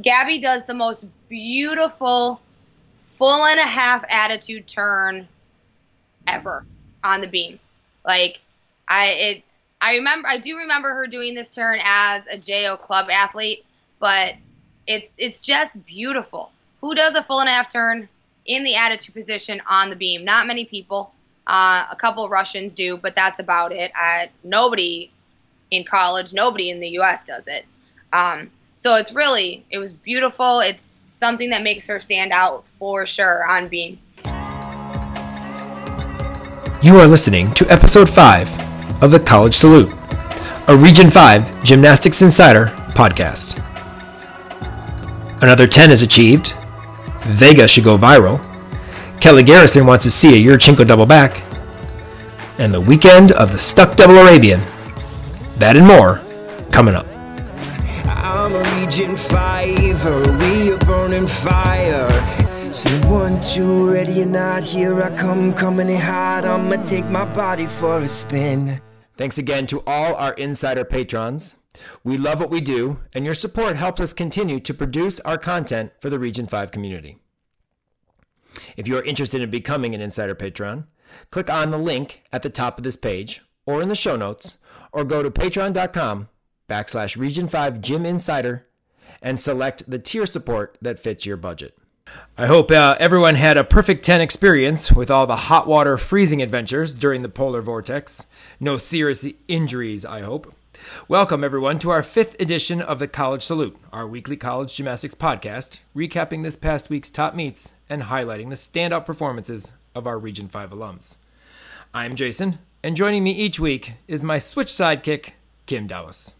Gabby does the most beautiful full and a half attitude turn ever on the beam. Like I it I remember I do remember her doing this turn as a JO club athlete, but it's it's just beautiful. Who does a full and a half turn in the attitude position on the beam? Not many people. Uh, a couple Russians do, but that's about it. I, nobody in college, nobody in the U.S. does it. Um, so it's really, it was beautiful. It's something that makes her stand out for sure on beam. You are listening to episode 5 of the College Salute, a Region 5 Gymnastics Insider podcast. Another 10 is achieved. Vega should go viral. Kelly Garrison wants to see a Yurchenko double back. And the weekend of the Stuck Double Arabian. That and more coming up. I'm a Region 5, we are burning fire. Say one, two, ready or not, here I come, coming in hot. I'ma take my body for a spin. Thanks again to all our insider patrons. We love what we do, and your support helps us continue to produce our content for the Region 5 community. If you are interested in becoming an insider patron, click on the link at the top of this page or in the show notes, or go to patreon.com backslash region 5 gym insider and select the tier support that fits your budget. I hope uh, everyone had a perfect 10 experience with all the hot water freezing adventures during the polar vortex. No serious injuries, I hope. Welcome, everyone, to our fifth edition of the College Salute, our weekly college gymnastics podcast, recapping this past week's top meets and highlighting the standout performances of our Region 5 alums. I'm Jason, and joining me each week is my switch sidekick, Kim Dowis.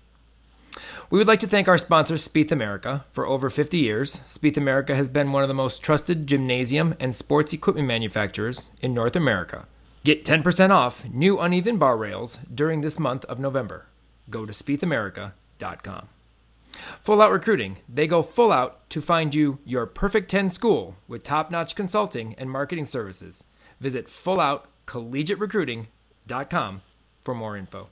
We would like to thank our sponsor, Spieth America. For over 50 years, Spieth America has been one of the most trusted gymnasium and sports equipment manufacturers in North America. Get 10% off new uneven bar rails during this month of November. Go to spiethamerica.com. Full Out Recruiting. They go full out to find you your perfect 10 school with top notch consulting and marketing services. Visit fulloutcollegiaterecruiting.com for more info.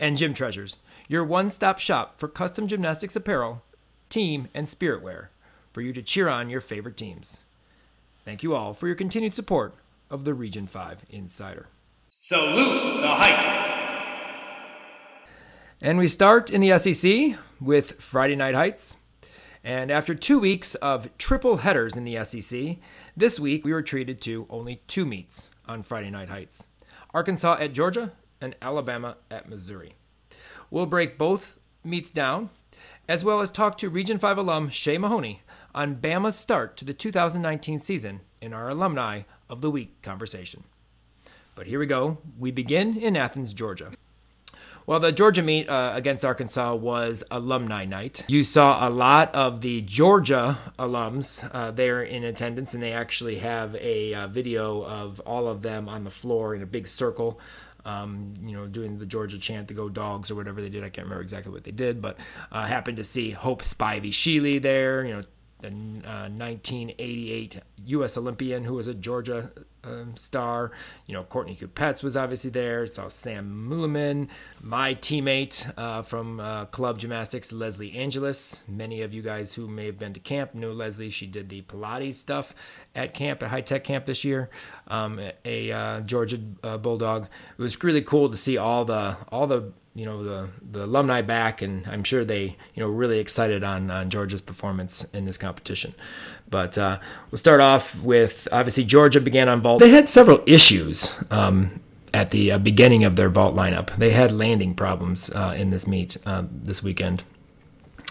And Gym Treasures your one stop shop for custom gymnastics apparel, team, and spirit wear for you to cheer on your favorite teams. Thank you all for your continued support of the Region 5 Insider. Salute the Heights! And we start in the SEC with Friday Night Heights. And after two weeks of triple headers in the SEC, this week we were treated to only two meets on Friday Night Heights Arkansas at Georgia and Alabama at Missouri. We'll break both meets down, as well as talk to Region 5 alum Shay Mahoney on Bama's start to the 2019 season in our Alumni of the Week conversation. But here we go. We begin in Athens, Georgia. Well, the Georgia meet uh, against Arkansas was alumni night. You saw a lot of the Georgia alums uh, there in attendance, and they actually have a uh, video of all of them on the floor in a big circle um, you know, doing the Georgia chant, the Go Dogs, or whatever they did. I can't remember exactly what they did, but uh, happened to see Hope Spivey Sheely there, you know, the uh, 1988 U.S. Olympian who was a Georgia um, star. You know, Courtney Kupets was obviously there. Saw Sam Mulliman, my teammate uh, from uh, Club Gymnastics, Leslie Angeles. Many of you guys who may have been to camp know Leslie. She did the Pilates stuff at camp, at High Tech Camp this year. Um, a uh, Georgia uh, Bulldog. It was really cool to see all the all the you know the the alumni back, and I'm sure they you know really excited on on Georgia's performance in this competition. But uh, we'll start off with obviously Georgia began on vault. They had several issues um, at the uh, beginning of their vault lineup. They had landing problems uh, in this meet uh, this weekend.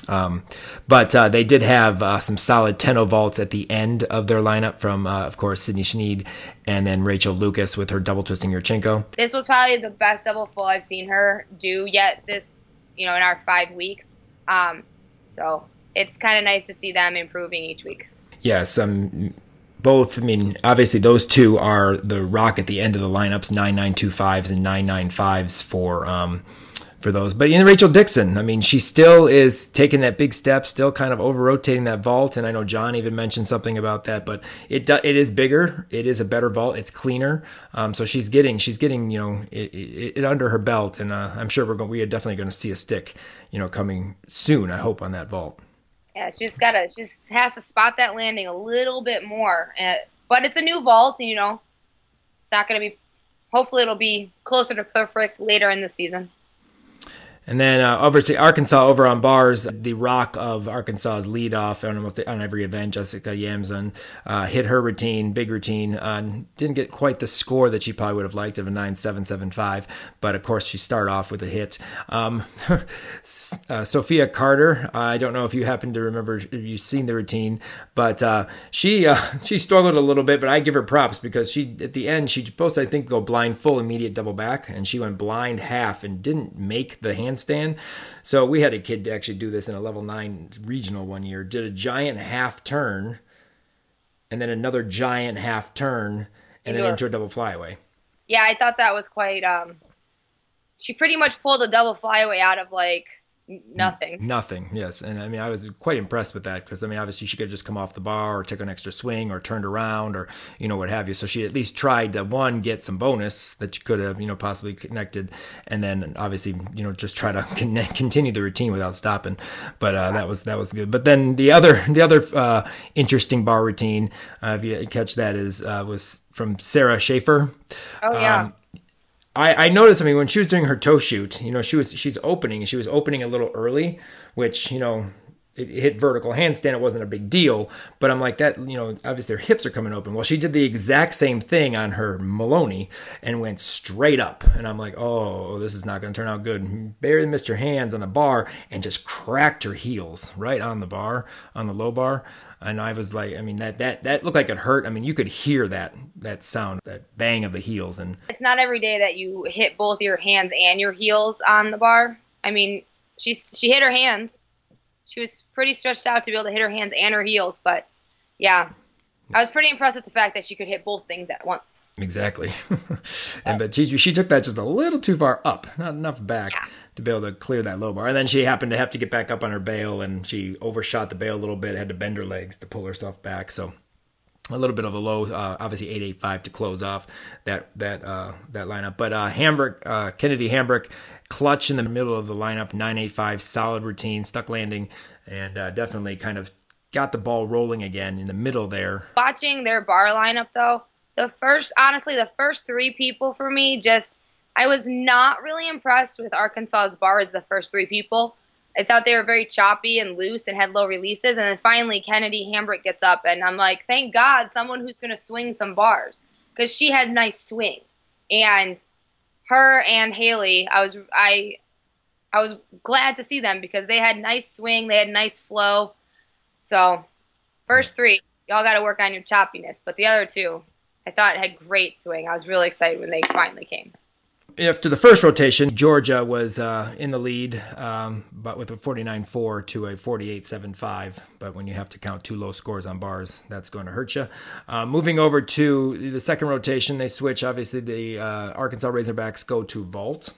Um, but uh, they did have uh, some solid 10 vaults at the end of their lineup from, uh, of course, Sydney Snead and then Rachel Lukacs with her double twisting Yurchenko. This was probably the best double full I've seen her do yet this, you know, in our five weeks. Um, so it's kind of nice to see them improving each week. Yes, um, both. I mean, obviously those two are the rock at the end of the lineups, nine nine two fives and nine nine fives for um, for those. But in Rachel Dickson, I mean, she still is taking that big step, still kind of over rotating that vault. And I know John even mentioned something about that, but it it is bigger. It is a better vault. It's cleaner. Um, so she's getting she's getting you know it, it, it under her belt, and uh, I'm sure we're going we are definitely going to see a stick you know coming soon. I hope on that vault. Yeah, she just gotta, she has to spot that landing a little bit more. Uh, but it's a new vault, and you know, it's not gonna be. Hopefully, it'll be closer to perfect later in the season. And then uh, obviously Arkansas over on bars, the rock of Arkansas's lead off on on every event. Jessica Yamzon uh, hit her routine, big routine. Uh, didn't get quite the score that she probably would have liked of a nine seven seven five, but of course she started off with a hit. Um, uh, Sophia Carter, I don't know if you happen to remember you've seen the routine, but uh, she uh, she struggled a little bit, but I give her props because she at the end she supposed to I think go blind full immediate double back, and she went blind half and didn't make the hand handstand. So we had a kid to actually do this in a level nine regional one year. Did a giant half turn, and then another giant half turn, and then into a double flyaway. Yeah, I thought that was quite. Um, she pretty much pulled a double flyaway out of like nothing. Nothing, yes. And I mean, I was quite impressed with that because I mean, obviously she could have just come off the bar or took an extra swing or turned around or, you know, what have you. So she at least tried to, one, get some bonus that you could have, you know, possibly connected. And then obviously, you know, just try to connect, continue the routine without stopping. But uh, that was, that was good. But then the other, the other uh, interesting bar routine, uh, if you catch that, is uh, was from Sarah Schaefer. Oh, yeah. Um, I, I noticed. I mean, when she was doing her toe shoot, you know, she was she's opening and she was opening a little early, which you know it hit vertical handstand. It wasn't a big deal, but I'm like that. You know, obviously their hips are coming open. Well, she did the exact same thing on her Maloney and went straight up, and I'm like, oh, this is not going to turn out good. Barely missed her hands on the bar and just cracked her heels right on the bar on the low bar and I was like, I mean, that that that looked like it hurt. I mean, you could hear that that sound, that bang of the heels, and it's not every day that you hit both your hands and your heels on the bar. I mean, she she hit her hands. She was pretty stretched out to be able to hit her hands and her heels, but yeah, I was pretty impressed with the fact that she could hit both things at once. Exactly, and but she she took that just a little too far up, not enough back. Yeah to be able to clear that low bar. And then she happened to have to get back up on her bail and she overshot the bail a little bit, had to bend her legs to pull herself back. So a little bit of a low, uh, obviously 885 to close off that that uh, that lineup. But uh, Hambrick, uh, Kennedy Hambrick, clutch in the middle of the lineup, 985, solid routine, stuck landing, and uh, definitely kind of got the ball rolling again in the middle there. Watching their bar lineup though, the first, honestly, the first three people for me just I was not really impressed with Arkansas's bars the first three people. I thought they were very choppy and loose and had low releases. And then finally, Kennedy Hambrick gets up, and I'm like, thank God, someone who's going to swing some bars because she had nice swing. And her and Haley, I was I I was glad to see them because they had nice swing, they had nice flow. So, first three, y'all got to work on your choppiness. But the other two, I thought had great swing. I was really excited when they finally came after the first rotation, Georgia was uh, in the lead, um, but with a 49-4 to a 48-7-5. But when you have to count two low scores on bars, that's going to hurt you. Uh, moving over to the second rotation, they switch. Obviously, the uh, Arkansas Razorbacks go to vault,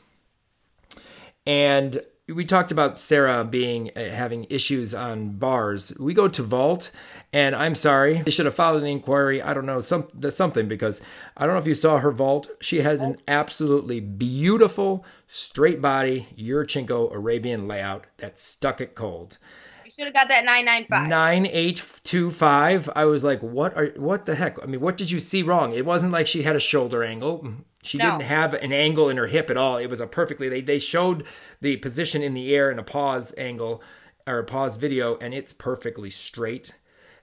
and we talked about Sarah being uh, having issues on bars. We go to vault, and I'm sorry, they should have filed an inquiry. I don't know some something because I don't know if you saw her vault. She had an absolutely beautiful straight body Yurchenko Arabian layout that stuck it cold. You should have got that nine nine five. Nine eight two five. I was like, what are what the heck? I mean, what did you see wrong? It wasn't like she had a shoulder angle. Mm-hmm. She no. didn't have an angle in her hip at all. It was a perfectly they they showed the position in the air in a pause angle or a pause video and it's perfectly straight.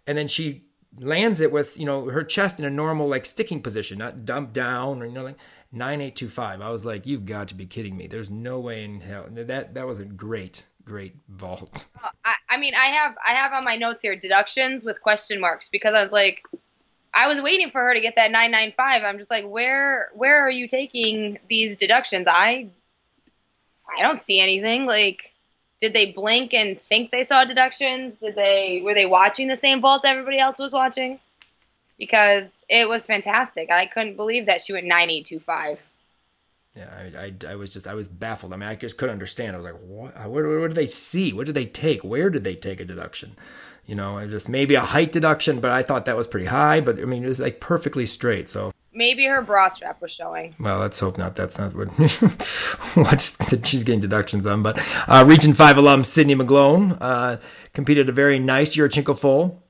And then she lands it with, you know, her chest in a normal like sticking position, not dumped down or you know like 9825. I was like, you've got to be kidding me. There's no way in hell. That that was a great great vault. I, I mean, I have I have on my notes here deductions with question marks because I was like I was waiting for her to get that 995. I'm just like, where where are you taking these deductions? I I don't see anything. Like, did they blink and think they saw deductions? Did they were they watching the same vault everybody else was watching? Because it was fantastic. I couldn't believe that she went 9825. Yeah, I, I, I, was just I was baffled. I mean, I just couldn't understand. I was like, what? What, what did they see? What did they take? Where did they take a deduction? You know, just maybe a height deduction, but I thought that was pretty high. But I mean, it was like perfectly straight. So maybe her bra strap was showing. Well, let's hope not. That's not what what she's getting deductions on. But uh, Region Five alum Sydney McGlone uh, competed a very nice Yurchenko full.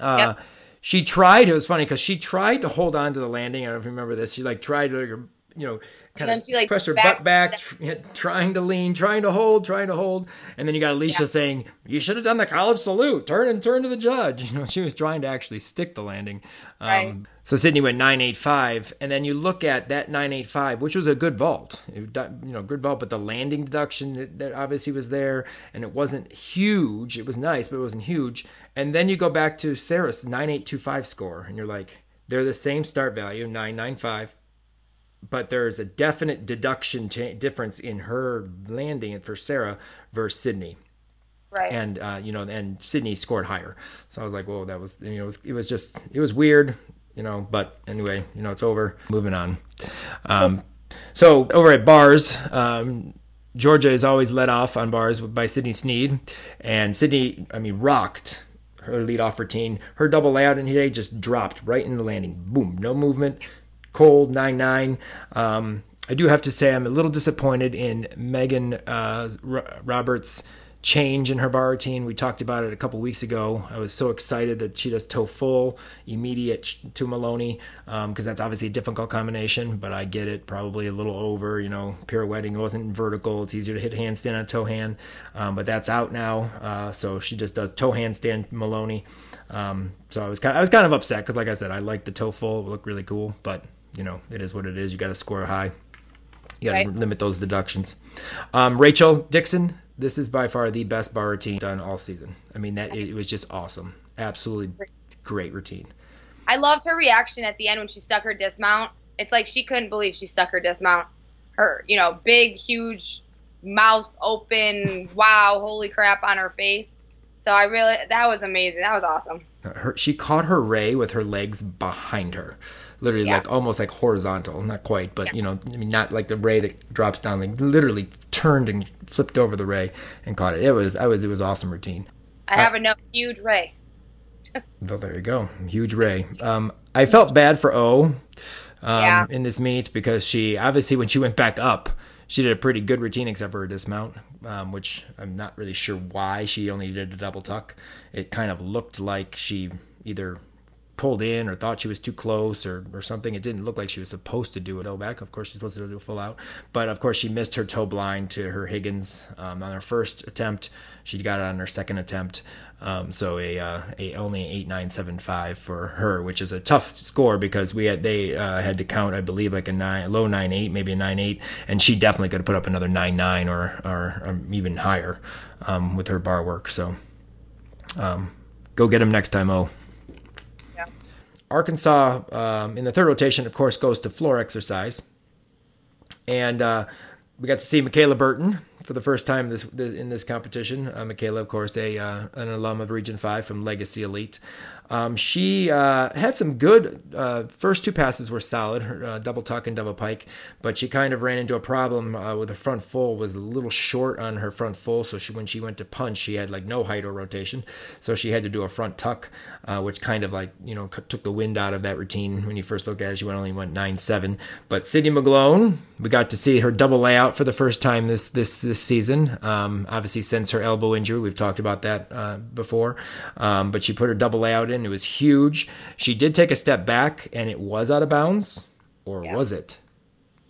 Uh, yep. She tried. It was funny because she tried to hold on to the landing. I don't know if you remember this. She like tried to you know, kind of like pressed her butt back, tr- trying to lean, trying to hold, trying to hold, and then you got Alicia yeah. saying, "You should have done the college salute, turn and turn to the judge." You know, she was trying to actually stick the landing. Um, right. So Sydney went nine eight five, and then you look at that nine eight five, which was a good vault, it, you know, good vault, but the landing deduction that, that obviously was there, and it wasn't huge. It was nice, but it wasn't huge. And then you go back to Sarah's nine eight two five score, and you're like, they're the same start value, nine nine five but there's a definite deduction cha- difference in her landing for Sarah versus Sydney. Right. And uh, you know, and Sydney scored higher. So I was like, "Whoa, that was you know, it was, it was just it was weird, you know." But anyway, you know, it's over. Moving on. Um, so over at bars, um, Georgia is always led off on bars by Sydney Snead, and Sydney, I mean, rocked her lead off routine. Her double layout in today just dropped right in the landing. Boom, no movement. Cold 9 9. Um, I do have to say I'm a little disappointed in Megan uh, Roberts' change in her bar routine. We talked about it a couple weeks ago. I was so excited that she does toe full, immediate to Maloney, because um, that's obviously a difficult combination, but I get it. Probably a little over, you know, pirouetting it wasn't vertical. It's easier to hit handstand on toe hand, um, but that's out now. Uh, so she just does toe handstand Maloney. Um, so I was kind of, I was kind of upset because, like I said, I like the toe full. It looked really cool, but you know, it is what it is. You got to score high. You got to right. limit those deductions. Um, Rachel Dickson, this is by far the best bar routine done all season. I mean, that it, it was just awesome. Absolutely great routine. I loved her reaction at the end when she stuck her dismount. It's like she couldn't believe she stuck her dismount. Her, you know, big, huge mouth open, wow, holy crap on her face. So I really, that was amazing. That was awesome. Her, she caught her ray with her legs behind her literally yeah. like almost like horizontal, not quite, but yeah. you know, I mean, not like the ray that drops down, like literally turned and flipped over the ray and caught it. It was, I was, it was awesome routine. I have a huge ray. well, there you go, huge ray. Um, I felt bad for O, um, yeah. in this meet because she obviously when she went back up, she did a pretty good routine except for a dismount, um, which I'm not really sure why she only did a double tuck. It kind of looked like she either pulled in or thought she was too close or, or something. It didn't look like she was supposed to do it back. Of course, she's supposed to do a full out. But of course, she missed her toe blind to her Higgins um, on her first attempt. She got it on her second attempt. Um, so a, uh, a only eight nine seven five for her, which is a tough score because we had they uh, had to count, I believe, like a nine low nine eight, maybe a nine eight, and she definitely could have put up another nine nine or or, or even higher um, with her bar work. So um, go get him next time, oh. Arkansas um, in the third rotation, of course, goes to floor exercise. And uh, we got to see Michaela Burton for the first time this in this competition. Uh, Michaela, of course, a uh, an alum of Region Five from Legacy Elite. Um, she uh, had some good uh, first two passes were solid, her, uh, double tuck and double pike, but she kind of ran into a problem uh, with the front full was a little short on her front full. So she when she went to punch, she had like no height or rotation, so she had to do a front tuck, uh, which kind of like you know took the wind out of that routine. When you first look at it, she went only went nine seven. But Sydney McGlone, we got to see her double layout for the first time this this this season. Um, obviously since her elbow injury, we've talked about that uh, before, um, but she put her double layout in. It was huge. She did take a step back, and it was out of bounds, or yeah. was it?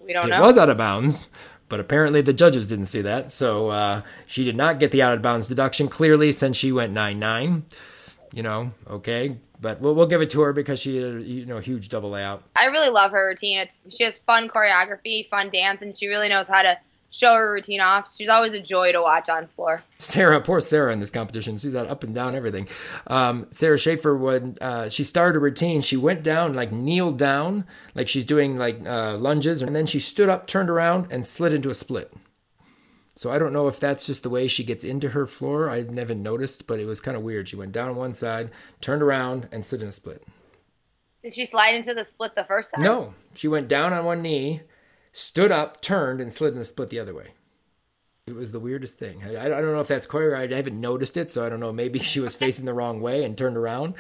We don't it know. It was out of bounds, but apparently the judges didn't see that, so uh, she did not get the out of bounds deduction. Clearly, since she went nine nine, you know, okay, but we'll, we'll give it to her because she had a you know huge double layout. I really love her routine. It's she has fun choreography, fun dance, and she really knows how to show her routine off. She's always a joy to watch on floor. Sarah, poor Sarah in this competition. She's got up and down everything. Um, Sarah Schaefer, when uh, she started a routine, she went down, like kneeled down, like she's doing like uh, lunges, and then she stood up, turned around, and slid into a split. So I don't know if that's just the way she gets into her floor. I never noticed, but it was kind of weird. She went down one side, turned around, and slid in a split. Did she slide into the split the first time? No, she went down on one knee, stood up, turned, and slid in the split the other way. It was the weirdest thing. I, I don't know if that's choreographed. I haven't noticed it, so I don't know. Maybe she was facing the wrong way and turned around.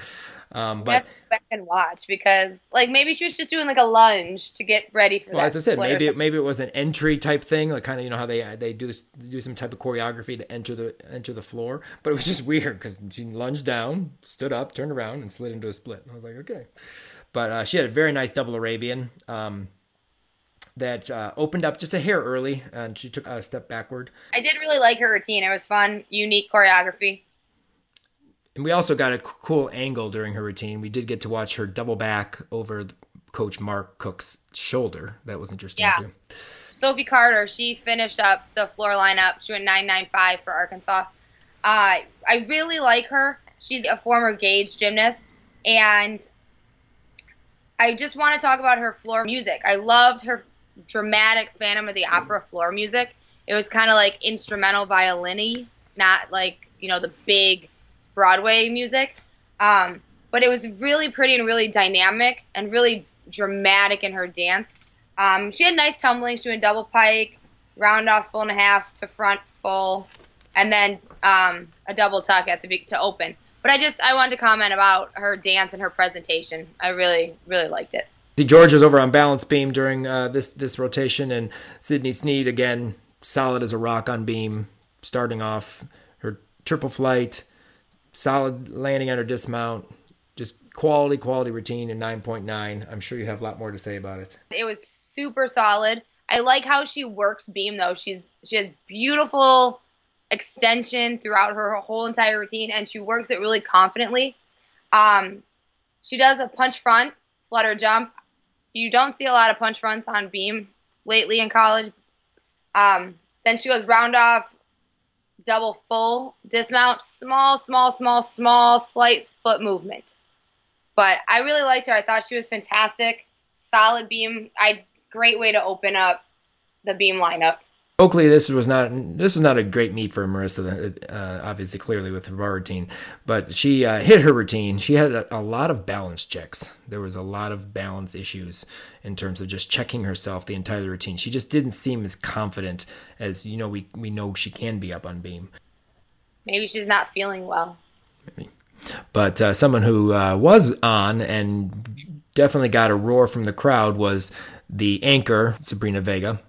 Um, but back and watch because like maybe she was just doing like a lunge to get ready for well, that. as I said, maybe it, maybe it was an entry type thing, like kind of you know how they they do this do some type of choreography to enter the enter the floor. But it was just weird because she lunged down, stood up, turned around, and slid into a split. I was like, okay. But uh, she had a very nice double Arabian. Um, that uh, opened up just a hair early, and she took a step backward. I did really like her routine. It was fun, unique choreography. And we also got a cool angle during her routine. We did get to watch her double back over Coach Mark Cook's shoulder. That was interesting yeah. too. Sophie Carter, she finished up the floor lineup. She went 995 for Arkansas. Uh, I really like her. She's a former Gage gymnast, and I just want to talk about her floor music. I loved her dramatic Phantom of the Opera floor music. It was kind of like instrumental violin not like, you know, the big Broadway music. Um, but it was really pretty and really dynamic and really dramatic in her dance. Um, she had nice tumblings, doing double pike, round off full and a half to front full, and then um, a double tuck at the to open. But I just I wanted to comment about her dance and her presentation. I really really liked it. George was over on balance beam during uh, this this rotation, and Sydney Snead again solid as a rock on beam, starting off her triple flight, solid landing on her dismount, just quality, quality routine in 9.9. I'm sure you have a lot more to say about it. It was super solid. I like how she works beam though. She's she has beautiful extension throughout her whole entire routine, and she works it really confidently. Um, she does a punch front, flutter jump. You don't see a lot of punch fronts on beam lately in college. Um, then she goes round off, double full dismount, small, small, small, small, slight foot movement. But I really liked her. I thought she was fantastic. Solid beam. I great way to open up the beam lineup. Oakley, this was not this was not a great meet for Marissa. Uh, obviously, clearly with her routine, but she uh, hit her routine. She had a, a, lot of balance checks. There was a lot of balance issues in terms of just checking herself the entire routine. She just didn't seem as confident as you know we we know she can be up on beam. Maybe she's not feeling well. Maybe. But uh, someone who uh, was on and definitely got a roar from the crowd was the anchor Sabrina Vega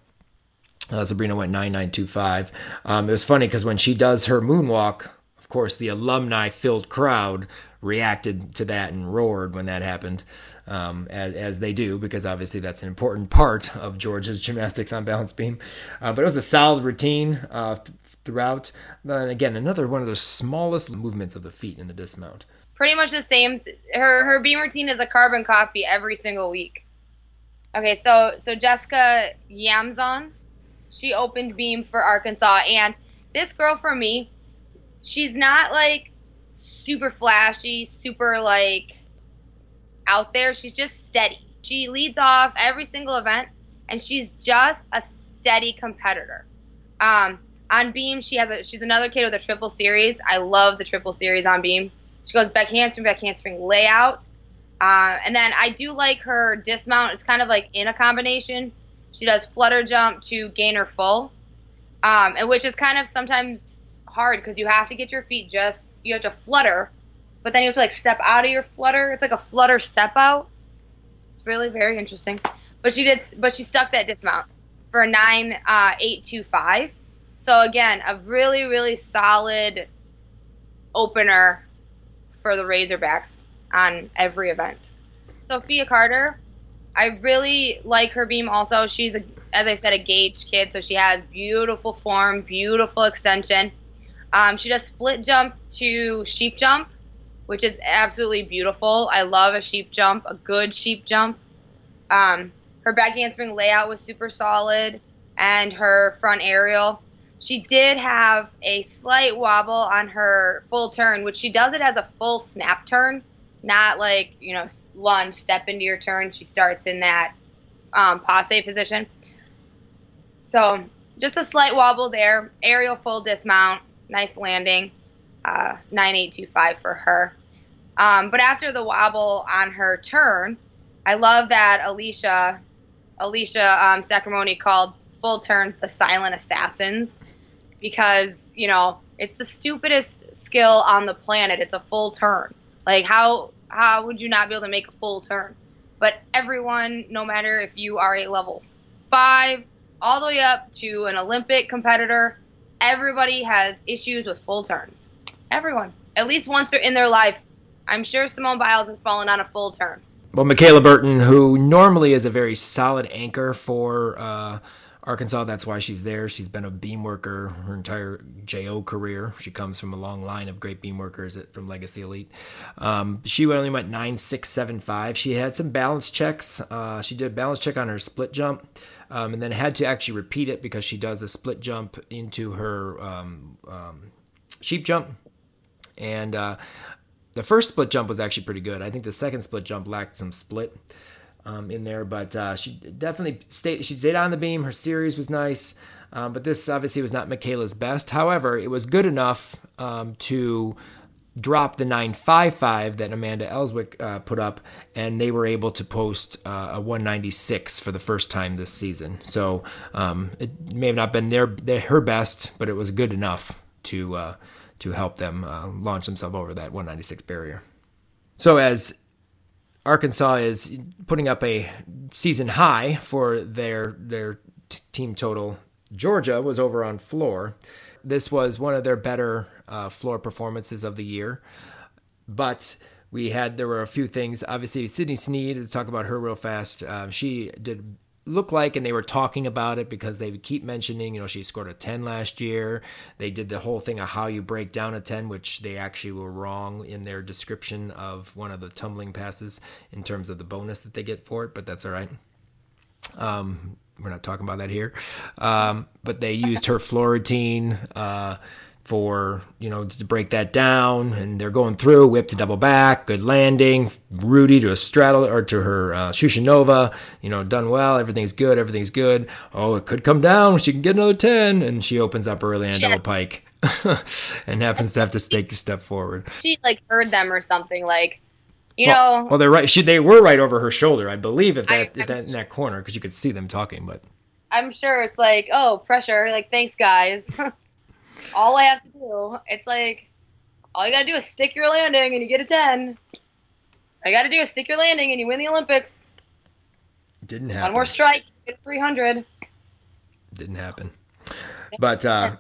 uh, Sabrina went 9925. Um, it was funny because when she does her moonwalk, of course, the alumni filled crowd reacted to that and roared when that happened, um, as, as, they do, because obviously that's an important part of Georgia's gymnastics on balance beam. Uh, but it was a solid routine uh, throughout. And again, another one of the smallest movements of the feet in the dismount. Pretty much the same. Her her beam routine is a carbon copy every single week. Okay, so so Jessica Yamzon she opened beam for Arkansas. And this girl for me, she's not like super flashy, super like out there. She's just steady. She leads off every single event, and she's just a steady competitor. Um, on beam, she has a she's another kid with a triple series. I love the triple series on beam. She goes back handspring, back handspring layout. Uh, and then I do like her dismount. It's kind of like in a combination. She does flutter jump to gain her full, um, and which is kind of sometimes hard because you have to get your feet just you have to flutter, but then you have to like step out of your flutter. It's like a flutter step out. It's really very interesting. But she did, but she stuck that dismount for a nine uh, eight two five. So again, a really really solid opener for the Razorbacks on every event. Sophia Carter, I really like her beam also. She's, a, as I said, a Gage kid, so she has beautiful form, beautiful extension. Um, she does split jump to sheep jump, which is absolutely beautiful. I love a sheep jump, a good sheep jump. Um, her back handspring layout was super solid, and her front aerial. She did have a slight wobble on her full turn, which she does it as a full snap turn not like you know lunge, step into your turn. She starts in that um, passe position. So just a slight wobble there. Aerial full dismount, nice landing. Uh, 9825 for her. Um, but after the wobble on her turn, I love that Alicia, Alicia um, Sacramone called full turns the silent assassins. because you know it's the stupidest skill on the planet. It's a full turn. Like how how would you not be able to make a full turn? But everyone, no matter if you are a level five all the way up to an Olympic competitor, everybody has issues with full turns. Everyone, at least once in their life. I'm sure Simone Biles has fallen on a full turn. Well, Makayla Burton, who normally is a very solid anchor for uh, Arkansas. That's why she's there. She's been a beam worker her entire JO career. She comes from a long line of great beam workers at, from Legacy Elite. Um, she only went nine six seven five. She had some balance checks. Uh, she did a balance check on her split jump, um, and then had to actually repeat it because she does a split jump into her um, um sheep jump. And uh, the first split jump was actually pretty good. I think the second split jump lacked some split um, in there, but uh, she definitely stayed. She stayed on the beam. Her series was nice, um, but this obviously was not Makayla's best. However, it was good enough um, to drop the 955 that Amanda Elswick uh, put up, and they were able to post uh, a 196 for the first time this season. So um, it may have not been their, their, her best, but it was good enough to uh, to help them uh, launch themselves over that 196 barrier. So as Arkansas is putting up a season high for their their t- team total. Georgia was over on floor. This was one of their better uh, floor performances of the year, but we had there were a few things. Obviously, Sydney Snead. To talk about her real fast, uh, she did look like, and they were talking about it because they would keep mentioning, you know, she scored a 10 last year. They did the whole thing of how you break down a 10, which they actually were wrong in their description of one of the tumbling passes in terms of the bonus that they get for it, but that's all right. Um, we're not talking about that here. Um, but they used her floor routine. Uh, for you know to break that down and they're going through whip to double back good landing rudy to a straddle or to her uh, Shushunova you know done well everything's good everything's good. Oh it could come down she can get another 10 and she opens up early on yes. double pike and happens to have to take a step forward. She like heard them or something like you well, know. well they're right she they were right over her shoulder i believe if that, I, if that in that corner because you could see them talking but i'm sure it's like oh pressure like thanks guys all I have to do, it's like, all you gotta do is stick your landing and you get a 10. I gotta do is stick your landing and you win the Olympics. Didn't happen. One more strike, get 300. Didn't happen. But, uh,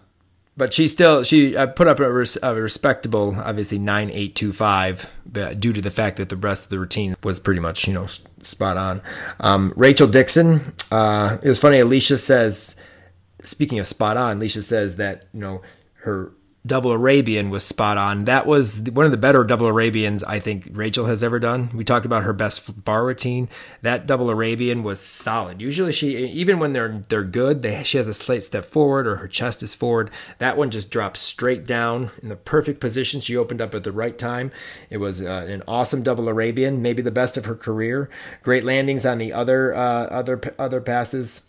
but she still she I put up a, res, a respectable obviously 9825 due to the fact that the rest of the routine was pretty much you know spot on um, rachel dickson uh, it was funny alicia says speaking of spot on alicia says that you know her double Arabian was spot on. That was one of the better double Arabians I think Rachel has ever done. We talked about her best bar routine. That double Arabian was solid. Usually she even when they're they're good, they, she has a slight step forward or her chest is forward. That one just dropped straight down in the perfect position. She opened up at the right time. It was uh, an awesome double Arabian, maybe the best of her career. Great landings on the other uh, other other passes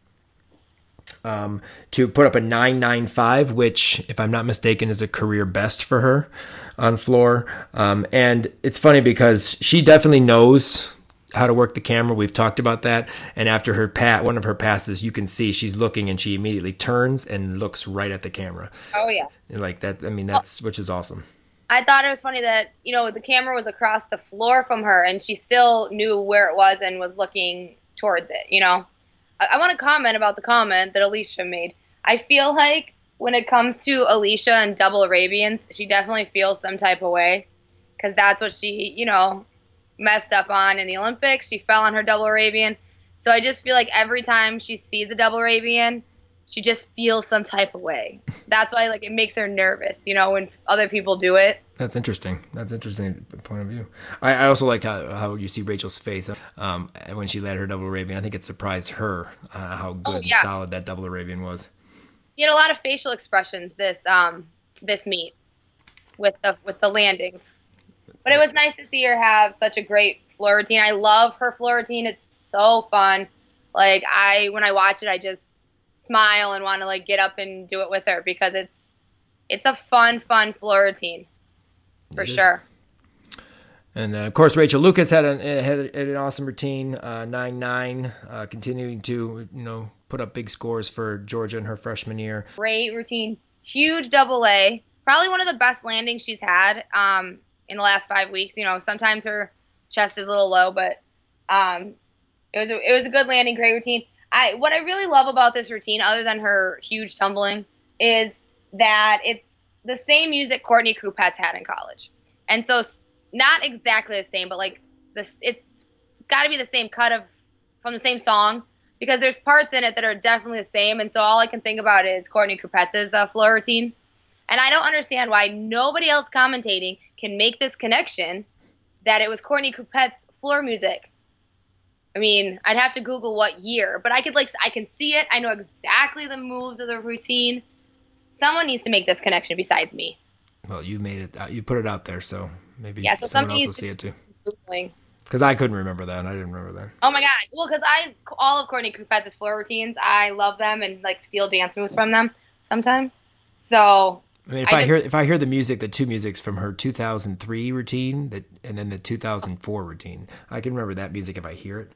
um, to put up a 995, which, if I'm not mistaken, is a career best for her on floor. Um, and it's funny because she definitely knows how to work the camera. We've talked about that. And after her pat, one of her passes, you can see she's looking and she immediately turns and looks right at the camera. Oh yeah. And like that. I mean, that's which is awesome. I thought it was funny that you know the camera was across the floor from her and she still knew where it was and was looking towards it. You know. I, I want to comment about the comment that Alicia made. I feel like when it comes to Alicia and double Arabians, she definitely feels some type of way because that's what she, you know, messed up on in the Olympics. She fell on her double Arabian. So I just feel like every time she sees a double Arabian, she just feels some type of way. That's why like it makes her nervous, you know, when other people do it. That's interesting. That's interesting point of view. I, I also like how, how you see Rachel's face um, when she led her double Arabian. I think it surprised her uh, how good oh, yeah. and solid that double Arabian was. She had a lot of facial expressions this um this meet with the with the landings, but it was nice to see her have such a great floor routine. I love her floor routine. It's so fun. Like I when I watch it, I just smile and want to like get up and do it with her because it's it's a fun, fun floor routine for sure. And then, of course, Rachel Lukacs had an had an awesome routine, uh, nine nine, uh, continuing to you know put up big scores for Georgia in her freshman year. Great routine, huge double A. Probably one of the best landings she's had um, in the last five weeks. You know, sometimes her chest is a little low, but um, it was a, it was a good landing, great routine. I what I really love about this routine, other than her huge tumbling, is that it's the same music Courtney Kupets had in college, and so not exactly the same, but like this, it's got to be the same cut of from the same song because there's parts in it that are definitely the same, and so all I can think about is Courtney Kupets' uh, floor routine, and I don't understand why nobody else commentating can make this connection that it was Courtney Kupets' floor music I mean, I'd have to Google what year, but I could like I can see it. I know exactly the moves of the routine. Someone needs to make this connection besides me. Well, you made it. You put it out there, so maybe yeah. So someone else will see it too. Googling. Because I couldn't remember that. I didn't remember that. Oh my god! Well, because I all of Courtney Kupets' floor routines, I love them and like steal dance moves from them sometimes. So I mean, if I, I just, hear if I hear the music, the two musics from her 2003 routine, that and then the 2004 routine, I can remember that music if I hear it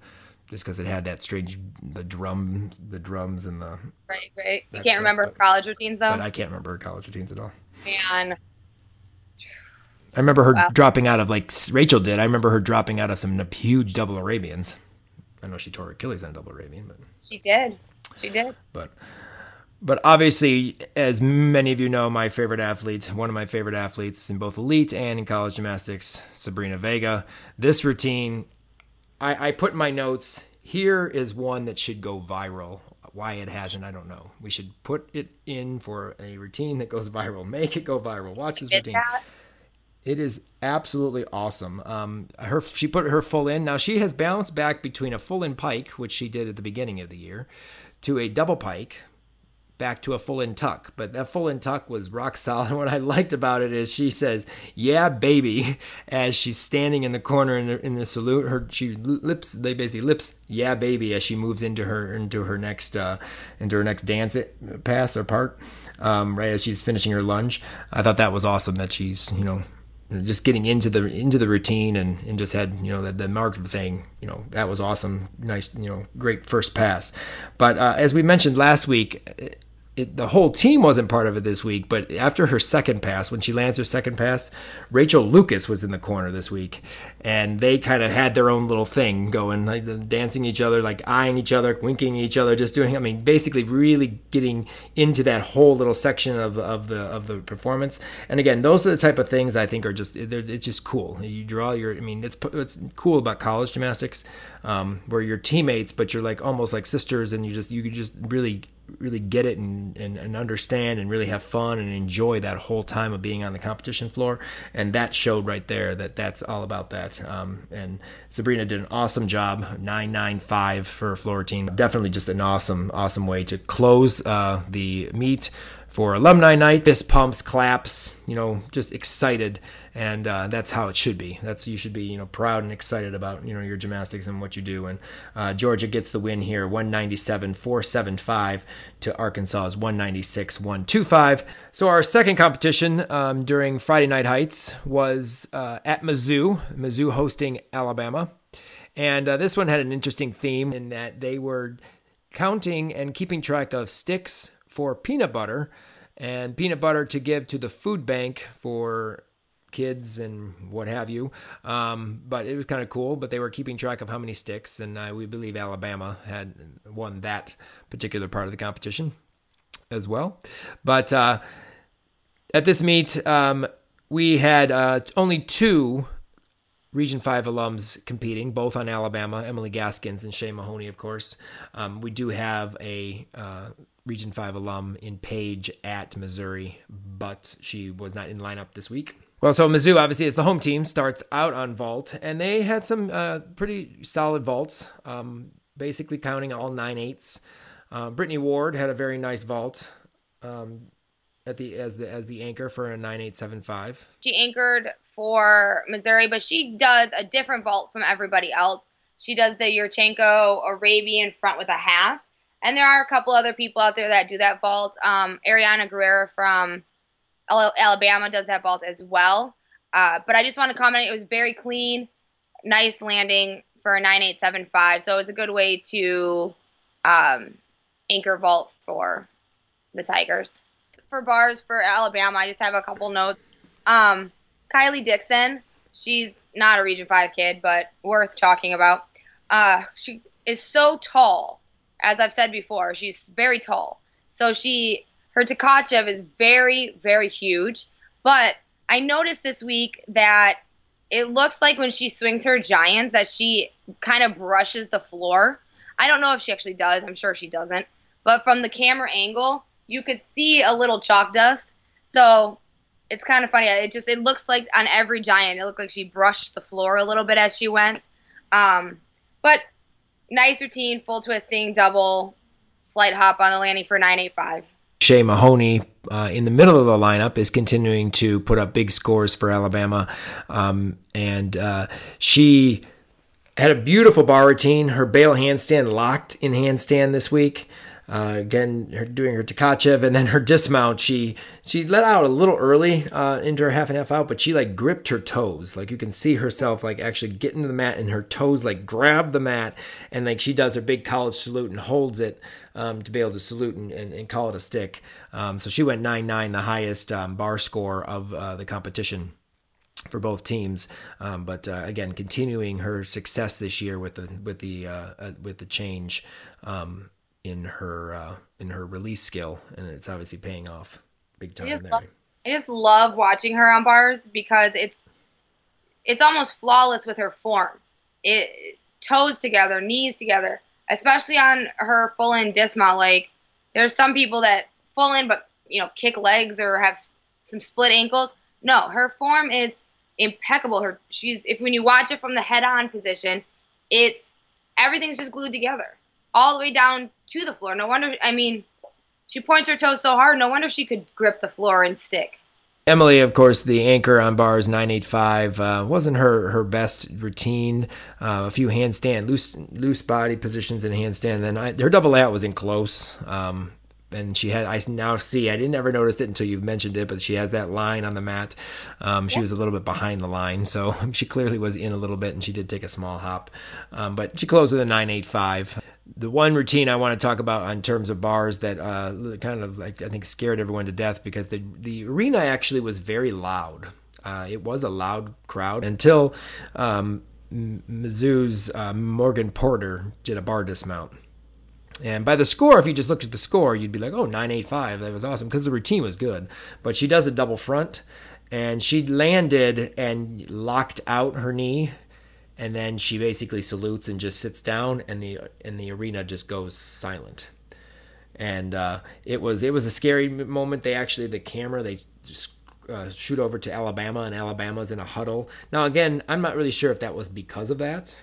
just because it had that strange the drum the drums and the right right. You can't stuff, remember but, college routines though? but i can't remember college routines at all. Man. I remember her wow. dropping out of like rachel did. I remember her dropping out of some huge double arabians. I know she tore her achilles on a double arabian but she did. She did. But but obviously, as many of you know, my favorite athlete, one of my favorite athletes in both elite and in college gymnastics, Sabrina Vega. This routine I, I put my notes here is one that should go viral. Why it hasn't, I don't know. We should put it in for a routine that goes viral. Make it go viral. Watch this routine. It is absolutely awesome. Um, her she put her full in. Now she has bounced back between a full in pike, which she did at the beginning of the year, to a double pike, back to a full in tuck. But that full in tuck was rock solid. What I liked about it is she says, "Yeah, baby," as she's standing in the corner in the, in the salute. Her she lips they basically lips, "Yeah, baby," as she moves into her into her next uh, into her next dance it, pass or part. Um, right as she's finishing her lunge, I thought that was awesome. That she's you know just getting into the into the routine and, and just had you know the, the mark of saying you know that was awesome nice you know great first pass but uh, as we mentioned last week it, the whole team wasn't part of it this week, but after her second pass, when she lands her second pass, Rachel Lukacs was in the corner this week, and they kind of had their own little thing going, like dancing each other, like eyeing each other, winking each other, just doing. I mean, basically, really getting into that whole little section of of the of the performance. And again, those are the type of things I think are just it's just cool. You draw your. I mean, it's it's cool about college gymnastics, um, where you're teammates, but you're like almost like sisters, and you just you just really really get it and, and, and, understand and really have fun and enjoy that whole time of being on the competition floor. And that showed right there that that's all about that. Um, and Sabrina did an awesome job, 995 for team. Definitely just an awesome, awesome way to close uh, the meet for alumni night. Fist pumps, claps, you know, just excited, and uh, that's how it should be. That's you should be, you know, proud and excited about you know your gymnastics and what you do. And uh, Georgia gets the win here, 197-475 to Arkansas's 196-125. So our second competition um, during Friday Night Heights was uh, at Mizzou. Mizzou hosting Alabama. And uh, this one had an interesting theme in that they were counting and keeping track of sticks for peanut butter and peanut butter to give to the food bank for kids and what have you. Um, but it was kind of cool. But they were keeping track of how many sticks, and uh, we believe Alabama had won that particular part of the competition as well. But uh, at this meet, um, we had uh, only two Region 5 alums competing, both on Alabama, Emily Gaskins and Shay Mahoney, of course. Um, we do have a uh, Region 5 alum in Paige at Missouri, but she was not in lineup this week. Well, so Mizzou obviously is the home team, starts out on vault, and they had some uh, pretty solid vaults, um, basically counting all nine eights. Uh, Brittany Ward had a very nice vault um, at the as the as the anchor for a nine eight seven five. She anchored for Missouri, but she does a different vault from everybody else. She does the Yurchenko Arabian front with a half. And there are a couple other people out there that do that vault. Um, Ariana Guerrera from Alabama does that vault as well. Uh, but I just want to comment, it was very clean, nice landing for a 9875. So it was a good way to um, anchor vault for the Tigers. For bars for Alabama, I just have a couple notes. Um, Kylie Dixon, she's not a Region 5 kid, but worth talking about. Uh, she is so tall. As I've said before, she's very tall. So she, her Tkachev is very, very huge. But I noticed this week that it looks like when she swings her giants that she kind of brushes the floor. I don't know if she actually does. I'm sure she doesn't. But from the camera angle, you could see a little chalk dust. So it's kind of funny. It just it looks like on every giant, it looked like she brushed the floor a little bit as she went. Um, but nice routine, full twisting, double, slight hop on the landing for 985. Shea Mahoney uh, in the middle of the lineup is continuing to put up big scores for Alabama. Um, and uh, she had a beautiful bar routine. Her bail handstand locked in handstand this week. Uh, again, her doing her Tkachev and then her dismount. She she let out a little early uh, into her half and half out, but she like gripped her toes. Like you can see herself like actually getting to the mat and her toes like grab the mat and like she does her big college salute and holds it um, to be able to salute and, and, and call it a stick. Um, so she went nine nine, the highest um, bar score of uh, the competition for both teams. Um, but uh, again, continuing her success this year with the with the uh, uh, with the change um, in her uh, in her release skill, and it's obviously paying off big time. I just, love, I just love watching her on bars because it's it's almost flawless with her form. It toes together, knees together, especially on her full in dismount. Like there's some people that full in but you know kick legs or have some split ankles. No, her form is impeccable. Her she's if when you watch it from the head on position, it's everything's just glued together all the way down to the floor. No wonder, I mean, she points her toes so hard. No wonder she could grip the floor and stick. Emily, of course, the anchor on bars 985 uh, wasn't her her best routine. Uh, a few handstand, loose loose body positions in handstand. Then I, her double out was in close. Um, and she had I now see I didn't ever notice it until you've mentioned it, but she has that line on the mat. Um, she was a little bit behind the line, so she clearly was in a little bit, and she did take a small hop. Um, but she closed with a 985 the one routine I want to talk about in terms of bars that uh, kind of like I think scared everyone to death because the the arena actually was very loud. Uh, it was a loud crowd until um, Mizzou's uh, Morgan Porter did a bar dismount. And by the score, if you just looked at the score, you'd be like, oh, 985. That was awesome because the routine was good. But she does a double front and she landed and locked out her knee and then she basically salutes and just sits down and the and the arena just goes silent and uh, it was it was a scary moment they actually the camera they just uh, shoot over to alabama and alabama's in a huddle now again i'm not really sure if that was because of that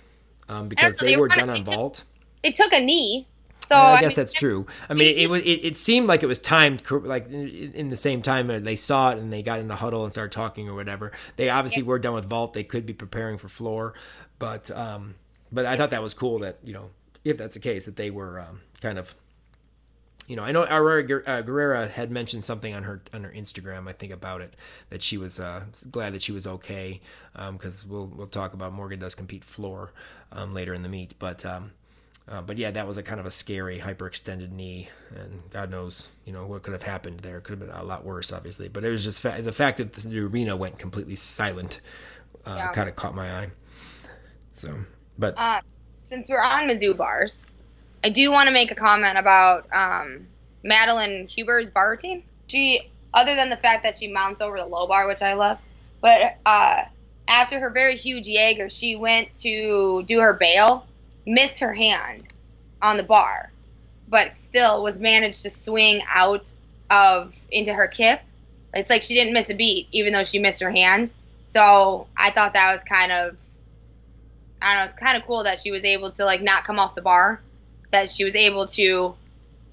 um, because they, were done on vault it took a knee so I, I guess mean, that's true. I mean, it, it was. It, it, seemed like it was timed, like in the same time they saw it and they got in the huddle and started talking or whatever. They obviously yeah. were done with vault. They could be preparing for floor, but um, but I thought that was cool that you know if that's the case that they were um, kind of you know, I know Aurora uh, Guerrera had mentioned something on her on her Instagram, I think, about it that she was uh, glad that she was okay because um, we'll we'll talk about Morgan does compete floor um, later in the meet, but um, uh, but yeah, that was a kind of a scary hyperextended knee, and God knows, you know, what could have happened there. It could have been a lot worse, obviously. But it was just fa- the fact that the arena went completely silent uh, yeah. kind of caught my eye. So, but uh, since we're on Mizzou bars, I do want to make a comment about um, Madeline Huber's bar routine. She, other than the fact that she mounts over the low bar, which I love, but uh, after her very huge Jaeger, she went to do her bail missed her hand on the bar, but still was managed to swing out of into her kip. It's like she didn't miss a beat, even though she missed her hand. So I thought that was kind of, I don't know, it's kind of cool that she was able to like not come off the bar, that she was able to,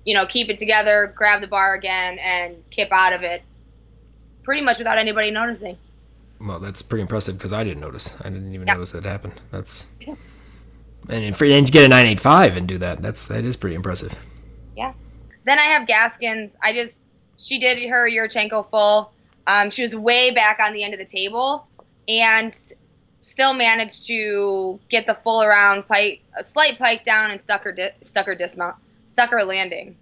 you know, keep it together, grab the bar again, and kip out of it, pretty much without anybody noticing. Well, that's pretty impressive because I didn't notice. I didn't even yeah. notice that happened. That's and and to get a 985 and do that, that's that is pretty impressive. Yeah. Then I have Gaskins. I just she did her Yurchenko full. Um, she was way back on the end of the table and still managed to get the full around pike, a slight pike down and stuck her di- stuck her dismount, stuck her landing.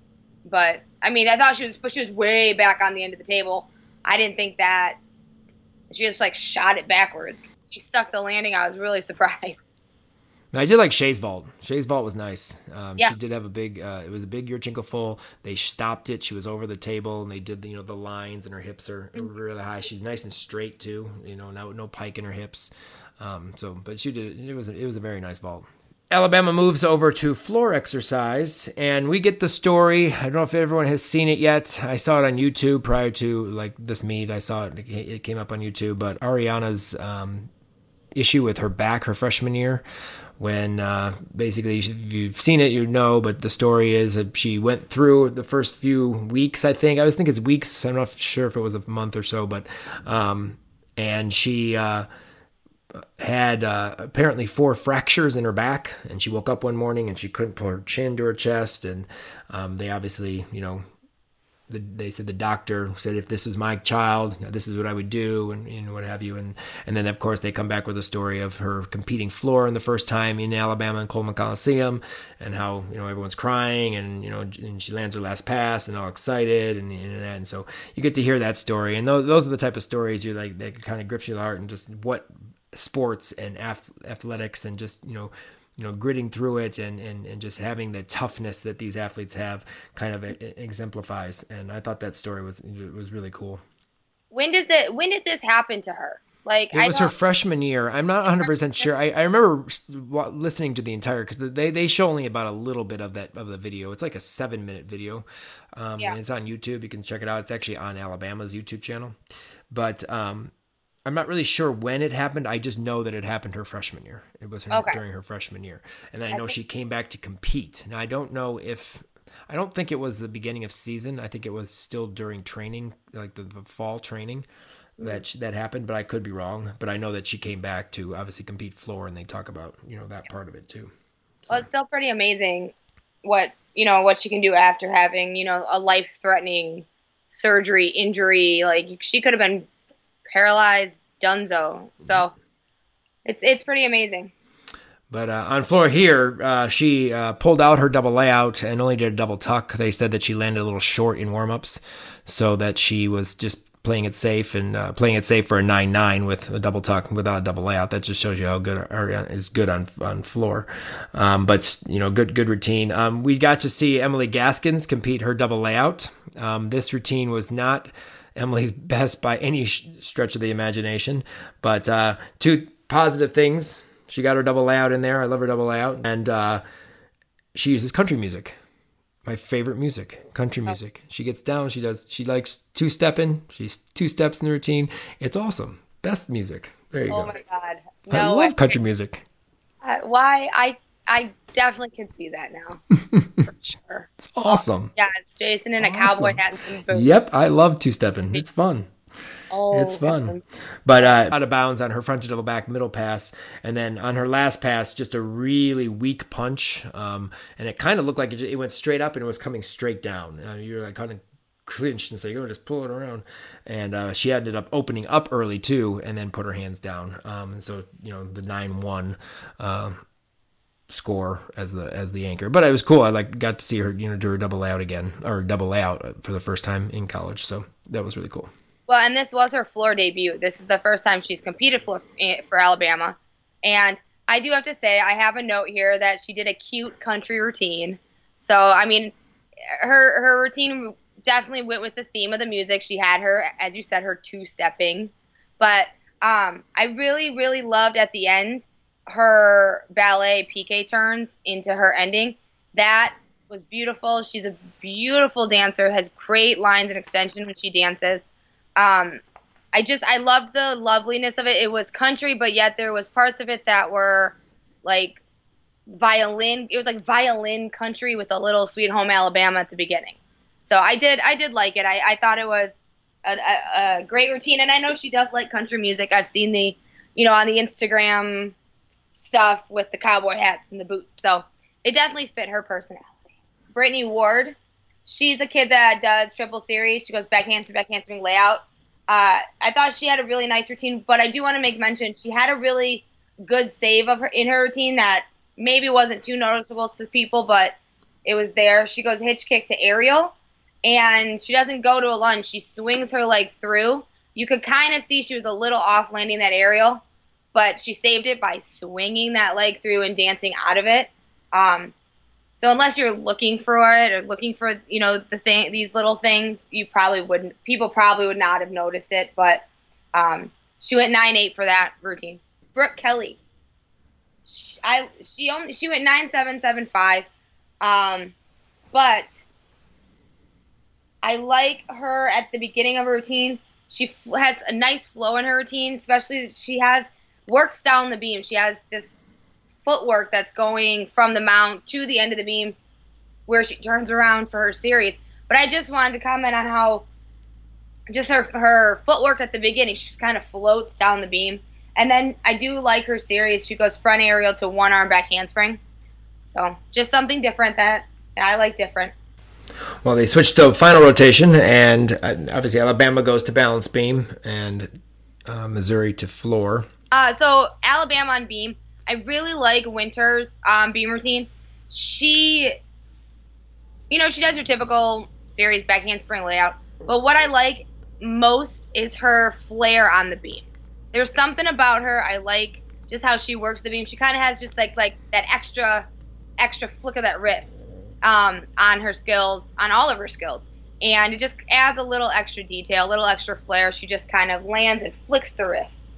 but I mean, I thought she was, but she was way back on the end of the table. I didn't think that she just like shot it backwards. She stuck the landing. I was really surprised. I did like Shea's vault. Shea's vault was nice. Um, Yeah. She did have a big. Uh, it was a big Yurchenko full. They stopped it. She was over the table, and they did the, you know the lines, and her hips are Mm-hmm. really high. She's nice and straight too. You know, no no pike in her hips. Um, so, but she did. It was it was a very nice vault. Alabama moves over to floor exercise, and we get the story. I don't know if everyone has seen it yet. I saw it on YouTube prior to like this meet. I saw it; it came up on YouTube. But Ariana's um, issue with her back her freshman year when uh, basically if you've seen it you know but the story is that she went through the first few weeks i think i was thinking it's weeks i'm not sure if it was a month or so but um, and she uh, had uh, apparently four fractures in her back and she woke up one morning and she couldn't pull her chin to her chest and um, they obviously you know the, they said the doctor said if this was my child, this is what I would do, and, what have you. And and then of course they come back with a story of her competing floor in the first time in Alabama and Coleman Coliseum, and how you know everyone's crying, and you know and she lands her last pass and all excited, and and, and so you get to hear that story, and those those are the type of stories you like that kind of grips you the heart, and just what sports and ath- athletics and just you know you know gritting through it and, and and just having the toughness that these athletes have kind of e- exemplifies. And i thought that story was was really cool. When did the when did this happen to her? Like it I was her freshman year. I'm not 100% sure. I, I remember listening to the entire because they, they show only about a little bit of that of the video. It's like a seven minute video. Um, Yeah. and it's on youtube. You can check it out. It's actually on alabama's youtube channel. But um, I'm not really sure when it happened. I just know that it happened her freshman year. It was her, Okay. during her freshman year, and I know she came back to compete. Now I don't know if I don't think it was the beginning of season. I think it was still during training, like the, the fall training, mm. that sh- that happened. But I could be wrong. But I know that she came back to obviously compete floor, and they talk about you know that part of it too. Well, it's still pretty amazing what you know what she can do after having you know a life threatening surgery injury. Like she could have been paralyzed, dunzo. So it's it's pretty amazing. But uh, on floor here, uh, she uh, pulled out her double layout and only did a double tuck. They said that she landed a little short in warmups, so that she was just playing it safe and uh, playing it safe for a nine nine with a double tuck without a double layout. That just shows you how good Ariana is good on on floor. Um, but you know, good good routine. Um, we got to see Emily Gaskins compete her double layout. Um, this routine was not Emily's best by any sh- stretch of the imagination, but uh, two positive things. She got her double layout in there. I love her double layout, and uh, she uses country music. My favorite music, country music. She gets down. She does. She likes two stepping. She's two steps in the routine. It's awesome. Best music. There you Oh go. my god! I No, love country music. I- why I I definitely can see that now for sure. It's awesome. Yeah, it's Jason in a cowboy hat and some boots. Yep, I love two stepping. It's fun. Oh, It's fun. But uh, out of bounds on her front to double back middle pass. And then on her last pass, just a really weak punch. Um, and it kind of looked like it, ju- it went straight up and it was coming straight down. Uh, you're like kind of clinched and say, oh, just pull it around. And uh, she ended up opening up early too and then put her hands down. Um, and so, you know, the 9 1. Score as the as the anchor but it was cool i like got to see her you know do her double layout again or double layout for the first time in college so that was really cool Well, and this was her floor debut. This is the first time she's competed for for Alabama, and I do have to say I have a note here that she did a cute country routine. So I mean, her her routine definitely went with the theme of the music. She had her, as you said, her two stepping, but um, I really really loved at the end her ballet piqué turns into her ending. That was beautiful. She's a beautiful dancer, has great lines and extension when she dances. Um, I just I loved the loveliness of it. It was country, but yet there was parts of it that were like violin. It was like violin country with a little Sweet Home Alabama at the beginning. So I did I did like it. I, I thought it was a, a, a great routine, and I know she does like country music. I've seen the you know on the Instagram stuff with the cowboy hats and the boots. So it definitely fit her personality. Brittany Ward, she's a kid that does triple series. She goes back handspring, back handspring layout. Uh, I thought she had a really nice routine, but I do want to make mention she had a really good save of her in her routine that maybe wasn't too noticeable to people, but it was there. She goes hitch kick to aerial, and she doesn't go to a lunge. She swings her leg through. You could kind of see she was a little off landing that aerial, but she saved it by swinging that leg through and dancing out of it. Um, so unless you're looking for it or looking for you know the thing these little things, you probably wouldn't. People probably would not have noticed it, but um, she went nine eight for that routine. Brooke Kelly, she, I she only she went nine seven seven five, um, but I like her at the beginning of her routine. She has a nice flow in her routine, especially she has works down the beam. She has this footwork that's going from the mount to the end of the beam where she turns around for her series. But I just wanted to comment on how just her her footwork at the beginning, she just kind of floats down the beam. And then I do like her series. She goes front aerial to one arm back handspring. So just something different that I like different. Well, they switched to final rotation, and uh, obviously Alabama goes to balance beam, and uh, Missouri to floor. Uh, so Alabama on beam. I really like Winter's um, beam routine. She, you know, she does her typical series backhand spring layout. But what I like most is her flair on the beam. There's something about her I like just how she works the beam. She kind of has just like like that extra extra flick of that wrist um, on her skills, on all of her skills. And it just adds a little extra detail, a little extra flair. She just kind of lands and flicks the wrist.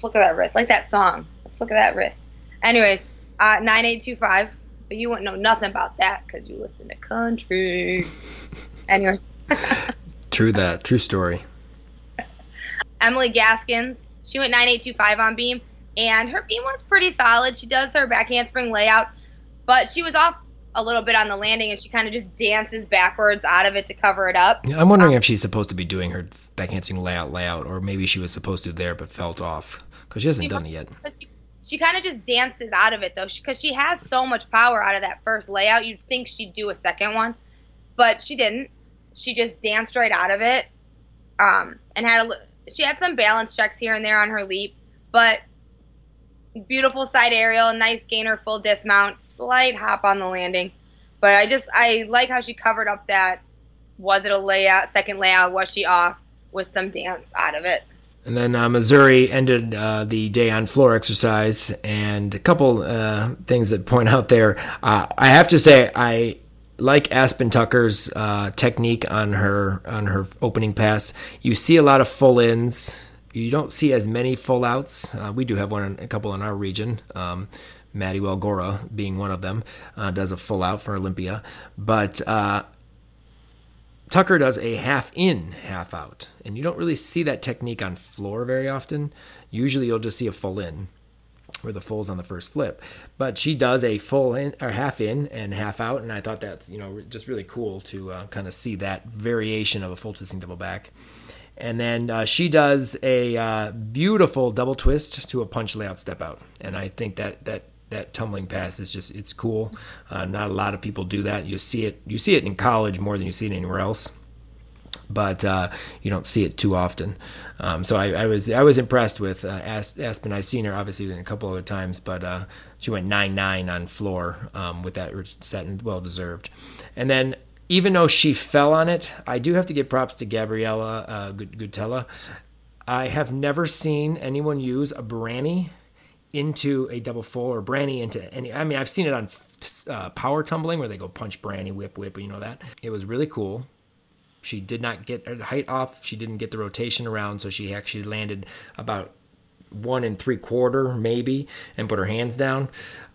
Flick of that wrist, like that song. Flick of that wrist. Anyways, uh, 9825. But you wouldn't know nothing about that because you listen to country. anyway. True that. True story. Emily Gaskins. She went 9825 on beam, and her beam was pretty solid. She does her back handspring layout, but she was off a little bit on the landing, and she kind of just dances backwards out of it to cover it up. I'm wondering um, if she's supposed to be doing her back handspring layout layout, or maybe she was supposed to there but felt off because she hasn't she, done it yet. She, she kind of just dances out of it though, because she, she has so much power out of that first layout. You'd think she'd do a second one, but she didn't. She just danced right out of it, um, and had a she had some balance checks here and there on her leap, but beautiful side aerial, nice gainer, full dismount, slight hop on the landing. But I just I like how she covered up that was it a layout, second layout, was she off with some dance out of it. And then uh, Missouri ended uh, the day on floor exercise, and a couple uh, things that point out there. Uh, I have to say, I like Aspen Tucker's uh, technique on her on her opening pass. You see a lot of full ins. You don't see as many full outs. Uh, we do have one, a couple in our region. Um, Maddie Welgora being one of them does a full out for Olympia, but Tucker does a half in, half out, and you don't really see that technique on floor very often. Usually, you'll just see a full in where the full's on the first flip. But she does a full in or half in and half out, and I thought that's you know just really cool to uh, kind of see that variation of a full twisting double back. And then uh, she does a uh, beautiful double twist to a punch layout step out, and I think that that that tumbling pass is just it's cool. Uh, not a lot of people do that. You see it you see it in college more than you see it anywhere else but uh, you don't see it too often. Um, so I, I, was I was impressed with uh, Aspen. I've seen her obviously a couple other times, but uh, she went nine nine on floor um, with that set and well deserved. And then even though she fell on it, I do have to give props to Gabriella uh, Gutella. I have never seen anyone use a Branny into a double full or Branny into any. I mean, I've seen it on uh, power tumbling where they go punch Branny, whip, whip. You know that. It was really cool. She did not get her height off. She didn't get the rotation around, so she actually landed about one and three quarter maybe and put her hands down.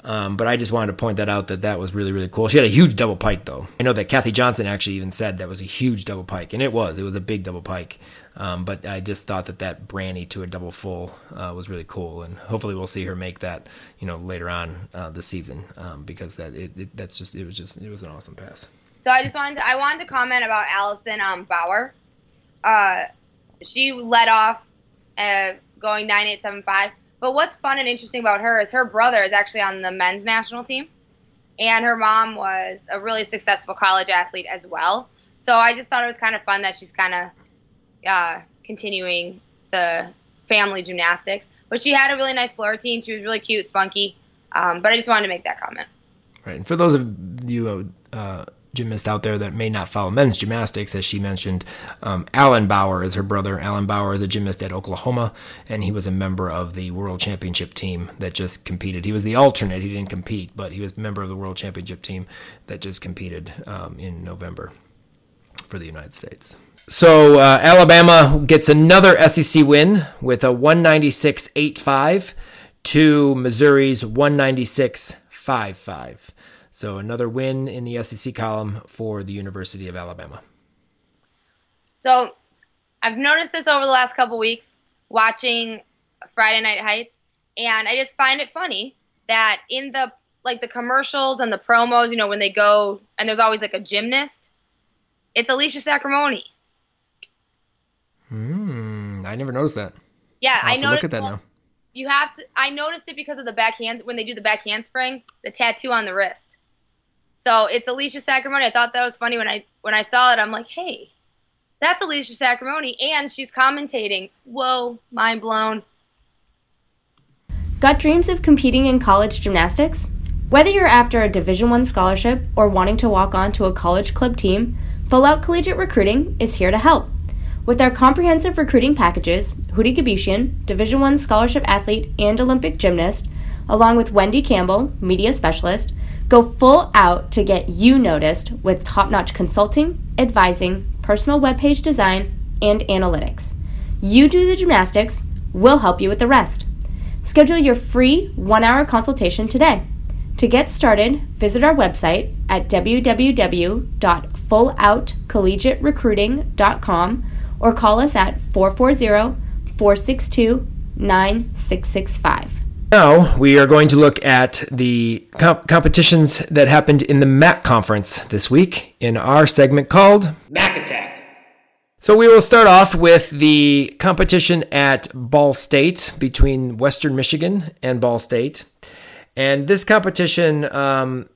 Um, but I just wanted to point that out that that was really really cool. She had a huge double pike though. I know that Kathy Johnson actually even said that was a huge double pike, and it was. It was a big double pike. Um, but I just thought that that Branny to a double full uh, was really cool, and hopefully we'll see her make that you know later on uh, this season um, because that it, it, that's just it was just it was an awesome pass. So I just wanted to, I wanted to comment about Allison um, Bauer. Uh, she led off uh, going nine eight seven five. But what's fun and interesting about her is her brother is actually on the men's national team, and her mom was a really successful college athlete as well. So I just thought it was kind of fun that she's kind of uh, continuing the family gymnastics. But she had a really nice floor routine. She was really cute, spunky. Um, but I just wanted to make that comment. Right. And for those of you uh, gymnasts out there that may not follow men's gymnastics, as she mentioned, um, Alan Bauer is her brother. Alan Bauer is a gymnast at Oklahoma, and he was a member of the World Championship team that just competed. He was the alternate; he didn't compete, but he was a member of the World Championship team that just competed um, in November for the United States. So uh, Alabama gets another SEC win with a 196.85 to Missouri's 196.55. So another win in the SEC column for the University of Alabama. So I've noticed this over the last couple weeks watching Friday Night Heights, and I just find it funny that in the like the commercials and the promos, you know, when they go and there's always like a gymnast, it's Alicia Sacramone. Hmm, I never noticed that. Yeah, I'll I know. Look at that now. You have to. I noticed it because of the backhand when they do the back handspring, the tattoo on the wrist. So it's Alicia Sacramone. I thought that was funny when I when I saw it. I'm like, hey, that's Alicia Sacramone, and she's commentating. Whoa, mind blown. Got dreams of competing in college gymnastics? Whether you're after a Division 1 scholarship or wanting to walk on to a college club team, Full Out Collegiate Recruiting is here to help. With our comprehensive recruiting packages, Hootie Gabishian, Division 1 scholarship athlete and Olympic gymnast, along with Wendy Campbell, media specialist, go full out to get you noticed with top-notch consulting, advising, personal webpage design, and analytics. You do the gymnastics, we'll help you with the rest. Schedule your free 1-hour consultation today. To get started, visit our website at www.fulloutcollegiaterecruiting.com or call us at 440 462 9665. Now we are going to look at the comp- competitions that happened in the MAC conference this week in our segment called Mac Attack. So we will start off with the competition at Ball State between Western Michigan and Ball State. And this competition um,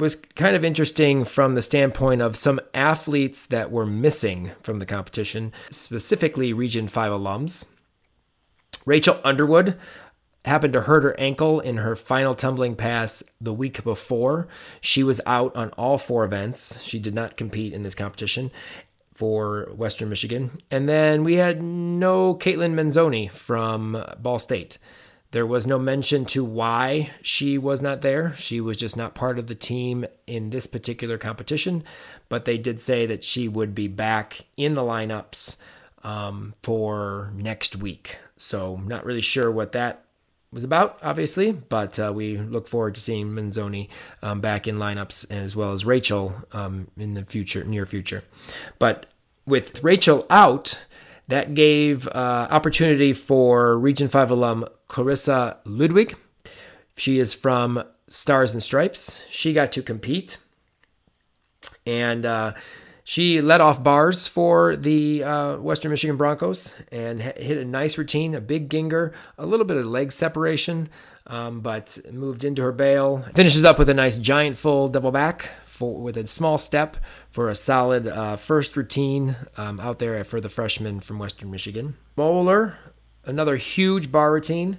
was kind of interesting from the standpoint of some athletes that were missing from the competition, specifically Region 5 alums. Rachel Underwood happened to hurt her ankle in her final tumbling pass the week before. She was out on all four events. She did not compete in this competition for Western Michigan. And then we had no Caitlin Menzoni from Ball State. There was no mention to why she was not there. She was just not part of the team in this particular competition, but they did say that she would be back in the lineups um, for next week. So, not really sure what that was about, obviously, but uh, we look forward to seeing Menzoni um, back in lineups as well as Rachel um, in the future, near future. But with Rachel out, that gave uh, opportunity for Region 5 alum Clarissa Ludwig. She is from Stars and Stripes. She got to compete. And uh, she led off bars for the uh, Western Michigan Broncos and hit a nice routine, a big Gienger, a little bit of leg separation, um, but moved into her bail. Finishes up with a nice giant full double back with a small step for a solid uh, first routine um, out there for the freshman from Western Michigan. Moeller, another huge bar routine.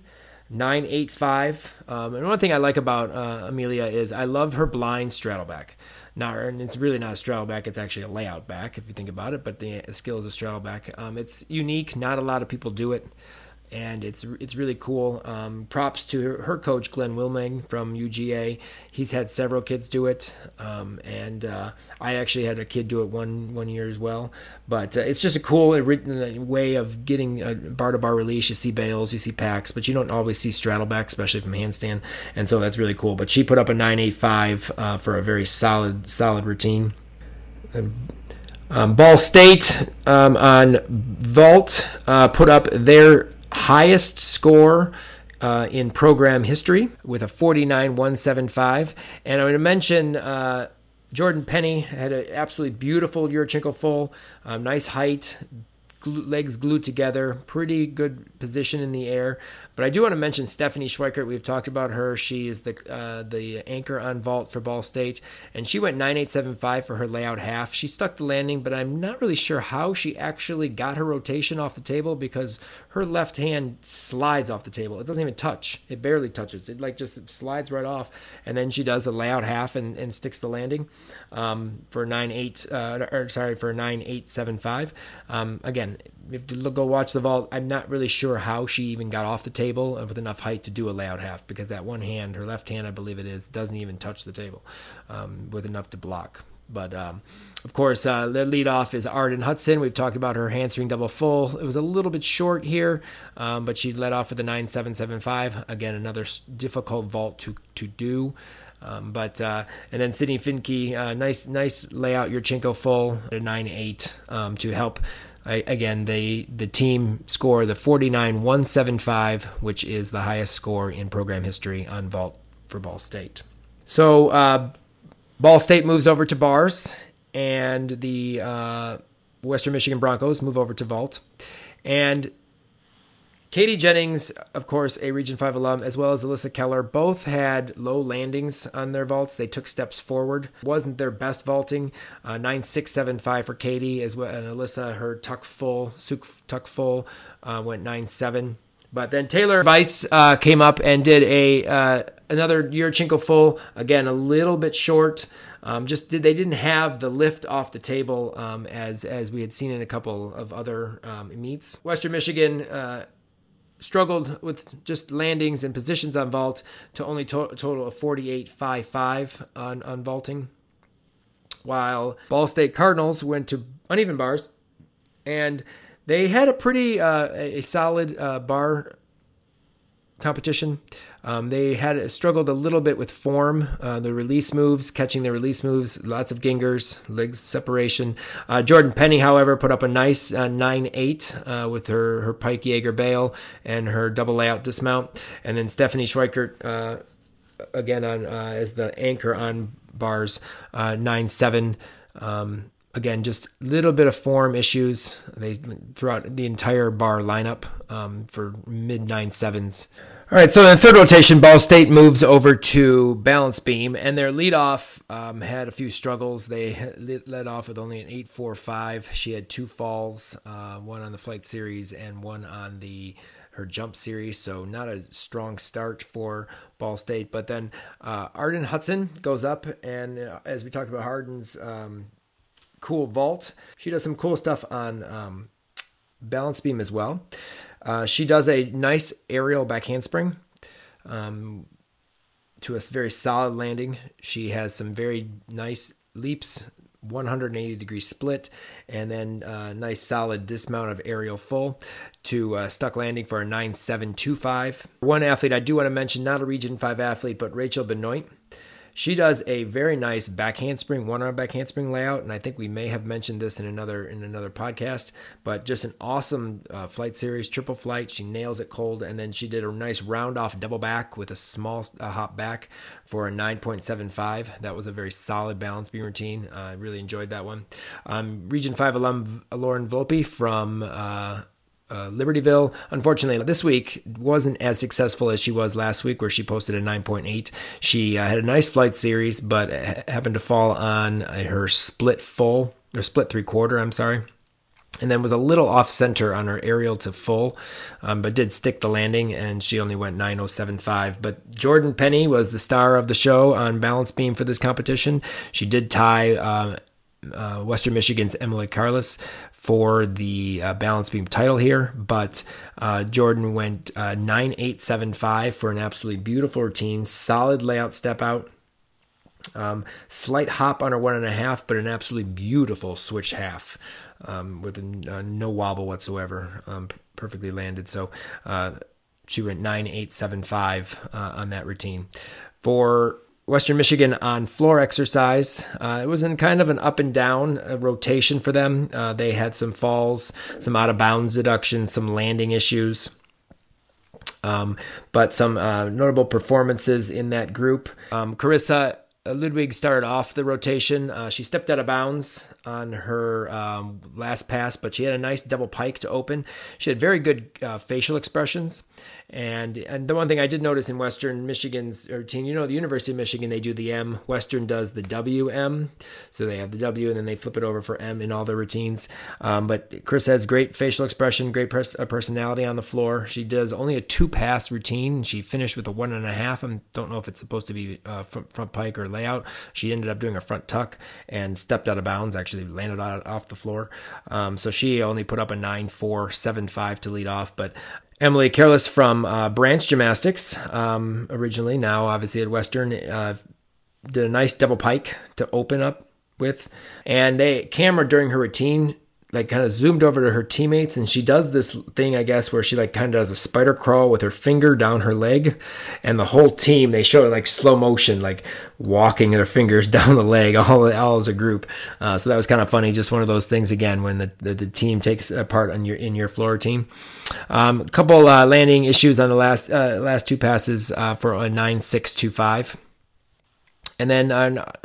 985. Um, and one thing I like about uh, Amelia is I love her blind straddle back. Not, and it's really not a straddle back; it's actually a layout back if you think about it. But the skill is a straddle back. Um, it's unique; not a lot of people do it and it's it's really cool. Um, props to her, coach Glenn Wilming from UGA. He's had several kids do it, um, and uh, I actually had a kid do it one one year as well. But uh, it's just a cool way of getting a bar to bar release. You see bails, you see Paks, but you don't always see straddle back, especially from handstand, and so that's really cool. But she put up a 985 uh, for a very solid solid routine. And, um, Ball State um, on vault uh, put up their highest score uh, in program history with a 49.175. And I'm going to mention uh, Jordan Penny had an absolutely beautiful Yurchenko full, um, nice height, legs glued together, pretty good position in the air. But I do want to mention Stephanie Schweikert. We've talked about her. She is the uh, the anchor on vault for Ball State, and she went 9875 for her layout half. She stuck the landing, but I'm not really sure how she actually got her rotation off the table because her left hand slides off the table. It doesn't even touch. It barely touches. It like just slides right off, and then she does a layout half and, and sticks the landing um, for nine eight. Uh, or sorry for nine eight seven five. Um, again, if you go watch the vault, I'm not really sure how she even got off the table with enough height to do a layout half because that one hand, her left hand, I believe it is, doesn't even touch the table um, with enough to block. But um, of course, uh, the lead off is Arden Hudson. We've talked about her handspring double full. It was a little bit short here, um, but she led off with a 9775. Again, another difficult vault to, to do. Um, but uh, and then Sydney Finke, uh, nice nice layout. Yurchenko full at a nine eight um, to help. I, again, they the team score the 49 175, which is the highest score in program history on vault for Ball State. So uh, Ball State moves over to bars, and the uh, Western Michigan Broncos move over to vault, and Katie Jennings, of course, a Region 5 alum, as well as Alyssa Keller, both had low landings on their vaults. They took steps forward. Wasn't their best vaulting. Uh, 9675 for Katie, as well, and Alyssa, her tuck full, tuck full, uh, went 97. But then Taylor Weiss uh, came up and did a uh, another Yurchenko full, again, a little bit short. Um, just did they didn't have the lift off the table um, as as we had seen in a couple of other um, meets. Western Michigan uh, struggled with just landings and positions on vault to only to- a total of 48.55 on, on vaulting. While Ball State Cardinals went to uneven bars and they had a pretty uh, a solid uh, bar competition. Um, they had struggled a little bit with form, uh, the release moves, catching the release moves, lots of Giengers, legs separation. Uh, Jordan Penny, however, put up a nice uh, 9 8 uh, with her, her Pike Jaeger bail and her double layout dismount. And then Stephanie Schweikert, uh, again, on uh, as the anchor on bars, 9 7. Um, again, just a little bit of form issues they throughout the entire bar lineup um, for mid nine sevens. All right, so in the third rotation, Ball State moves over to balance beam, and their leadoff um, had a few struggles. They led off with only an 8.45. She had two falls, uh, one on the flight series and one on the her jump series, so not a strong start for Ball State. But then uh, Arden Hudson goes up, and uh, as we talked about Arden's um, cool vault, she does some cool stuff on um, balance beam as well. Uh, she does a nice aerial back handspring um, to a very solid landing. She has some very nice leaps, 180 degree split, and then uh, nice solid dismount of aerial full to uh, stuck landing for a 9725. One athlete I do want to mention, not a Region 5 athlete, but Rachel Benoit. She does a very nice back handspring, one arm back handspring layout, and I think we may have mentioned this in another in another podcast. But just an awesome uh, flight series, triple flight. She nails it cold, and then she did a nice round off double back with a small uh, hop back for a 9.75. That was a very solid balance beam routine. Uh, I really enjoyed that one. Um, Region Five alum Lauren Volpe from uh, Libertyville. Unfortunately, this week wasn't as successful as she was last week, where she posted a 9.8. She uh, had a nice flight series, but happened to fall on uh, her split full or split three quarter. I'm sorry. And then was a little off center on her aerial to full, um, but did stick the landing, and she only went 9075. But Jordan Penny was the star of the show on balance beam for this competition. She did tie uh, uh, Western Michigan's Emily Carlos for the uh, balance beam title here, but uh, Jordan went uh, 9875 for an absolutely beautiful routine, solid layout step out. Um, slight hop on her one and a half, but an absolutely beautiful switch half um, with a, uh, no wobble whatsoever. Um, perfectly landed. So uh, she went 9875 uh, on that routine. For Western Michigan on floor exercise. Uh, it was in kind of an up and down uh, rotation for them. Uh, they had some falls, some out of bounds deductions, some landing issues. Um, but some uh, notable performances in that group. Um, Carissa Ludwig started off the rotation. Uh, she stepped out of bounds on her um, last pass, but she had a nice double pike to open. She had very good uh, facial expressions. And and the one thing I did notice in Western Michigan's routine, you know, the University of Michigan, they do the M. Western does the WM. So they have the W and then they flip it over for M in all their routines. Um, but Chris has great facial expression, great pers- uh, personality on the floor. She does only a two pass routine. She finished with a one and a half. I don't know if it's supposed to be uh, front, front pike or layout. She ended up doing a front tuck and stepped out of bounds, actually landed off the floor. Um, so she only put up a 9 4 7 5 to lead off. But Emily Careless from uh, Branch Gymnastics, um, originally, now obviously at Western, uh, did a nice double pike to open up with. And they camera during her routine like kind of zoomed over to her teammates and she does this thing i guess where she like kind of does a spider crawl with her finger down her leg and the whole team they show it like slow motion like walking their fingers down the leg all, all as a group. Uh, so that was kind of funny just one of those things again when the, the, the team takes a part on your in your floor team. Um, a couple uh, landing issues on the last uh, last two passes uh, for a 9625 and then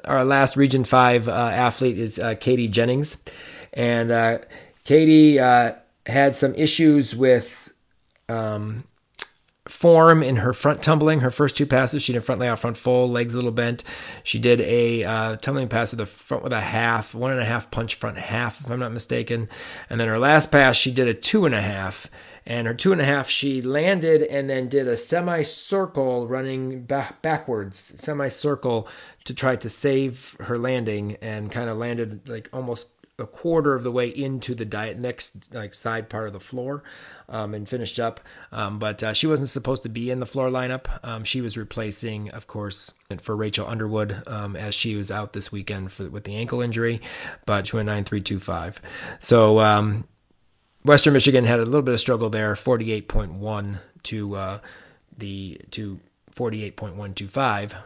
our last region 5 uh, athlete is uh, katie jennings and uh, Katie uh, had some issues with um, form in her front tumbling. Her first two passes, she did a front layout, front full, legs a little bent. She did a uh, tumbling pass with a front with a half, one and a half punch front half, if I'm not mistaken. And then her last pass, she did a two and a half. And her two and a half, she landed and then did a semicircle running back backwards, semicircle to try to save her landing, and kind of landed like almost a quarter of the way into the diet next like side part of the floor um, and finished up. Um, but uh, she wasn't supposed to be in the floor lineup. Um, she was replacing of course for rachel underwood um, as she was out this weekend for, with the ankle injury but she went 9325 so um, western michigan had a little bit of struggle there 48.1 to uh, the to 48.125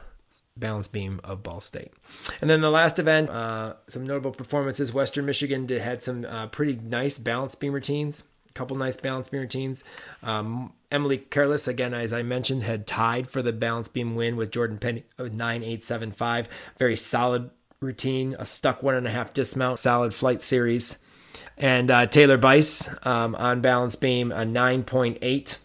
balance beam of Ball State. And then the last event, uh, some notable performances. Western Michigan did had some uh, pretty nice balance beam routines. A couple nice balance beam routines. Um, Emily Careless, again, as I mentioned, had tied for the balance beam win with Jordan Penny with 9875. Very solid routine, a stuck one and a half dismount, solid flight series. And uh, Taylor Bice um, on balance beam, a 9.8.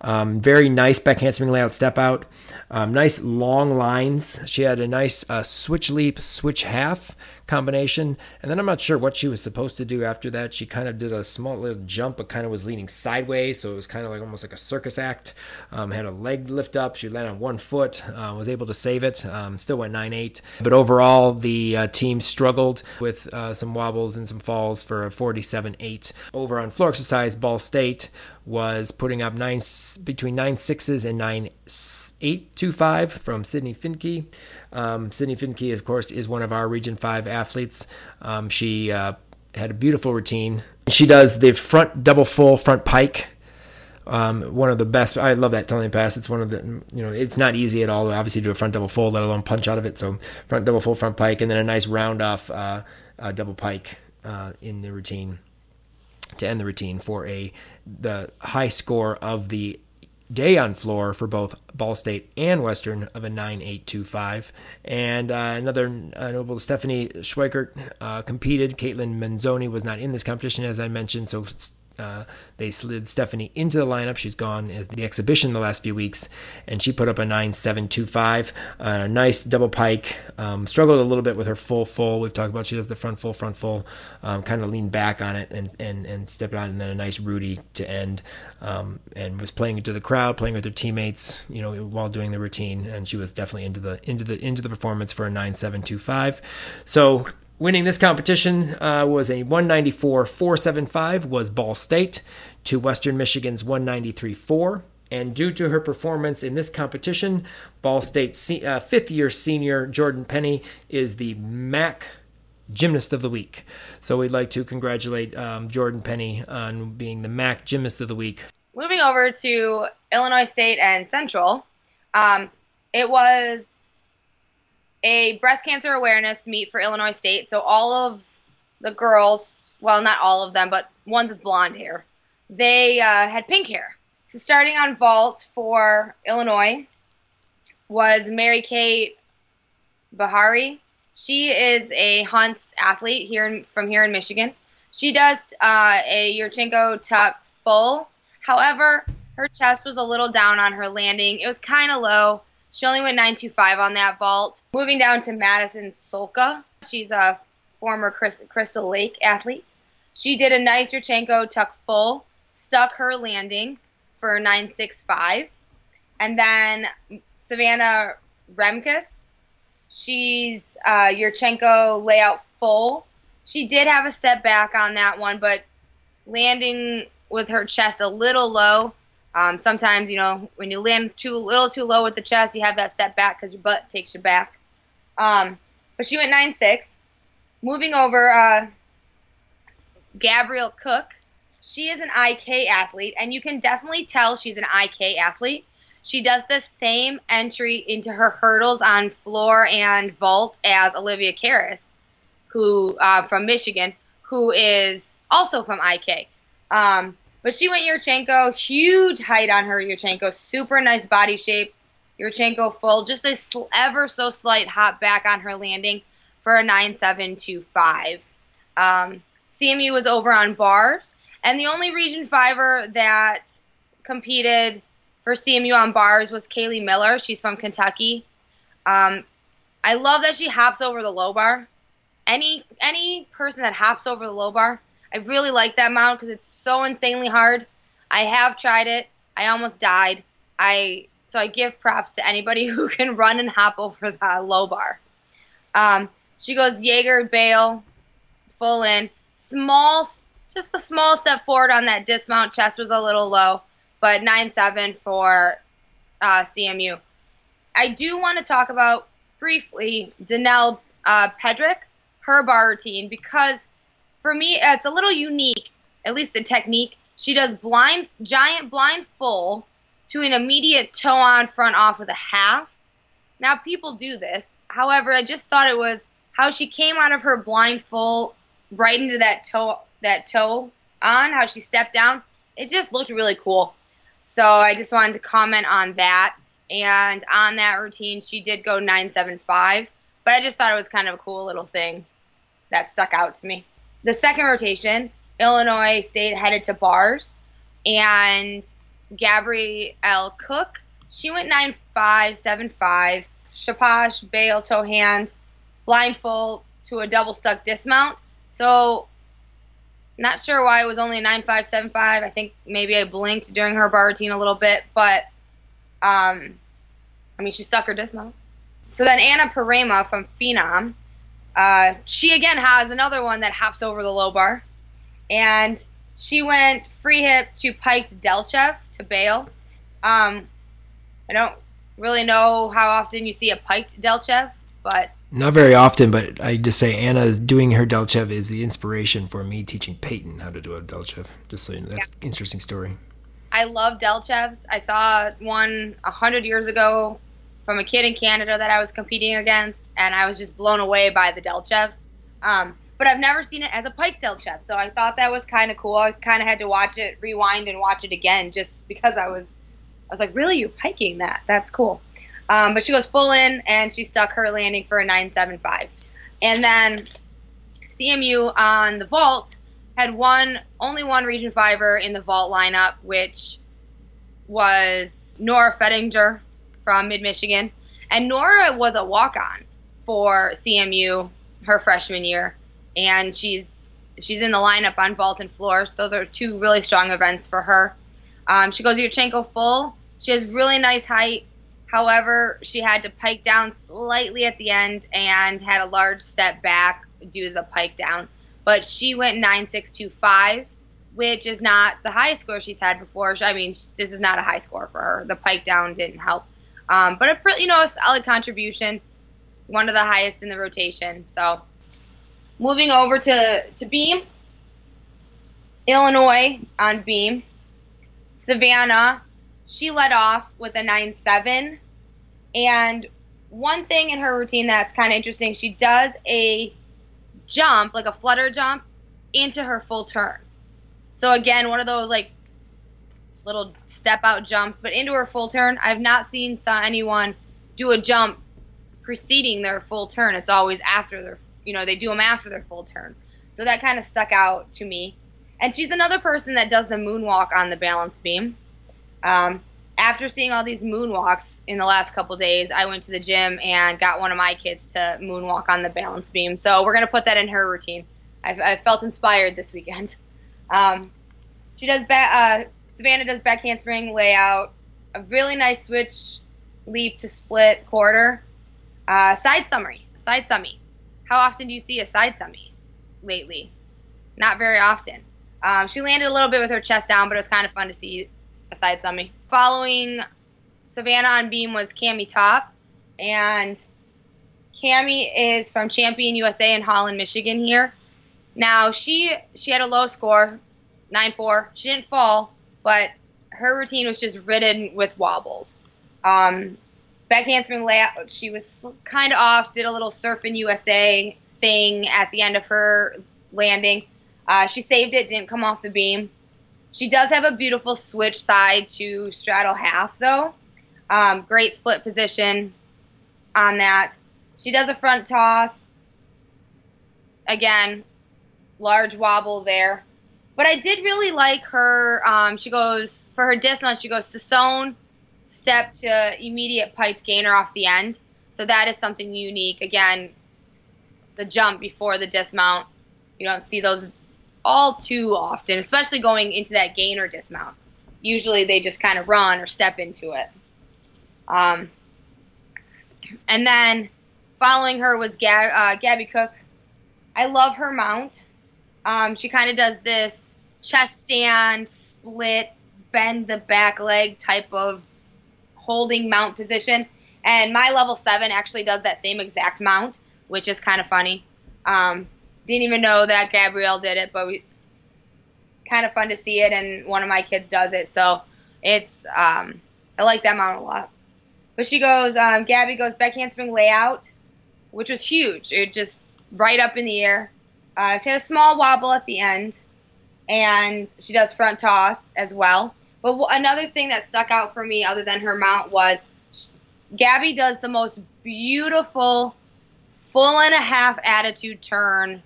Um, very nice back handspring layout step out. Um, nice long lines. She had a nice uh, switch leap, switch half combination. And then I'm not sure what she was supposed to do after that. She kind of did a small little jump, but kind of was leaning sideways. So it was kind of like almost like a circus act. Um, had a leg lift up. She landed on one foot, uh, was able to save it. Um, still went 9 8. But overall, the uh, team struggled with uh, some wobbles and some falls for a 47 8. Over on floor exercise, Ball State was putting up nine between nine sixes and nine eight two five from Sydney Finke. Um, Sydney Finke, of course, is one of our Region Five athletes. Um, she uh, had a beautiful routine. She does the front double full front pike. Um, one of the best. I love that tumbling pass. It's one of the, you know, it's not easy at all, obviously, to do a front double full, let alone punch out of it. So, front double full, front pike, and then a nice round off uh, uh, double pike uh, in the routine to end the routine for a the high score of the day on floor for both Ball State and Western of a 9825. And uh, another uh, notable Stephanie Schweikert uh, competed. Caitlin Manzoni was not in this competition, as I mentioned, so uh, they slid Stephanie into the lineup. She's gone as the exhibition the last few weeks, and she put up a 9.725. A uh, nice double pike. Um, struggled a little bit with her full full. We've talked about she does the front full, front full. Um, kind of leaned back on it and and and stepped on, and then a nice Rudy to end. Um, and was playing to the crowd, playing with her teammates, you know, while doing the routine. And she was definitely into the into the into the performance for a 9.725. So Winning this competition uh, was a 194 475 was Ball State to Western Michigan's 193 4. And due to her performance in this competition, Ball State uh, fifth year senior Jordan Penny is the MAC Gymnast of the Week. So we'd like to congratulate um, Jordan Penny on being the MAC Gymnast of the Week. Moving over to Illinois State and Central, um, it was a breast cancer awareness meet for Illinois State. So all of the girls, well, not all of them, but ones with blonde hair, they uh, had pink hair. So starting on vault for Illinois was Mary Kate Bahari. She is a Hunts athlete here in, from here in Michigan. She does uh, a Yurchenko tuck full. However, her chest was a little down on her landing. It was kind of low. She only went 925 on that vault. Moving down to Madison Solka. She's a former Crystal Lake athlete. She did a nice Yurchenko tuck full, stuck her landing for 965. And then Savannah Remkus, she's uh, Yurchenko layout full. She did have a step back on that one, but landing with her chest a little low. Um, sometimes, you know, when you land too little too low with the chest, you have that step back because your butt takes you back. Um, but she went nine six. Moving over, uh, Gabrielle Cook. She is an IK athlete, and you can definitely tell she's an IK athlete. She does the same entry into her hurdles on floor and vault as Olivia Karas, who uh, from Michigan, who is also from IK. Um, but she went Yurchenko, huge height on her Yurchenko, super nice body shape. Yurchenko full, just a ever so slight hop back on her landing for a 9725. Um, CMU was over on bars, and the only Region Fiver that competed for CMU on bars was Kaylee Miller. She's from Kentucky. Um, I love that she hops over the low bar. Any any person that hops over the low bar, I really like that mount because it's so insanely hard. I have tried it. I almost died. I so I give props to anybody who can run and hop over the low bar. Um, she goes Jaeger bail, full in, small, just a small step forward on that dismount. Chest was a little low, but nine seven for uh, CMU. I do want to talk about briefly Danelle uh, Pedrick, her bar routine, because for me, uh, it's a little unique, at least the technique. She does blind, giant blind full to an immediate toe on front off with a half. Now, people do this. However, I just thought it was how she came out of her blind full right into that toe, that toe on, how she stepped down. It just looked really cool. So I just wanted to comment on that. And on that routine, she did go 975, but I just thought it was kind of a cool little thing that stuck out to me. The second rotation, Illinois State headed to bars, and Gabrielle Cook, she went 9575. Shaposh, bail, toe hand, blindfold to a double stuck dismount. So, not sure why it was only a 9575. I think maybe I blinked during her bar routine a little bit, but um, I mean, she stuck her dismount. So then Anna Parema from Phenom, uh, she again has another one that hops over the low bar, and she went free hip to piked Delchev to bail. Um, I don't really know how often you see a piked Delchev, but not very often. But I just say Anna doing her Delchev is the inspiration for me teaching Peyton how to do a Delchev. Just so you know, that's yeah. interesting story. I love Delchevs. I saw one a hundred years ago from a kid in Canada that I was competing against, and I was just blown away by the Delchev. Um, but I've never seen it as a pike Delchev, so I thought that was kind of cool. I kind of had to watch it, rewind, and watch it again just because I was, I was like, really, you're piking that? That's cool. Um, but she goes full in, and she stuck her landing for a 9.75. And then CMU on the vault had one, only one Region Fiver in the vault lineup, which was Nora Fettinger from Mid Michigan, and Nora was a walk on for CMU her freshman year, and she's she's in the lineup on vault and floor. Those are two really strong events for her. Um, she goes Yurchenko full. She has really nice height. However, she had to pike down slightly at the end and had a large step back due to the pike down. But she went 9625, which is not the highest score she's had before. I mean, this is not a high score for her. The pike down didn't help. Um, but a you know a solid contribution, one of the highest in the rotation. So moving over to to beam, Illinois on beam, Savannah, she led off with a nine seven, and one thing in her routine that's kind of interesting, she does a jump like a flutter jump into her full turn. So again, one of those like little step out jumps, but into her full turn. I've not seen saw anyone do a jump preceding their full turn. It's always after their, you know, they do them after their full turns. So that kind of stuck out to me. And she's another person that does the moonwalk on the balance beam. Um, after seeing all these moonwalks in the last couple days, I went to the gym and got one of my kids to moonwalk on the balance beam. So we're gonna put that in her routine. I, felt inspired this weekend. Um, she does back. Uh, Savannah does back handspring layout. A really nice switch leap to split quarter. Uh, side summary. Side summy. How often do you see a side summy lately? Not very often. Um, she landed a little bit with her chest down, but it was kind of fun to see a side summy. Following Savannah on beam was Cami Top, and Cami is from Champion USA in Holland, Michigan. Here, now she she had a low score, nine four. She didn't fall, but her routine was just ridden with wobbles. Um, back handspring layout, she was kind of off. Did a little surfing USA thing at the end of her landing. Uh, she saved it, didn't come off the beam. She does have a beautiful switch side to straddle half, though. Um, great split position on that. She does a front toss. Again, large wobble there. But I did really like her. Um, she goes, for her dismount, she goes to sewn, step to immediate piked gainer off the end. So that is something unique. Again, the jump before the dismount. You don't see those all too often, especially going into that gainer dismount. Usually they just kind of run or step into it. Um, and then following her was Gab, uh, Gabby Cook. I love her mount. Um, she kind of does this chest stand, split, bend the back leg type of holding mount position. And my level 7 actually does that same exact mount, which is kind of funny. Um, didn't even know that Gabrielle did it, but we kind of fun to see it, and one of my kids does it, so it's um, I like that mount a lot. But she goes, um, Gabby goes back handspring layout, which was huge. It just right up in the air. Uh, she had a small wobble at the end, and she does front toss as well. But w- another thing that stuck out for me, other than her mount, was she, Gabby does the most beautiful full and a half attitude turn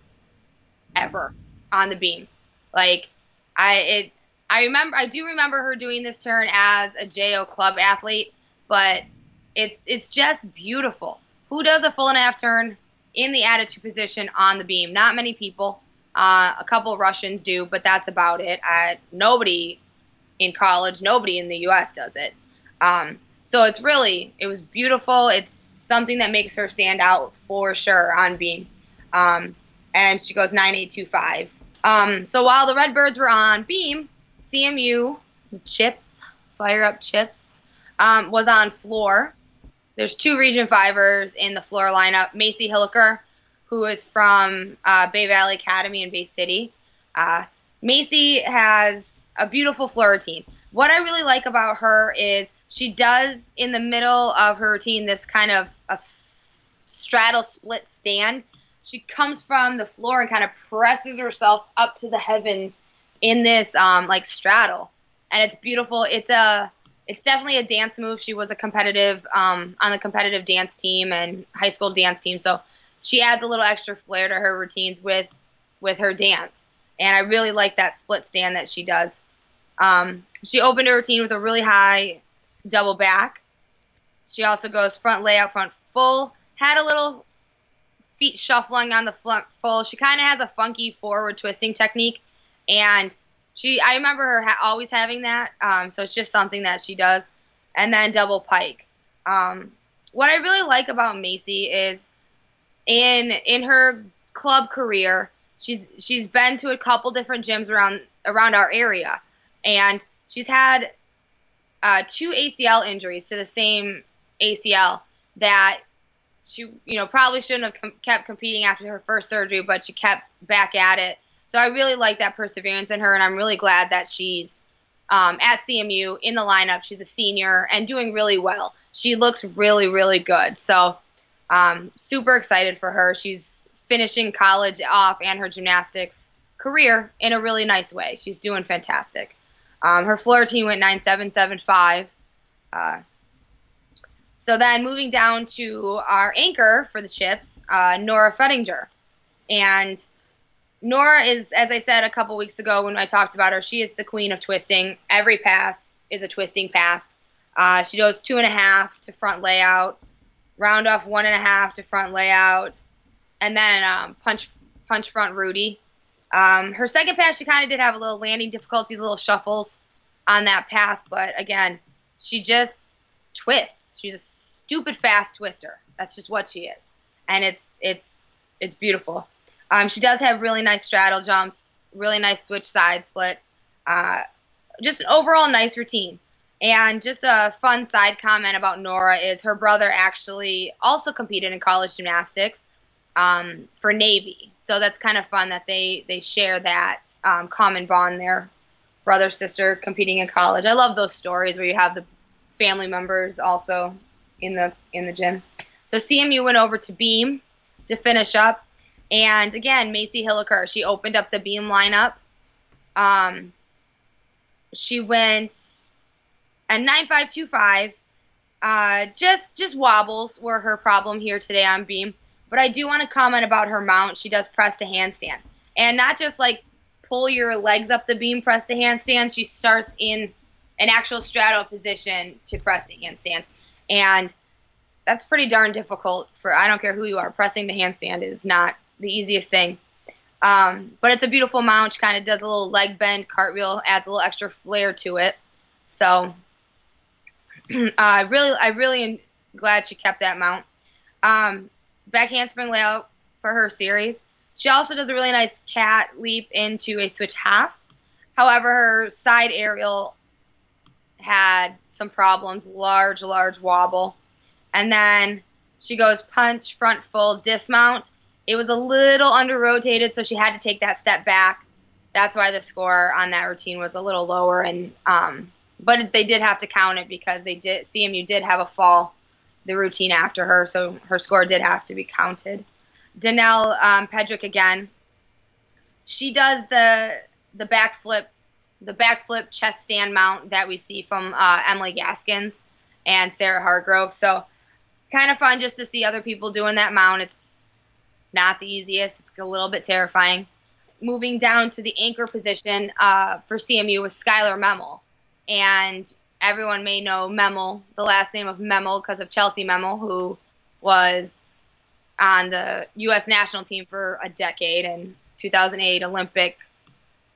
ever on the beam. Like I it I remember I do remember her doing this turn as a JO club athlete, but it's it's just beautiful. Who does a full and a half turn in the attitude position on the beam? Not many people. Uh, a couple Russians do, but that's about it. I, nobody in college, nobody in the U.S. does it. Um, so it's really, it was beautiful. It's something that makes her stand out for sure on beam. Um, and she goes 9825. Um, so while the Redbirds were on beam, CMU, the Chips, Fire Up Chips, um, was on floor. There's two Region Fivers in the floor lineup. Macy Hilliker, who is from uh, Bay Valley Academy in Bay City. Uh, Macy has a beautiful floor routine. What I really like about her is she does in the middle of her routine this kind of a straddle split stand. She comes from the floor and kind of presses herself up to the heavens in this um, like straddle, and it's beautiful. It's a it's definitely a dance move. She was a competitive um, on the competitive dance team and high school dance team, so she adds a little extra flair to her routines with with her dance. And I really like that split stand that she does. Um, she opened her routine with a really high double back. She also goes front layout, front full. Had a little feet shuffling on the front full. She kind of has a funky forward twisting technique, and she I remember her ha- always having that. Um, so it's just something that she does. And then double pike. Um, what I really like about Macy is in in her club career, she's she's been to a couple different gyms around around our area, and she's had uh, two ACL injuries to the same ACL that she you know probably shouldn't have com- kept competing after her first surgery, but she kept back at it. So I really like that perseverance in her, and I'm really glad that she's um, at CMU in the lineup. She's a senior and doing really well. She looks really really good. So um, super excited for her. She's finishing college off and her gymnastics career in a really nice way. She's doing fantastic. Um, her floor team went 9775. Uh, So then moving down to our anchor for the chips, uh, Nora Fettinger. And Nora is, as I said a couple weeks ago when I talked about her, she is the queen of twisting. Every pass is a twisting pass. Uh, she goes two and a half to front layout, round off one and a half to front layout, and then um, punch punch front Rudy. Um, her second pass, she kind of did have a little landing difficulties, little shuffles on that pass, but again, she just twists. She's a stupid fast twister. That's just what she is, and it's it's it's beautiful. Um, she does have really nice straddle jumps, really nice switch side split. Uh, just an overall nice routine. And just a fun side comment about Nora is her brother actually also competed in college gymnastics um, for Navy. So that's kind of fun that they they share that um, common bond there, brother sister competing in college. I love those stories where you have the family members also in the in the gym. So CMU went over to Beam to finish up, and again Macy Hilliker she opened up the Beam lineup. Um, she went a 9525. Uh, just just wobbles were her problem here today on beam. But I do want to comment about her mount. She does press to handstand, and not just like pull your legs up the beam, press to handstand. She starts in an actual straddle position to press to handstand, and that's pretty darn difficult for I don't care who you are. Pressing the handstand is not the easiest thing. Um, but it's a beautiful mount. She kind of does a little leg bend, cartwheel, adds a little extra flair to it. So I uh, really, I really am glad she kept that mount. Um, back handspring layout for her series. She also does a really nice cat leap into a switch half. However, her side aerial had some problems, large, large wobble. And then she goes punch, front full, dismount. It was a little under rotated, so she had to take that step back. That's why the score on that routine was a little lower. And um, but they did have to count it because they did CMU did have a fall the routine after her, so her score did have to be counted. Danelle um, Pedrick again. She does the the backflip, the backflip chest stand mount that we see from uh, Emily Gaskins and Sarah Hargrove. So kind of fun just to see other people doing that mount. It's not the easiest. It's a little bit terrifying. Moving down to the anchor position uh, for CMU was Skylar Memmel and everyone may know Memmel, the last name of Memmel, because of Chelsie Memmel, who was on the U.S. national team for a decade and 2008 Olympic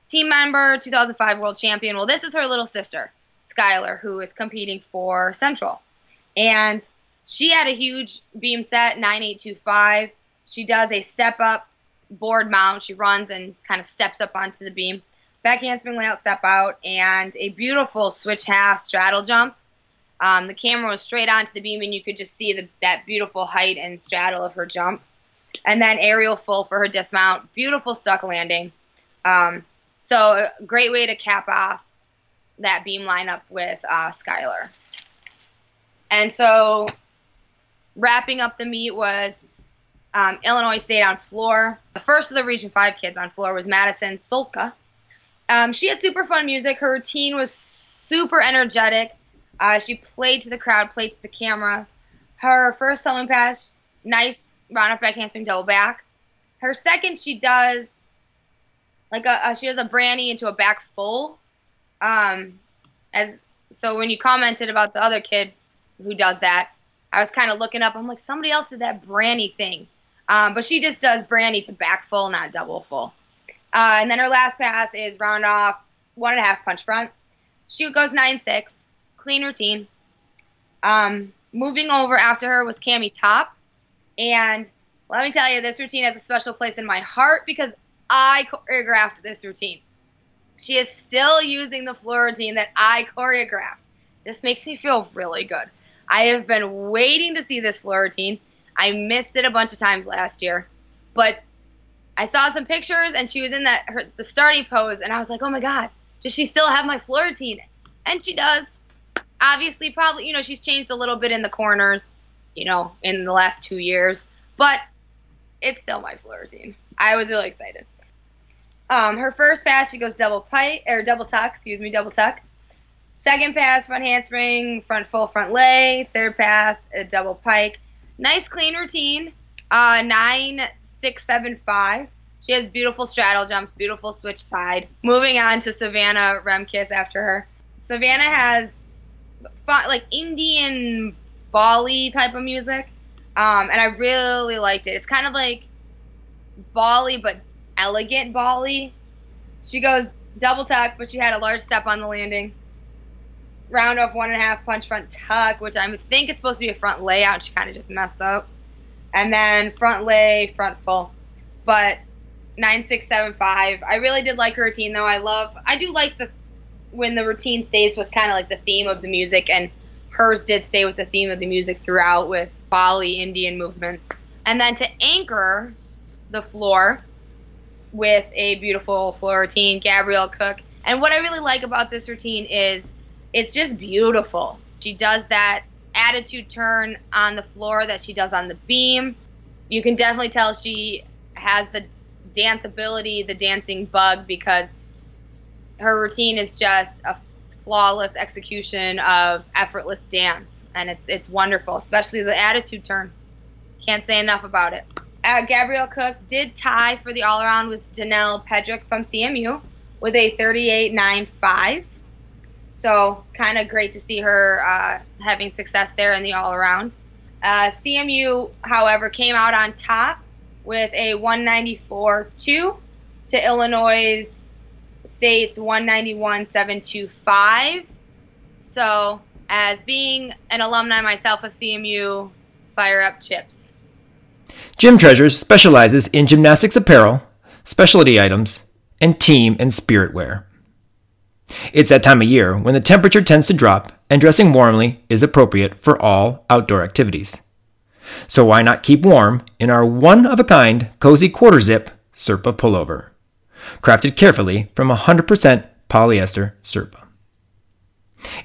team member, 2005 world champion. Well, this is her little sister, Skylar, who is competing for Central. And she had a huge beam set, 9825. She does a step up board mount. She runs and kind of steps up onto the beam back handspring layout step out, and a beautiful switch half straddle jump. Um, the camera was straight onto the beam, and you could just see the, that beautiful height and straddle of her jump. And then aerial full for her dismount. Beautiful stuck landing. Um, so, a great way to cap off that beam lineup with uh, Skylar. And so, wrapping up the meet was um, Illinois State on floor. The first of the Region 5 kids on floor was Madison Solka. Um, she had super fun music. Her routine was super energetic. Uh, she played to the crowd, played to the cameras. Her first sewing pass, nice round up back handspring double back. Her second, she does like a, a she does a branny into a back full. Um, as so when you commented about the other kid who does that, I was kind of looking up. I'm like somebody else did that branny thing, um, but she just does brandy to back full, not double full. Uh, and then her last pass is round off one and a half punch front. Shoot goes nine six. Clean routine. Um, moving over after her was Cami Top, and let me tell you, this routine has a special place in my heart because I choreographed this routine. She is still using the floor routine that I choreographed. This makes me feel really good. I have been waiting to see this floor routine. I missed it a bunch of times last year, but I saw some pictures and she was in that her the starting pose and I was like, oh my god, does she still have my floor routine? And she does. Obviously, probably you know she's changed a little bit in the corners, you know, in the last two years, but it's still my floor routine. I was really excited. Um, her first pass, she goes double pipe or double tuck, excuse me, double tuck. Second pass, front handspring, front full, front lay. Third pass, a double pike. Nice clean routine. Uh, nine, six, seven, five. She has beautiful straddle jumps, beautiful switch side. Moving on to Savannah Remkiss after her. Savannah has like Indian Bali type of music, um, and I really liked it. It's kind of like Bali, but elegant Bali. She goes double tuck, but she had a large step on the landing. Round off one and a half punch front tuck, which I think it's supposed to be a front layout. She kind of just messed up. And then front lay, front full. But nine six seven five. I really did like her routine though. I love. I do like the when the routine stays with kind of like the theme of the music, and hers did stay with the theme of the music throughout with Bali Indian movements. And then to anchor the floor with a beautiful floor routine, Gabrielle Cook. And what I really like about this routine is it's just beautiful. She does that attitude turn on the floor that she does on the beam. You can definitely tell she has the dance ability, the dancing bug, because her routine is just a flawless execution of effortless dance, and it's it's wonderful, especially the attitude turn. Can't say enough about it. Uh, Gabrielle Cook did tie for the all around with Danelle Pedrick from CMU with a 38.95. So kind of great to see her uh, having success there in the all around. Uh, CMU, however, came out on top with a 194.2 to Illinois State's 191.725. So, as being an alumni myself of CMU, fire up chips. Gym Treasures specializes in gymnastics apparel, specialty items, and team and spirit wear. It's that time of year when the temperature tends to drop and dressing warmly is appropriate for all outdoor activities. So why not keep warm in our one of a kind cozy quarter zip Sherpa pullover, crafted carefully from 100% polyester Sherpa.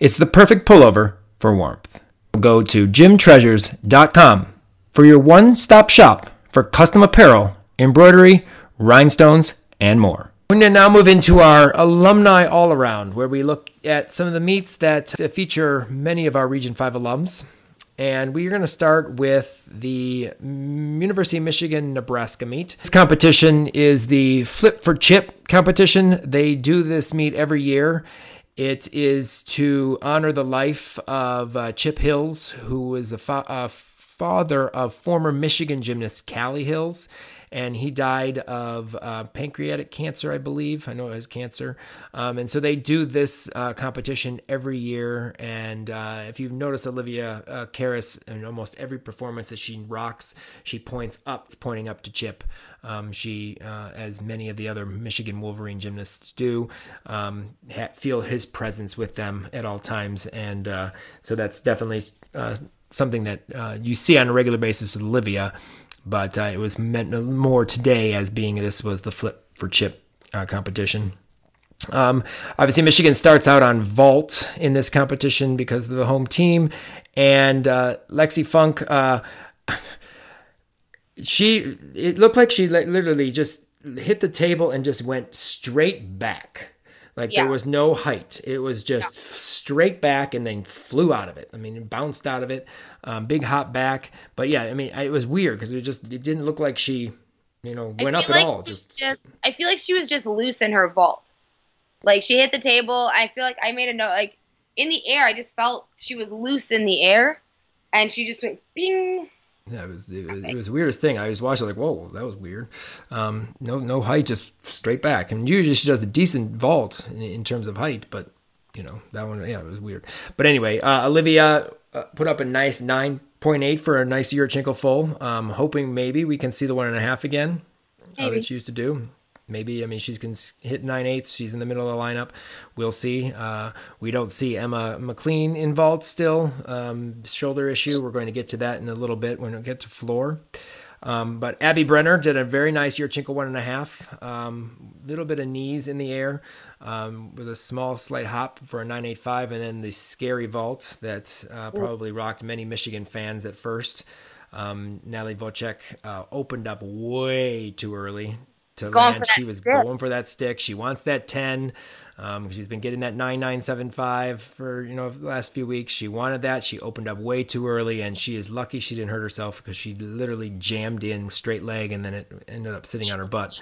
It's the perfect pullover for warmth. Go to gymtreasures.com for your one stop shop for custom apparel, embroidery, rhinestones, and more. We're going to now move into our alumni all around, where we look at some of the meets that feature many of our Region 5 alums. And we're going to start with the University of Michigan Nebraska meet. This competition is the Flip for Chip competition. They do this meet every year. It is to honor the life of uh, Chip Hills, who was a, fa- a father of former Michigan gymnast Callie Hills and he died of uh, pancreatic cancer, I believe. I know it was cancer. Um, and so they do this uh, competition every year. And uh, if you've noticed Olivia uh, Karas in almost every performance that she rocks, she points up, pointing up to Chip. Um, she, uh, as many of the other Michigan Wolverine gymnasts do, um, ha- feel his presence with them at all times. And uh, so that's definitely uh, something that you see on a regular basis with Olivia but uh, it was meant more today as being this was the flip for chip uh, competition. Um, obviously, Michigan starts out on vault in this competition because of the home team, and uh, Lexi Funk. Uh, she it looked like she literally just hit the table and just went straight back like yeah. there was no height. It was just yeah. straight back and then flew out of it. I mean, it bounced out of it. Um, big hop back. But yeah, I mean, it was weird because it just it didn't look like she, you know, went up like at all. Just, just I feel like she was just loose in her vault. Like she hit the table. I feel like I made a note. Like in the air, I just felt she was loose in the air, and she just went bing yeah, it was it was, it was the weirdest thing. I was watching like, whoa, that was weird. Um, no no height, just straight back. And usually she does a decent vault in, in terms of height, but you know that one, yeah, it was weird. But anyway, uh, Olivia uh, put up a nice nine point eight for a nice Yurchenko full. Um, hoping maybe we can see the one and a half again uh, that she used to do maybe I mean she's can hit nine eighths. She's in the middle of the lineup. We'll see. Uh, we don't see Emma McLean involved still. Um, shoulder issue. We're going to get to that in a little bit when we get to floor. Um, but Abby Brenner did a very nice year. Yurchenko one and a half. Um, little bit of knees in the air um, with a small slight hop for a 985, and then the scary vault that uh, probably rocked many Michigan fans at first. Um, Natalie Wojcik uh, opened up way too early to land. She was stick. going for that stick. She wants that 10. Um, she's been getting that 9975 for, you know, the last few weeks. She wanted that. She opened up way too early and she is lucky she didn't hurt herself because she literally jammed in straight leg and then it ended up sitting on her butt.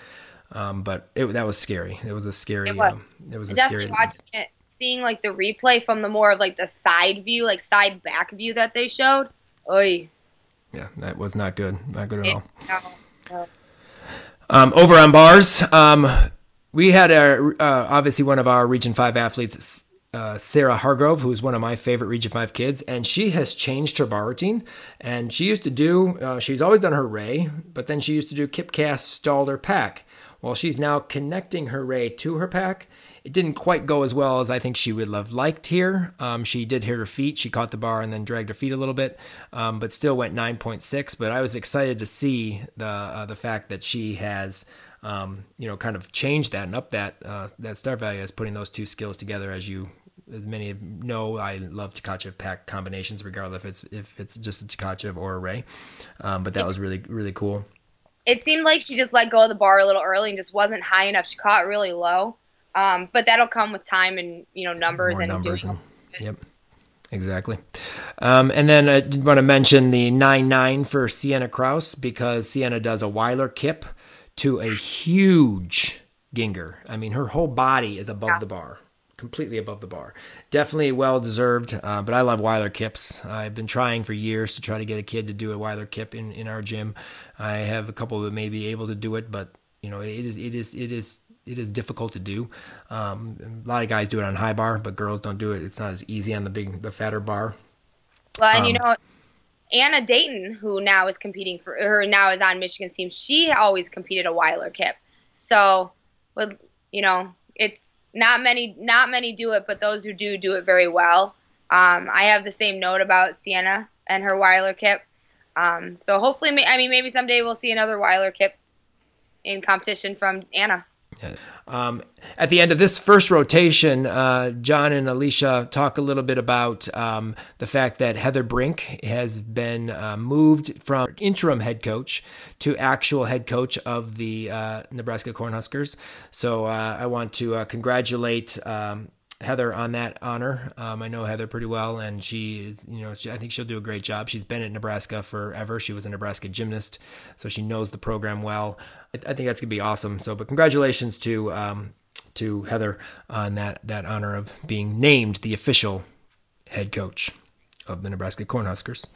Um, but it, that was scary. It was a scary, It was. um, it was a Definitely scary. watching it, seeing like the replay from the more of like the side view, like side back view that they showed. Oy. Yeah, that was not good. Not good at all. no, no. Um, over on bars, um, we had our, uh, obviously one of our Region 5 athletes, uh, Sarah Hargrove, who's one of my favorite Region 5 kids, and she has changed her bar routine. And she used to do, uh, she's always done her ray, but then she used to do kip cast, stalder, Pak. Well, she's now connecting her ray to her Pak. It didn't quite go as well as I think she would have liked here. Um, she did hit her feet. She caught the bar and then dragged her feet a little bit, um, but still went 9.6. But I was excited to see the uh, the fact that she has, um, you know, kind of changed that and up that uh, that start value as putting those two skills together. As you, as many know, I love Tkachev Pak combinations, regardless if it's if it's just a Tkachev or a Ray. Um, but that was really really cool. It seemed like she just let go of the bar a little early and just wasn't high enough. She caught really low. Um, but that'll come with time and you know numbers more and numbers. And, yep, exactly. Um, and then I did want to mention the nine nine for Sienna Crouse because Sienna does a Weiler kip to a huge Gienger. I mean, her whole body is above Yeah. the bar. Completely above the bar. Definitely well deserved, uh, but I love Weiler kips. I've been trying for years to try to get a kid to do a Weiler kip in, in our gym. I have a couple that may be able to do it, but you know, it is it is it is it is difficult to do. Um, a lot of guys do it on high bar, but girls don't do it. It's not as easy on the big, the fatter bar. Well, and you Um, know, Anna Dayton, who now is competing for, her now is on Michigan's team, she always competed a Weiler kip. So, with you know, it's not many, not many do it, but those who do do it very well. Um, I have the same note about Sienna and her Weiler kip. Um, so hopefully, I mean, maybe someday we'll see another Weiler kip in competition from Anna. Um, at the end of this first rotation, uh, John and Alicia talk a little bit about um, the fact that Heather Brink has been uh, moved from interim head coach to actual head coach of the uh, Nebraska Cornhuskers. So uh, I want to uh, congratulate. Um, Heather on that honor. Um, I know Heather pretty well, and she is, you know, she, I think she'll do a great job. She's been at Nebraska forever. She was a Nebraska gymnast, so she knows the program well. I, I think that's gonna be awesome. So, but congratulations to um, to Heather on that that honor of being named the official head coach of the Nebraska Cornhuskers.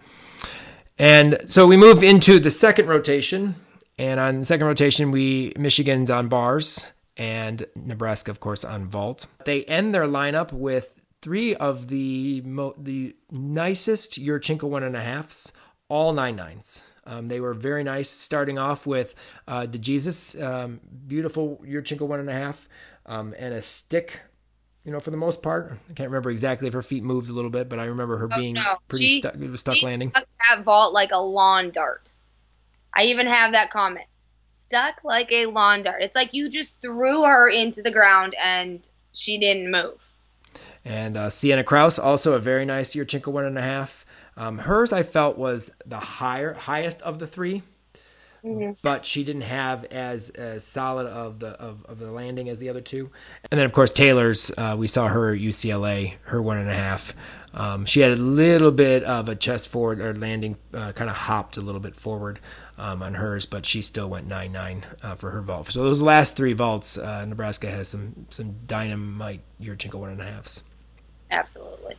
And so we move into the second rotation, and on the second rotation, we Michigan's on bars and Nebraska, of course, on vault. They end their lineup with three of the mo- the nicest Yurchenko one and a halfs, all nine nines. Um, they were very nice, starting off with uh, DeJesus, um, beautiful Yurchenko one and a half, um, and a stick. You know, for the most part, I can't remember exactly if her feet moved a little bit, but I remember her being Oh, no. pretty She- stuck, stuck She landing. stuck that vault like a lawn dart. I even have that comment. Stuck like a lawn dart. It's like you just threw her into the ground and she didn't move. And uh, Sienna Crouse, also a very nice Yurchenko one and a half. Um, hers, I felt, was the higher, highest of the 3 but she didn't have as, as solid of the of, of the landing as the other two. And then, of course, Taylor's. Uh, we saw her UCLA, her one and a half. Um, she had a little bit of a chest forward or landing, uh, kind of hopped a little bit forward um, on hers, but she still went nine nine uh, for her vault. So those last three vaults, uh, Nebraska has some some dynamite Yurchenko one and a halves Absolutely.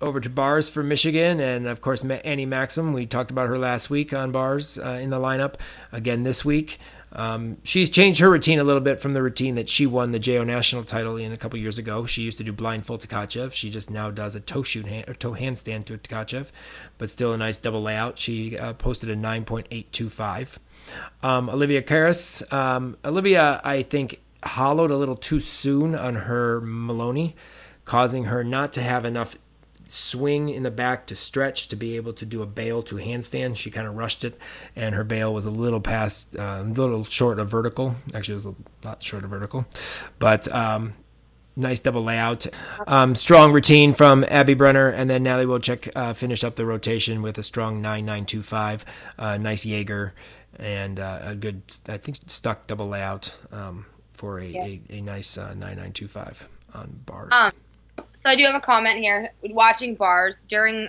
over to bars for Michigan, and of course Annie Maxim. We talked about her last week on bars uh, in the lineup again this week. Um, she's changed her routine a little bit from the routine that she won the JO national title in a couple years ago. She used to do blindfold Tkachev. She just now does a toe shoot hand, or toe handstand to a Tkachev, but still a nice double layout. She uh, posted a 9.825. Um, Olivia Karas. Um, Olivia, I think, hollowed a little too soon on her Maloney, causing her not to have enough swing in the back to stretch to be able to do a bail to handstand. She kind of rushed it, and her bail was a little past, uh, a little short of vertical. Actually, it was a lot short of vertical, but um, nice double layout. Um, strong routine from Abby Brenner, and then Natalie Wojcik uh, finished up the rotation with a strong 9925. Uh, nice Jaeger. and uh, a good, I think, stuck double layout um, for a, Yes. a, a nice uh, 9925 on bars. Um, So I do have a comment here. Watching bars during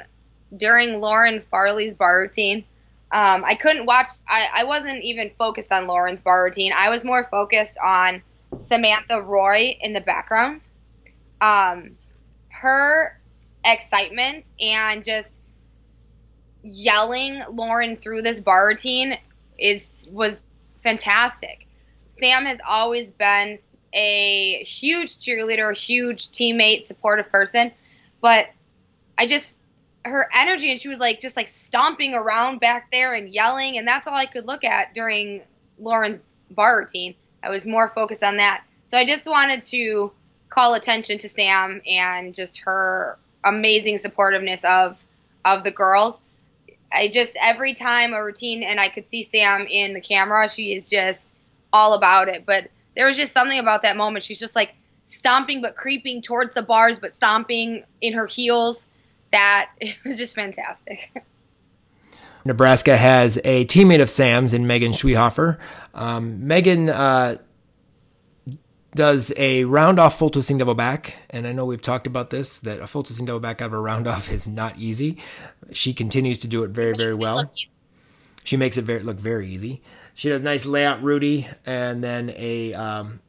during Lauren Farley's bar routine, um, I couldn't watch. I, I wasn't even focused on Lauren's bar routine. I was more focused on Samantha Roy in the background. Um, her excitement and just yelling Lauren through this bar routine is was fantastic. Sam has always been a huge cheerleader, a huge teammate, supportive person, but I just her energy and she was like just like stomping around back there and yelling and that's all I could look at during Lauren's bar routine. I was more focused on that. So I just wanted to call attention to Sam and just her amazing supportiveness of of the girls. I just every time a routine and I could see Sam in the camera, she is just all about it. But there was just something about that moment. She's just like stomping but creeping towards the bars but stomping in her heels. That it was just fantastic. Nebraska has a teammate of Sam's in Megan Schwehofer. Um, Megan uh, does a round off full twisting double back, and I know we've talked about this that a full twisting double back out of a round off is not easy. She continues to do it very, very well. She makes it very look very easy. She does a nice layout Rudy, and then a um,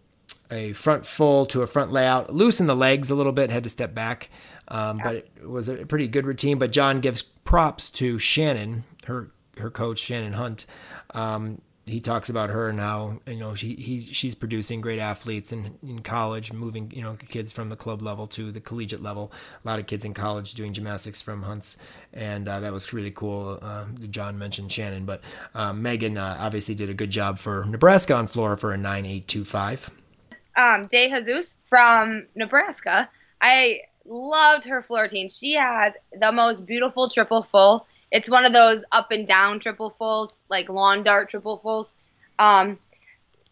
a front full to a front layout. Loosen the legs a little bit, had to step back, um, but it was a pretty good routine. But John gives props to Shannon, her her coach Shannon Hunt. Um, he talks about her and how you know she he's she's producing great athletes in, in college, moving you know kids from the club level to the collegiate level. A lot of kids in college doing gymnastics from Hunts, and uh, that was really cool. Uh, John mentioned Shannon, but uh, Megan uh, obviously did a good job for Nebraska on floor for a nine eight two five. um, De Jesus from Nebraska. I loved her floor routine. She has the most beautiful triple full. It's one of those up and down triple fulls, like lawn dart triple fulls. Um,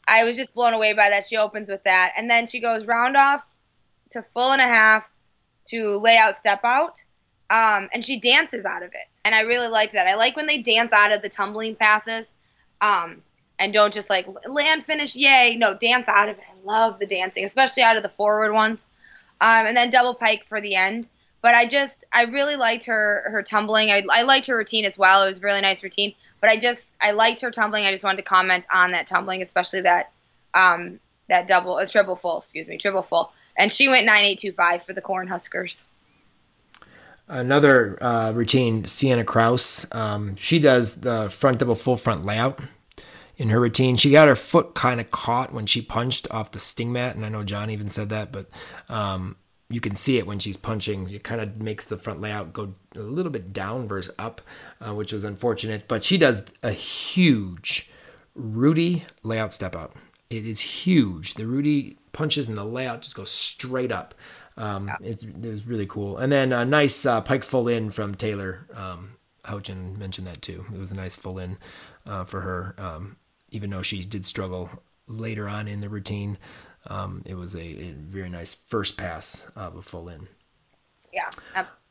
I was just blown away by that. She opens with that, and then she goes round off to full and a half to lay out step out, um, and she dances out of it. And I really like that. I like when they dance out of the tumbling passes. Um, and don't just like land finish, yay. No, dance out of it. I love the dancing, especially out of the forward ones. Um, and then double pike for the end. But I just, I really liked her her tumbling. I, I liked her routine as well. It was a really nice routine. But I just, I liked her tumbling. I just wanted to comment on that tumbling, especially that, um, that double, a triple full, excuse me, triple full. And she went nine eight two five for the Cornhuskers. Another uh, routine, Sienna Crouse. Um, she does the front double full front layout in her routine. She got her foot kind of caught when she punched off the sting mat, and I know John even said that, but um, you can see it when she's punching. It kind of makes the front layout go a little bit down versus up, uh, which was unfortunate. But she does a huge Rudy layout step out. It is huge. The Rudy punches and the layout just goes straight up. Um, it, it was really cool. And then a nice uh, pike full in from Taylor. Um, Houchin mentioned that too. It was a nice full in uh, for her, um, even though she did struggle later on in the routine. Um, it was a, a very nice first pass of a full in. Yeah, absolutely.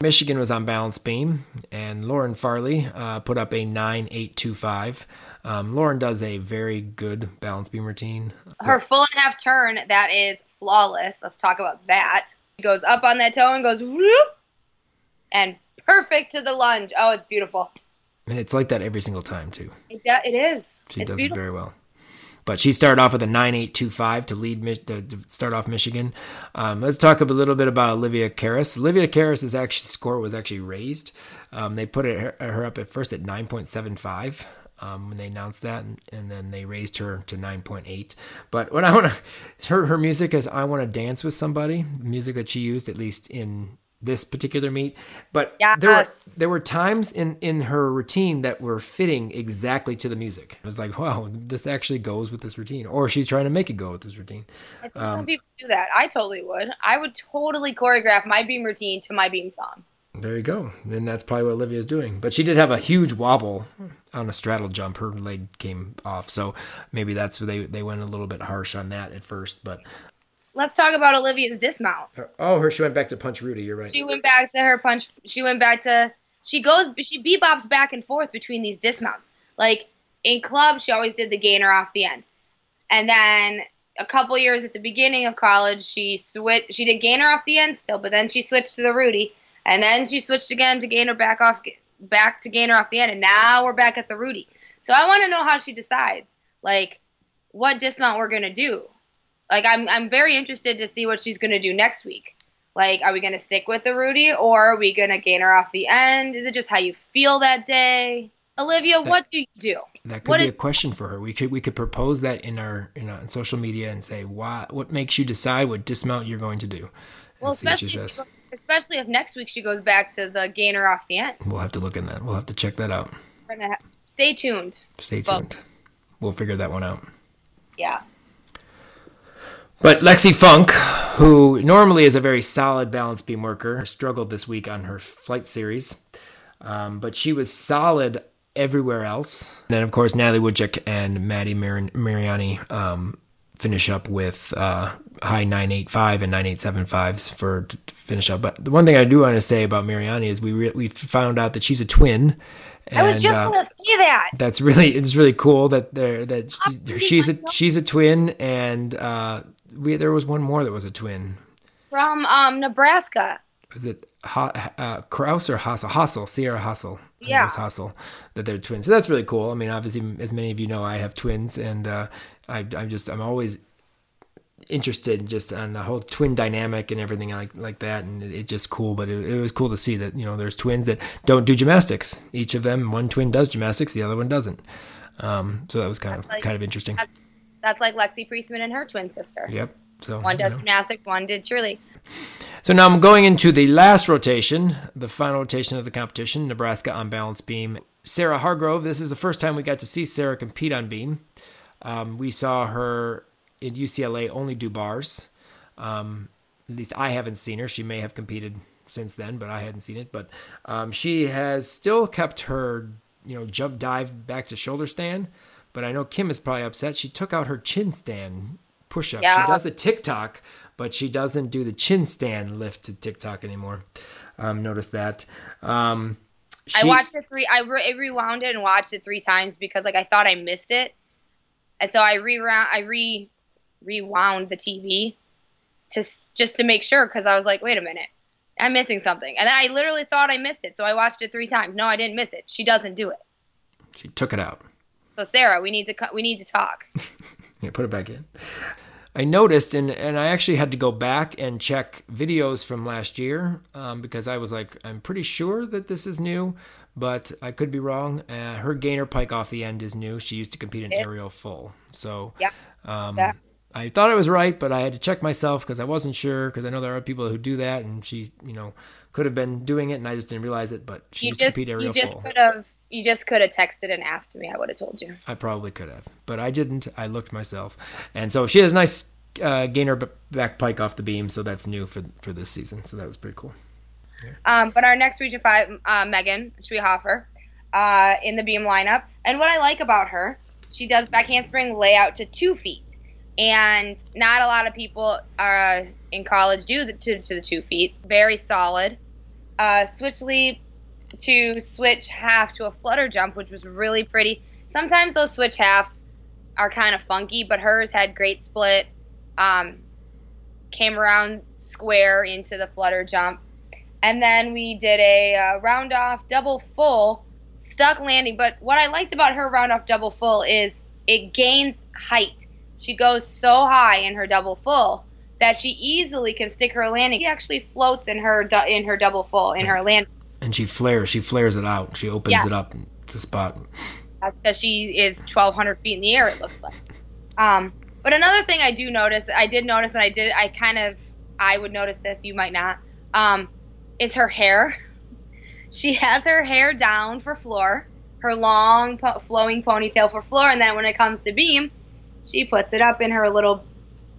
Michigan was on balance beam, and Lauren Farley uh, put up a 9825. Um, Lauren does a very good balance beam routine. her full and half turn that is flawless. Let's talk about that. She goes up on that toe and goes whoop, and perfect to the lunge. Oh, it's beautiful. And it's like that every single time, too. It, do- it is. She it's does beautiful. it very well. But she started off with a 9825 to lead to start off Michigan. Um, let's talk a little bit about Olivia Karas. Olivia Karas' actually score was actually raised. Um, they put her, her up at first at 9.75 um, when they announced that, and, and then they raised her to 9.8. But what I want to, her, her music is I Want to Dance with Somebody, music that she used at least in this particular meet. But there were there were times in in her routine that were fitting exactly to the music. It was like, wow, this actually goes with this routine, or she's trying to make it go with this routine. I think Um, some people do that. I totally would. I would totally choreograph my beam routine to my beam song. There you go, and that's probably what Olivia's doing. But she did have a huge wobble on a straddle jump. Her leg came off, so maybe that's where they they went a little bit harsh on that at first. But Let's talk about Olivia's dismount. oh, her she went back to punch Rudy. You're right. She went back to her punch. She went back to. She goes. She bebops back and forth between these dismounts. Like in club, she always did the gainer off the end, and then a couple years at the beginning of college, she switched. She did gainer off the end still, but then she switched to the Rudy, and then she switched again to gainer back off, back to gainer off the end, and now we're back at the Rudy. So I want to know how she decides, like what dismount we're gonna do. Like I'm I'm very interested to see what she's gonna do next week. Like, are we gonna stick with the Rudy or are we gonna gain her off the end? Is it just how you feel that day? Olivia, That- what do you do? That could What be is- a question for her. We could we could propose that in our in uh, our on social media and say why what makes you decide what dismount you're going to do. Well, especially says. especially if next week she goes back to the gainer off the end. We'll have to look in that. We'll have to check that out. We're gonna ha- stay tuned. Stay tuned. We'll figure that one out. Yeah. But Lexi Funk, who normally is a very solid balance beam worker, struggled this week on her flight series. Um, but she was solid everywhere else. And then, of course, Natalie Wojcik and Maddie Mar- Mariani um, finish up with uh, high 985 and 9875s for to finish up. But the one thing I do want to say about Mariani is we re- we found out that she's a twin. I was just uh, gonna say that. that's really it's really cool that they're that she's a she's a twin and uh we there was one more that was a twin. From um Nebraska. was it ha, uh, Crouse or Hassel? Hassel Sierra Hassel. Think it Yeah. was Hassel that they're twins. So that's really cool. I mean obviously as many of you know I have twins and uh I I'm just I'm always interested just on the whole twin dynamic and everything like like that and it, it's just cool. But it, it was cool to see that you know there's twins that don't do gymnastics. Each of them one twin does gymnastics the other one doesn't. Um so that was kind of like- kind of interesting. That's, that's like Lexi Priessman and her twin sister. yep so One you does know. gymnastics, one did cheerleading. So now I'm going into the last rotation, the final rotation of the competition, Nebraska on balance beam. Sarah Hargrove, this is the first time we got to see Sarah compete on beam. Um, we saw her in UCLA only do bars. Um, at least I haven't seen her. She may have competed since then, but I hadn't seen it. But um, she has still kept her, you know, jump dive back to shoulder stand. But I know Kim is probably upset. She took out her chin stand push up. Yeah. She does the TikTok, but she doesn't do the chin stand lift to TikTok anymore. Um, notice that. Um, I watched it three. I, re- I rewound it and watched it three times because like I thought I missed it, and so I rewound. I re rewound the TV to just to make sure because I was like, wait a minute, I'm missing something, and I literally thought I missed it, so I watched it three times. No, I didn't miss it. She doesn't do it. She took it out. So Sarah, we need to we need to talk. Yeah, put it back in. I noticed, and, and I actually had to go back and check videos from last year um, because I was like, I'm pretty sure that this is new, but I could be wrong. Uh, her gainer pike off the end is new. She used to compete in aerial full. So Yeah. um, Yeah. I thought I was right, but I had to check myself because I wasn't sure because I know there are people who do that, and she, you know, could have been doing it, and I just didn't realize it. But she You used just to compete you just full. could have you just could have texted and asked me. I would have told you. I probably could have, but I didn't. I looked myself, and so she has a nice uh, gainer back pike off the beam, so that's new for for this season. So that was pretty cool. Um, but our next Region 5, uh, Megan Schweihofer, uh, in the beam lineup. And what I like about her, she does back handspring layout to two feet. And not a lot of people uh, in college do the, to, to the two feet. Very solid. Uh, switch leap to switch half to a flutter jump, which was really pretty. Sometimes those switch halves are kind of funky, but hers had great split. Um, came around square into the flutter jump. And then we did a uh, round off double full stuck landing. But what I liked about her round off double full is it gains height. She goes so high in her double full that she easily can stick her landing. She actually floats in her in her double full in her land And she flares. She flares it out. She opens Yeah. it up to spot. because she is 1,200 feet in the air. It looks like. Um, but another thing I do notice, I did notice, and I did, I kind of, I would notice this. You might not. Um, is her hair. She has her hair down for floor, her long po- flowing ponytail for floor, and then when it comes to beam, she puts it up in her little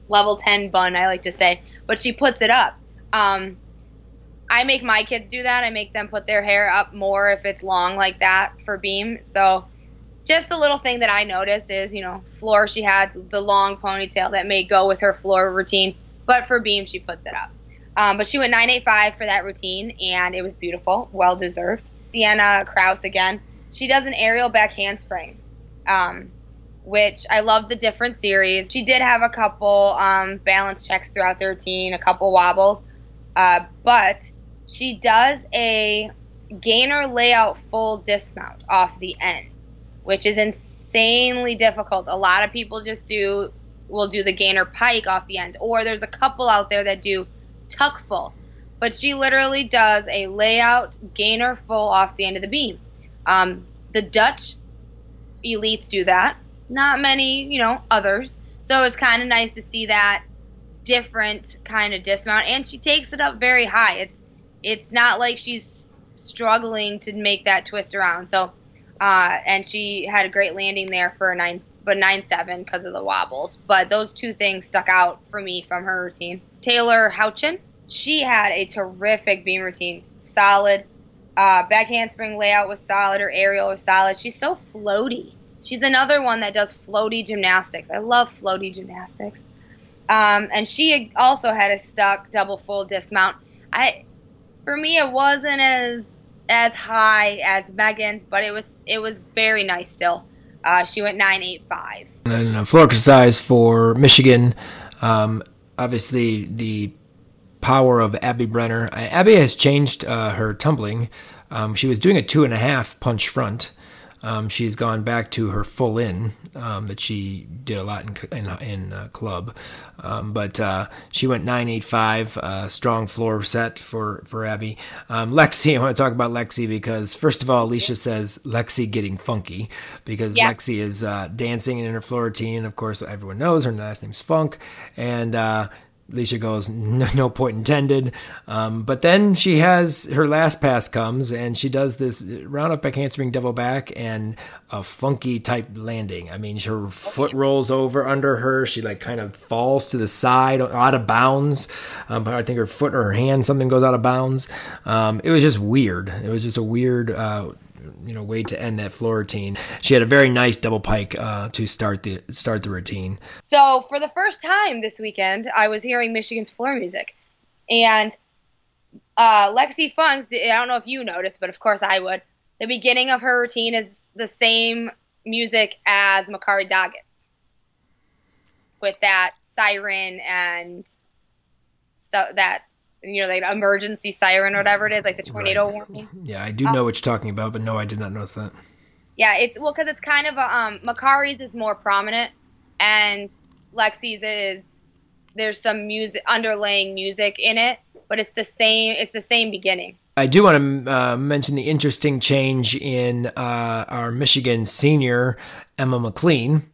level 10 bun, I like to say, but she puts it up. Um, I make my kids do that. I make them put their hair up more if it's long like that for beam. So just a little thing that I noticed is, you know, floor she had the long ponytail that may go with her floor routine, but for beam she puts it up. Um, but she went 985 for that routine, and it was beautiful, well deserved. Sienna Crouse again. she does an aerial back handspring, um, which I love the different series. She did have a couple um, balance checks throughout the routine, a couple wobbles, uh, but she does a gainer layout full dismount off the end, which is insanely difficult. A lot of people just do will do the gainer pike off the end, or there's a couple out there that do tuck full. But she literally does a layout gainer full off the end of the beam. Um, the Dutch elites do that. Not many, you know, others. So it's kind of nice to see that different kind of dismount, and she takes it up very high. It's it's not like she's struggling to make that twist around. So, uh, and she had a great landing there for a nine, but nine seven because of the wobbles. But those two things stuck out for me from her routine. Taylor Houchin, she had a terrific beam routine, solid. Uh, back handspring layout was solid. Her aerial was solid. She's so floaty. She's another one that does floaty gymnastics. I love floaty gymnastics. Um, and she also had a stuck double full dismount. I, for me, it wasn't as as high as Megan's, but it was it was very nice still. Uh, she went nine eight five. And then uh, floor exercise for Michigan. Um, obviously, the power of Abby Brenner. Uh, Abby has changed uh, her tumbling. Um, she was doing a two and a half punch front. Um, she's gone back to her full in um, that she did a lot in in, in uh, club, um, but uh, she went nine eight five, uh, strong floor set for for Abby. Um, Lexi, I want to talk about Lexi because first of all, Alicia says Lexi getting funky because yeah. Lexi is uh, dancing in her floor routine. Of course, everyone knows her last name's Funk, and Alicia goes, no, no point intended. Um, but then she has her last pass comes and she does this round up back handspring double back and a funky type landing. I mean, her foot rolls over under her. She like kind of falls to the side out of bounds. Um, I think her foot or her hand, something goes out of bounds. Um, it was just weird. It was just a weird, uh, you know way to end that floor routine. She had a very nice double pike uh, to start the start the routine. So for the first time this weekend, I was hearing Michigan's floor music, and uh, Lexi Funks. I don't know if you noticed, but of course I would. The beginning of her routine is the same music as Makarri Doggette's, with that siren and stuff that you know, like emergency siren or whatever it is, like the tornado right. warning. Yeah, I do know um, what you're talking about, but no, I did not notice that. Yeah, it's well because it's kind of a um Makarri's is more prominent, and Lexi's is there's some music underlaying music in it, but it's the same. It's the same beginning. I do want to uh, mention the interesting change in uh, our Michigan senior Emma McLean.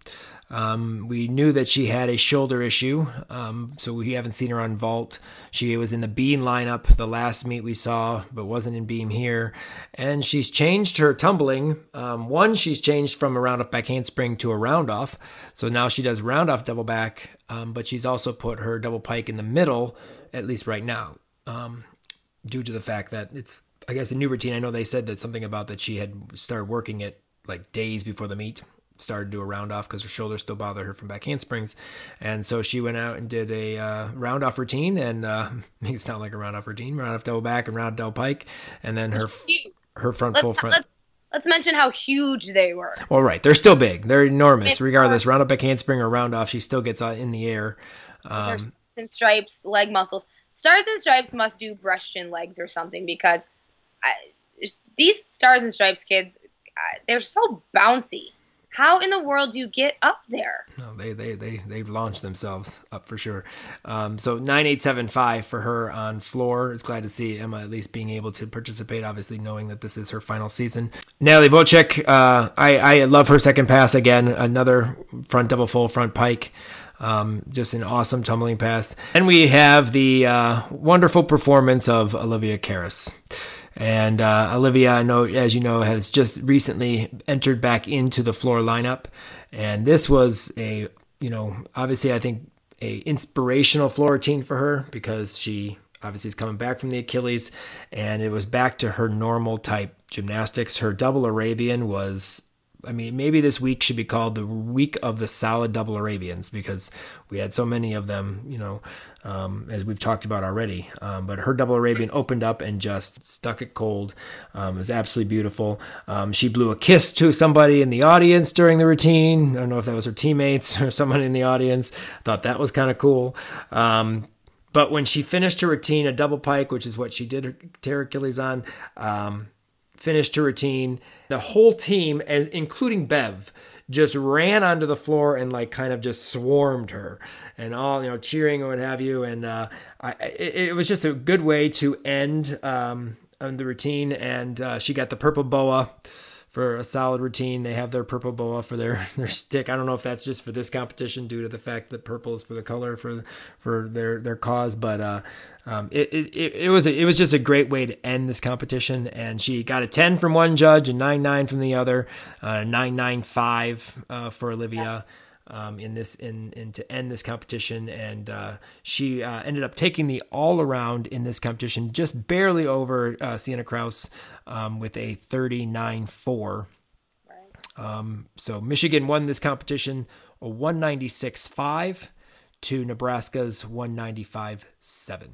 Um, we knew that she had a shoulder issue, um, so we haven't seen her on vault. She was in the beam lineup the last meet we saw, but wasn't in beam here. And she's changed her tumbling. Um, one, she's changed from a round off back handspring to a round off. So now she does round off double back, um, but she's also put her double pike in the middle, at least right now, um, due to the fact that it's, I guess, the new routine. I know they said that something about that she had started working it like days before the meet started to do a round off because her shoulder still bothered her from back handsprings. And so she went out and did a uh, round off routine and uh, make it sound like a round off routine, round off double back and round off double pike. And then her her front let's, full front. Let's, let's, mention how huge they were. Well, right. They're still big. They're enormous. Regardless, round up back handspring or round off, she still gets uh, in the air. Um, and stripes, leg muscles. Stars and stripes must do Russian legs or something because I, these stars and stripes kids, they're so bouncy how in the world do you get up there? No, they they they they've launched themselves up for sure. Um, so nine eight seven five for her on floor. It's glad to see Emma at least being able to participate. Obviously, knowing that this is her final season. Natalie Wojcik, uh, I I love her second pass again. Another front double full front pike. Um, just an awesome tumbling pass. And we have the uh, wonderful performance of Olivia Karas. And uh, Olivia, I know, as you know, has just recently entered back into the floor lineup. And this was a, you know, obviously, I think a inspirational floor routine for her because she obviously is coming back from the Achilles and it was back to her normal type gymnastics. Her double Arabian was I mean, maybe this week should be called the week of the solid double Arabians because we had so many of them, you know, um, as we've talked about already. Um, but her double Arabian opened up and just stuck it cold. Um, it was absolutely beautiful. Um, she blew a kiss to somebody in the audience during the routine. I don't know if that was her teammates or someone in the audience. I thought that was kind of cool. Um, but when she finished her routine, a double pike, which is what she did her Achilles on, um, finished her routine. The whole team, including Bev, just ran onto the floor and like kind of just swarmed her and all you know cheering and what have you. And uh, I, it, it, was just a good way to end um, the routine. And uh, she got the purple boa for a solid routine. They have their purple boa for their their stick. I don't know if that's just for this competition due to the fact that purple is for the color for for their their cause, but uh, um, it, it it was a, it was just a great way to end this competition. And she got a ten from one judge, a nine nine from the other, uh, nine nine five uh, for Olivia um, in this in, in to end this competition, and uh, she uh, ended up taking the all around in this competition, just barely over uh, Sienna Crouse um, with a 39-4. Um, so Michigan won this competition a 196-5 to Nebraska's 195-7. Right.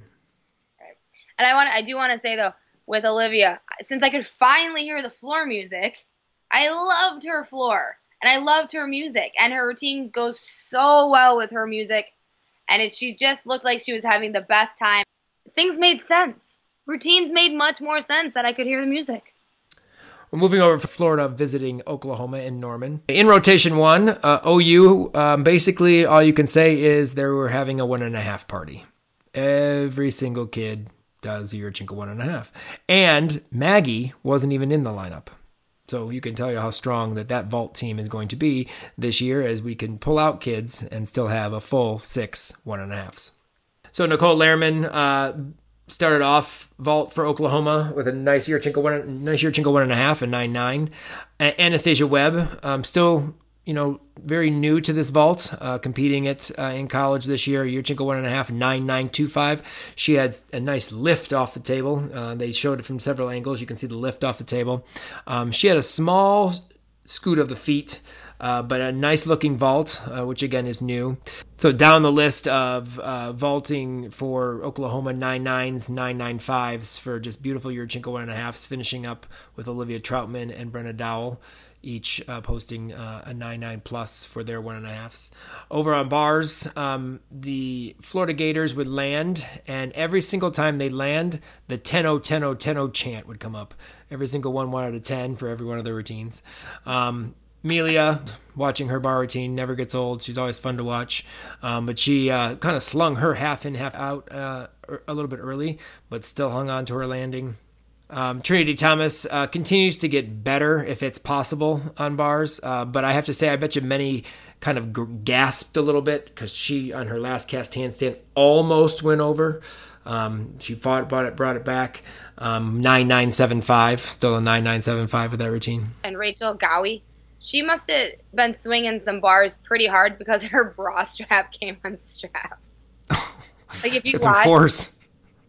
And I want I do want to say though with Olivia, since I could finally hear the floor music, I loved her floor and I loved her music, and her routine goes so well with her music, and it, she just looked like she was having the best time. Things made sense. Routines made much more sense that I could hear the music. We're moving over to Florida, visiting Oklahoma and Norman. In rotation one, uh, OU, um, basically all you can say is they were having a one and a half party. Every single kid does a Yurchenko one and a half. And Maggie wasn't even in the lineup. So you can tell you how strong that that vault team is going to be this year as we can pull out kids and still have a full six one and a halves. So Nicole Lehrman uh, started off vault for Oklahoma with a nice Yurchenko one, nice Yurchenko one and a half and nine nine. Anastasia Webb um, still you know, very new to this vault, uh, competing it uh, in college this year. Yurchenko one and a half, nine nine two five. She had a nice lift off the table. Uh, they showed it from several angles. You can see the lift off the table. Um, she had a small scoot of the feet. Uh, but a nice looking vault, uh, which again is new. So down the list of uh, vaulting for Oklahoma nine nines, nine nine fives for just beautiful Yurchenko one and a halfs, finishing up with Olivia Trautman and Brenna Dowell each uh, posting uh, a 9-9 plus for their one and a halfs. Over on bars, um, the Florida Gators would land, and every single time they land, the 10-0, 10-0, 10-0 chant would come up. Every single one, one out of 10 for every one of their routines. Um, Melia, watching her bar routine never gets old. She's always fun to watch. Um, but she uh, kind of slung her half in, half out uh, a little bit early, but still hung on to her landing. Um, Trinity Thomas uh, continues to get better if it's possible on bars, uh, but I have to say, I bet you many kind of g- gasped a little bit because she, on her last cast handstand, almost went over. Um, she fought, brought it, brought it back. Um, nine nine seven five, still a nine nine seven five with that routine. And Rachel Gowey, she must have been swinging some bars pretty hard because her bra strap came unstrapped. like if you watch, force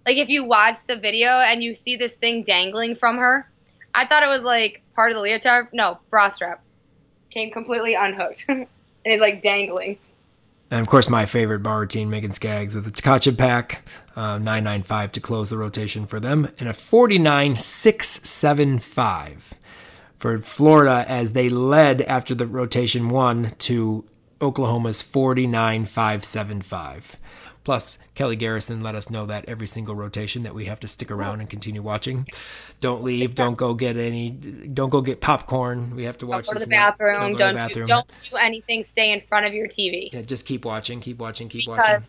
like if you watch the video and you see this thing dangling from her, I thought it was like part of the leotard. No, bra strap came completely unhooked and it's like dangling. And of course, my favorite bar routine, Megan Skaggs, with a Tkachev Pak, uh, 995 to close the rotation for them, and a 49 675 for Florida as they led after the rotation one to Oklahoma's 49 575. Plus, Kelly Garrison let us know that every single rotation that we have to stick around and continue watching. Don't leave. Don't go get any. Don't go get popcorn. We have to watch. Don't go to the bathroom. Don't, don't, bathroom. Do, don't do anything. Stay in front of your TV. Yeah, just keep watching. Keep watching. Keep because, watching.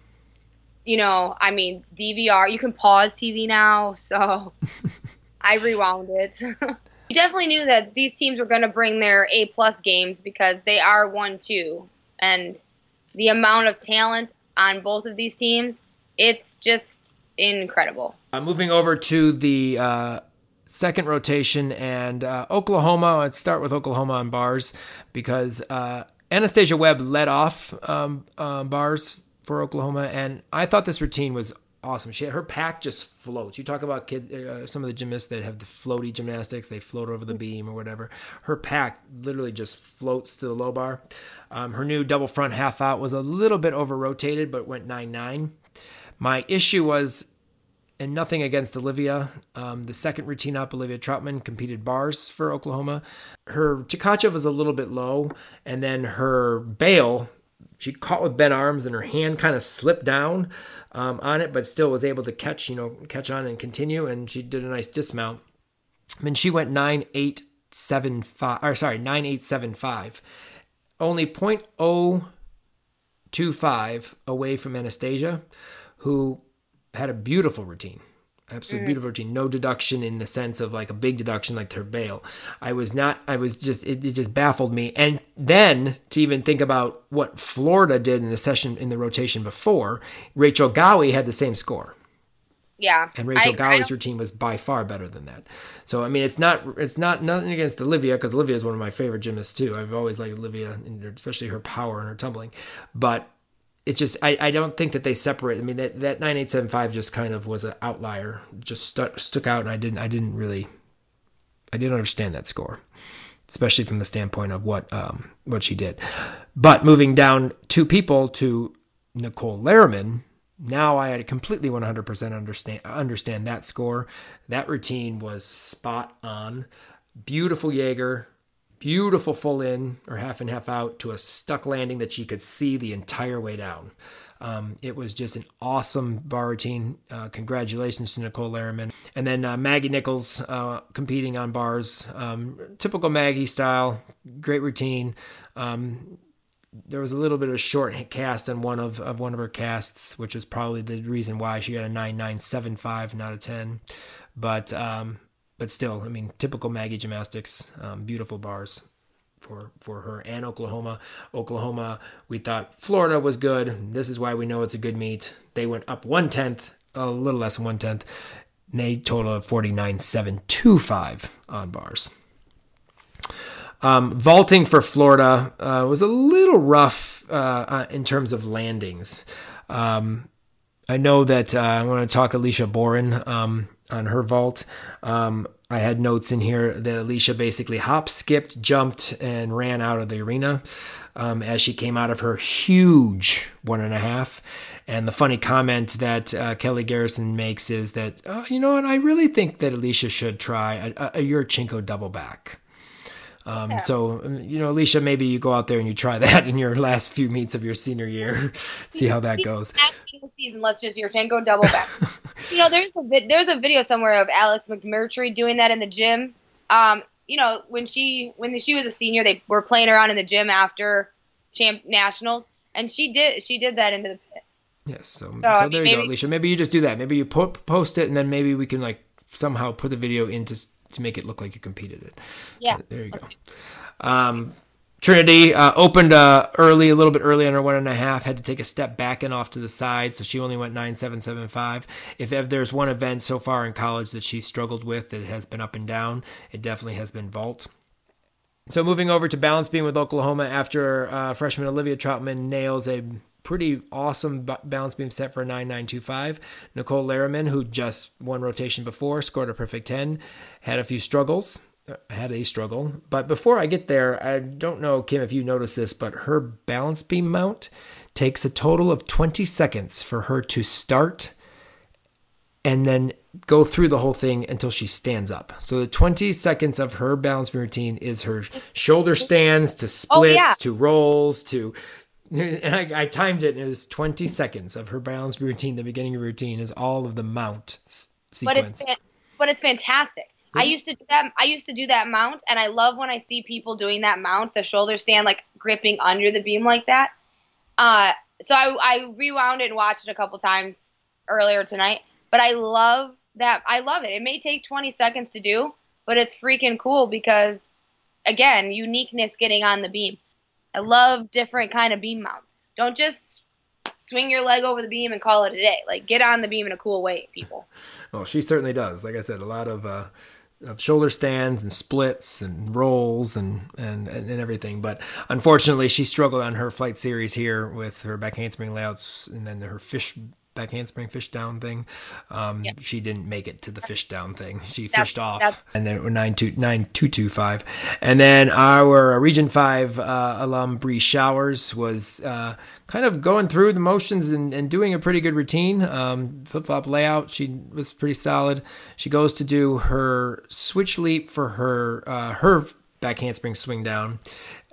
You know, I mean, DVR. You can pause TV now, so I rewound it. you definitely knew that these teams were going to bring their A plus games because they are one two, and the amount of talent on both of these teams, it's just incredible. Uh, moving over to the uh, second rotation and uh, Oklahoma. Let's start with Oklahoma on bars because uh, Anastasia Webb led off um, uh, bars for Oklahoma, and I thought this routine was awesome. She her Pak just floats. You talk about kids, uh, some of the gymnasts that have the floaty gymnastics, they float over the beam or whatever. Her Pak literally just floats to the low bar. Um, her new double front half out was a little bit over rotated, but went nine nine. My issue was and nothing against Olivia. Um, the second routine up, Olivia Trautman competed bars for Oklahoma. Her Tkachev was a little bit low, and then her bail, she caught with bent arms, and her hand kind of slipped down um, on it, but still was able to catch, you know, catch on and continue. And she did a nice dismount. I mean, she went nine eight seven five, or sorry, nine eight seven five, only point oh two five away from Anastasia, who had a beautiful routine. Absolutely mm. beautiful routine. No deduction in the sense of like a big deduction like her bail. I was not, I was just, it, it just baffled me. And then to even think about what Florida did in the session in the rotation before, Rachel Gowey had the same score. Yeah. And Rachel I, Gowey's I routine was by far better than that. So I mean, it's not it's not nothing against Olivia because Olivia is one of my favorite gymnasts too. I've always liked Olivia, especially her power and her tumbling. But it's just I, I don't think that they separate. I mean that that nine eight seven five just kind of was an outlier, just stuck stuck out, and I didn't I didn't really I didn't understand that score, especially from the standpoint of what um what she did. But moving down two people to Nicole Lehrman, now I had completely 100% understand understand that score. That routine was spot on. Beautiful Jaeger, beautiful full in or half and half out to a stuck landing that she could see the entire way down. Um, it was just an awesome bar routine. Uh, congratulations to Nicole Lehrman. And then uh, Maggie Nichols uh, competing on bars. Um, typical Maggie style, great routine. Um, there was a little bit of a short cast on one of, of one of her casts, which was probably the reason why she got a 9975, not a 10. But um, but still, I mean, typical Maggie gymnastics, um, beautiful bars for for her and Oklahoma. Oklahoma, we thought Florida was good. This is why we know it's a good meet. They went up one tenth, a little less than one tenth. They total of forty nine seven two five on bars. Um, vaulting for Florida uh, was a little rough uh, uh in terms of landings. Um, I know that uh, I want to talk Alicia Boren. Um, on her vault. Um, I had notes in here that Alicia basically hop, skipped, jumped, and ran out of the arena um, as she came out of her huge one and a half. And the funny comment that uh, Kelly Garrison makes is that, uh, you know what, I really think that Alicia should try a, a Yurchenko double back. Um, yeah. So, um, you know, Alicia, maybe you go out there and you try that in your last few meets of your senior year, see how that goes. Season, let's just Yurchenko double back. you know, there's a there's a video somewhere of Alex McMurtry doing that in the gym. Um, you know, when she when she was a senior, they were playing around in the gym after champ nationals, and she did she did that into the pit. Yes, so so, so I mean, there you maybe, go, Alicia. Maybe you just do that. Maybe you put, post it, and then maybe we can like somehow put the video into to make it look like you competed it. Yeah. There you go. Um, Trinity uh, opened uh, early, a little bit early on her one and a half. Had to take a step back and off to the side, so she only went nine seven seven five. If, if there's one event so far in college that she struggled with that has been up and down, it definitely has been vault. So moving over to balance beam with Oklahoma after uh, freshman Olivia Trautman nails a pretty awesome balance beam set for 9925. Nicole Lehrman, who just won rotation before, scored a perfect 10, had a few struggles. Had a struggle, but before I get there, I don't know, Kim, if you noticed this, but her balance beam mount takes a total of 20 seconds for her to start and then go through the whole thing until she stands up. So the 20 seconds of her balance beam routine is her shoulder stands to splits oh, yeah. to rolls to and I, I, timed it and it was 20 seconds of her balance routine the beginning of routine is all of the mount sequence but it's but it's fantastic i used to do that i used to do that mount and i love when i see people doing that mount the shoulder stand like gripping under the beam like that uh, so I, I rewound it and watched it a couple times earlier tonight but i love that i love it it may take 20 seconds to do but it's freaking cool because again uniqueness getting on the beam I love different kind of beam mounts. Don't just swing your leg over the beam and call it a day. Like get on the beam in a cool way, people. Well, she certainly does. Like I said, a lot of uh, of shoulder stands and splits and rolls and, and and everything. But unfortunately, she struggled on her flight series here with her back handspring layouts and then her fish back handspring fish down thing. Um, Yep. She didn't make it to the fish down thing. She That's- fished off, that's- and then nine two nine two two five, and then our Region Five uh, alum Bree Showers was uh, kind of going through the motions and, and doing a pretty good routine. Um, Flip flop layout, she was pretty solid. She goes to do her switch leap for her uh, her back handspring swing down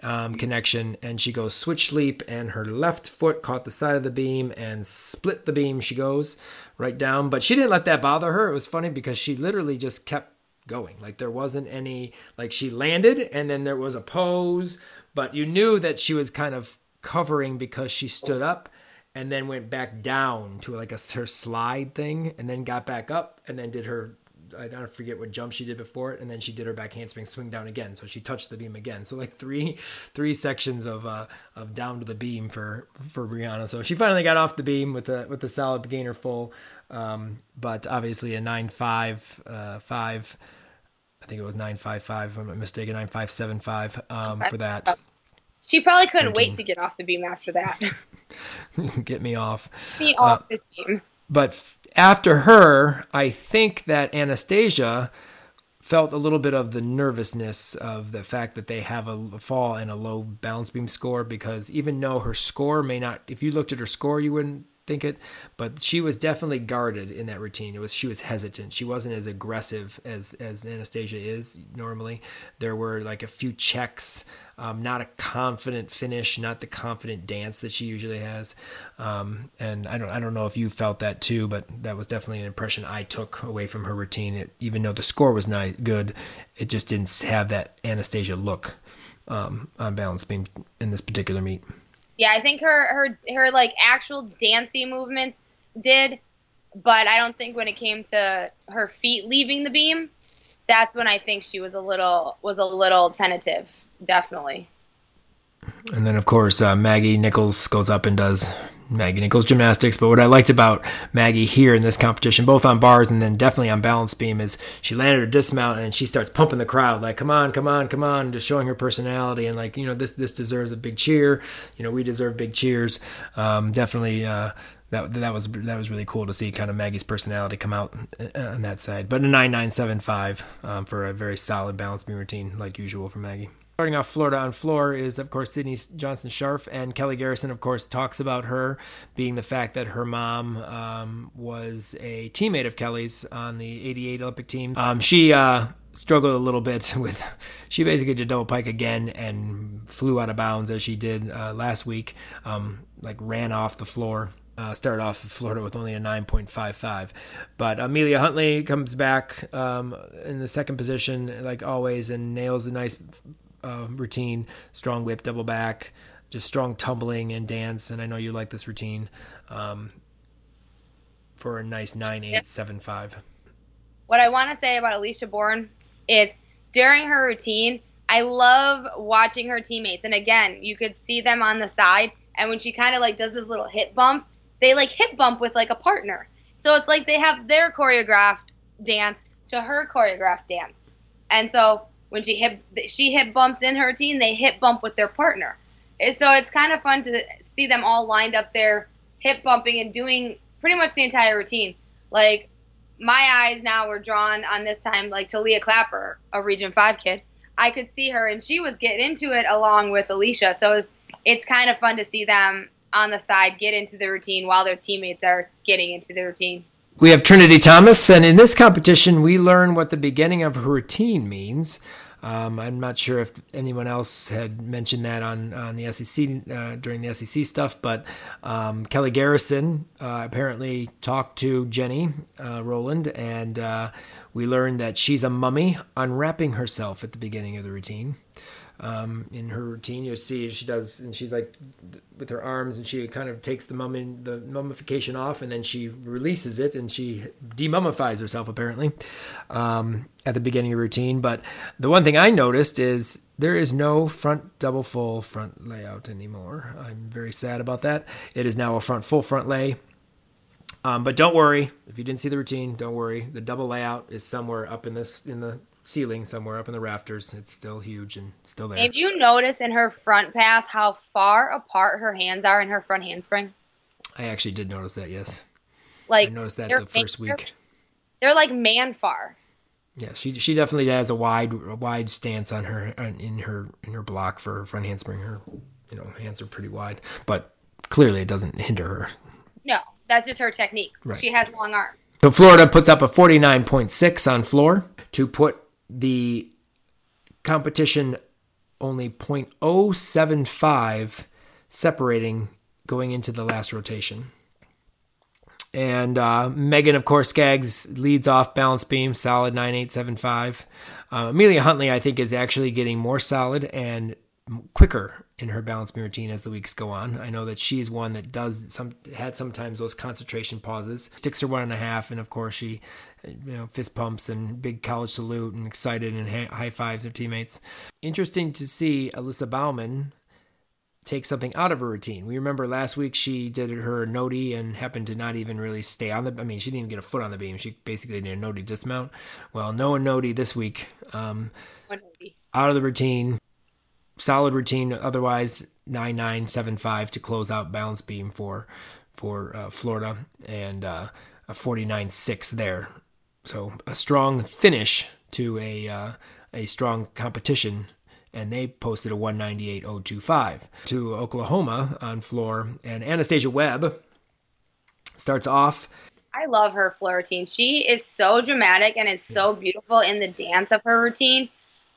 um, connection, and she goes switch leap, and her left foot caught the side of the beam and split the beam. She goes right down, but she didn't let that bother her. It was funny because she literally just kept going. Like there wasn't any like she landed, and then there was a pose, but you knew that she was kind of covering because she stood up and then went back down to like a her slide thing, and then got back up, and then did her I don't forget what jump she did before it, and then she did her back handspring swing down again. So she touched the beam again. So like three three sections of uh of down to the beam for for Brianna. So she finally got off the beam with a with a solid gainer full, um, but obviously a nine five uh five. I think it was nine five five. If I'm not mistaken, nine five seven five um, for that. She probably couldn't Thirteen. wait to get off the beam after that. Get me off. Get Me Uh, off this beam. But f- after her, I think that Anastasia felt a little bit of the nervousness of the fact that they have a fall and a low balance beam score because even though her score may not, if you looked at her score, you wouldn't think it, but she was definitely guarded in that routine. It was she was hesitant. She wasn't as aggressive as as Anastasia is normally. There were like a few checks, um, not a confident finish, not the confident dance that she usually has. Um, and I don't I don't know if you felt that too, but that was definitely an impression I took away from her routine. It, even though the score was not good, it just didn't have that Anastasia look um, on balance beam in this particular meet. Yeah, I think her her her like actual dancey movements did, but I don't think when it came to her feet leaving the beam, that's when I think she was a little was a little tentative. Definitely. And then, of course, uh, Maggie Nichols goes up and does Maggie Nichols gymnastics. But what I liked about Maggie here in this competition, both on bars and then definitely on balance beam, is she landed her dismount and she starts pumping the crowd, like, come on, come on, come on, just showing her personality. And, like, you know, this, this deserves a big cheer. You know, we deserve big cheers. Um, definitely, uh, that that was that was really cool to see kind of Maggie's personality come out uh, on that side. But a nine nine seven five um, for a very solid balance beam routine like usual for Maggie. Starting off Florida on floor is, of course, Sydney Johnson-Scharf. And Kelly Garrison, of course, talks about her being the fact that her mom um, was a teammate of Kelly's on the 88 Olympic team. Um, she uh, struggled a little bit with, she basically did double pike again and flew out of bounds as she did uh, last week, um, like ran off the floor. Uh, started off Florida with only a 9.55. But Amelia Hundley comes back um, in the second position, like always, and nails a nice uh, routine, strong whip, double back, just strong tumbling and dance. And I know you like this routine um, for a nice nine eight seven five. What I want to say about Alicia Boren is during her routine, I love watching her teammates. And again, you could see them on the side. And when she kind of like does this little hip bump, they like hip bump with like a partner. So it's like they have their choreographed dance to her choreographed dance. And so when she hip she hip bumps in her routine, they hip bump with their partner. And So it's kind of fun to see them all lined up there, hip bumping and doing pretty much the entire routine. Like my eyes now were drawn on this time like to Leah Clapper, a Region Five kid. I could see her and she was getting into it along with Alicia. So it's kind of fun to see them on the side get into the routine while their teammates are getting into the routine. We have Trinity Thomas, and in this competition, we learn what the beginning of her routine means. Um, I'm not sure if anyone else had mentioned that on, on the SEC uh, during the SEC stuff, but um, Kelly Garrison uh, apparently talked to Jenny uh, Rowland, and uh, we learned that she's a mummy unwrapping herself at the beginning of the routine. Um, in her routine, you'll see she does, and she's like with her arms, and she kind of takes the mummy, the mummification off, and then she releases it, and she demummifies herself apparently um, at the beginning of routine. But the one thing I noticed is there is no front double full front layout anymore. I'm very sad about that. It is now a front full front lay. Um, but don't worry if you didn't see the routine. Don't worry. The double layout is somewhere up in this in the ceiling, somewhere up in the rafters. It's still huge and still there. Did you notice in her front pass how far apart her hands are in her front handspring? I actually did notice that. Yes. Like I noticed that the first they're- week. They're like man far. Yeah, she she definitely has a wide a wide stance on her in her in her block for her front handspring. Her you know hands are pretty wide, but clearly it doesn't hinder her. No, that's just her technique. Right. She has long arms. So Florida puts up a 49.6 on floor to put the competition only 0.075 separating going into the last rotation. And uh, Megan, of course, Skaggs leads off balance beam, solid 9875. Uh, Amelia Hundley, I think, is actually getting more solid and quicker in her balance beam routine as the weeks go on. I know that she's one that does some had sometimes those concentration pauses, sticks her one and a half, and of course she, you know, fist pumps and big college salute and excited and high fives her teammates. Interesting to see Alyssa Baumann take something out of her routine. We remember last week she did her noti and happened to not even really stay on the. I mean, she didn't even get a foot on the beam. She basically did a noti dismount. Well, no noti this week. Um, out of the routine, solid routine. Otherwise, nine nine seven five to close out balance beam for for uh, Florida and uh, a forty nine six there. So a strong finish to a uh, a strong competition. And they posted a 198.025 to Oklahoma on floor. And Anastasia Webb starts off I love her floor routine. She is so dramatic and is so beautiful in the dance of her routine.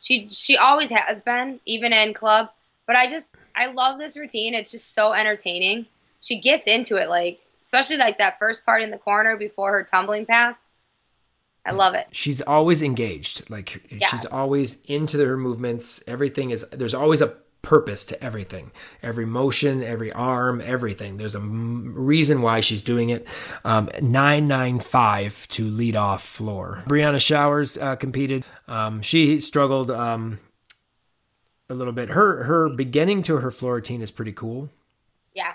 She she always has been, even in club. But I just I love this routine. It's just so entertaining. She gets into it, like especially like that first part in the corner before her tumbling pass. I love it. she's always engaged like she's always into her movements everything is there's always a purpose to everything. Every motion every arm everything. There's a m- reason why she's doing it. Um, 995 to lead off floor. Brianna showers uh, competed. Um, she struggled um, a little bit. Her her beginning to her floor routine is pretty cool. Yeah.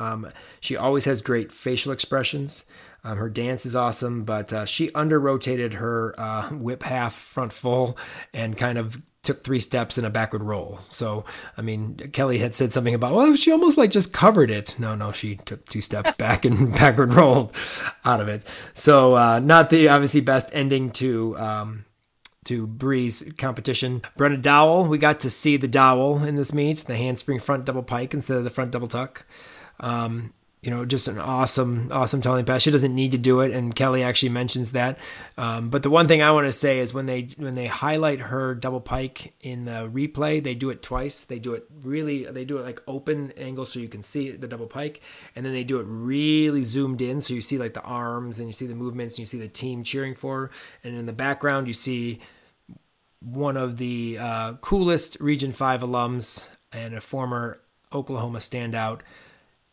um, she always has great facial expressions. Um, her dance is awesome, but uh, she under rotated her uh, whip half front full and kind of took three steps in a backward roll. So, I mean, Kelly had said something about, well, she almost like just covered it. No, no, she took two steps back and backward rolled out of it. So, uh, not the obviously best ending to. Um, to Bree's competition. Brenna Dowell, we got to see the Dowell in this meet, the handspring front double pike instead of the front double tuck. Um, you know, just an awesome, awesome telling pass. She doesn't need to do it, and Kelly actually mentions that. Um, but the one thing I want to say is when they when they highlight her double pike in the replay, they do it twice. They do it really, they do it like open angle so you can see the double pike, and then they do it really zoomed in so you see like the arms and you see the movements and you see the team cheering for her, and in the background you see one of the uh, coolest Region 5 alums and a former Oklahoma standout,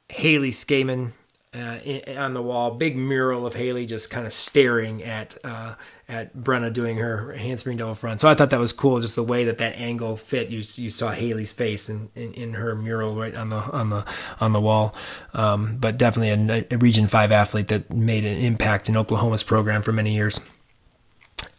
Haley Scaman, uh, in, on the wall. Big mural of Haley just kind of staring at uh, at Brenna doing her handspring double front. So I thought that was cool, just the way that that angle fit. You you saw Haley's face in, in, in her mural right on the on the on the wall. Um, but definitely a, a Region 5 athlete that made an impact in Oklahoma's program for many years.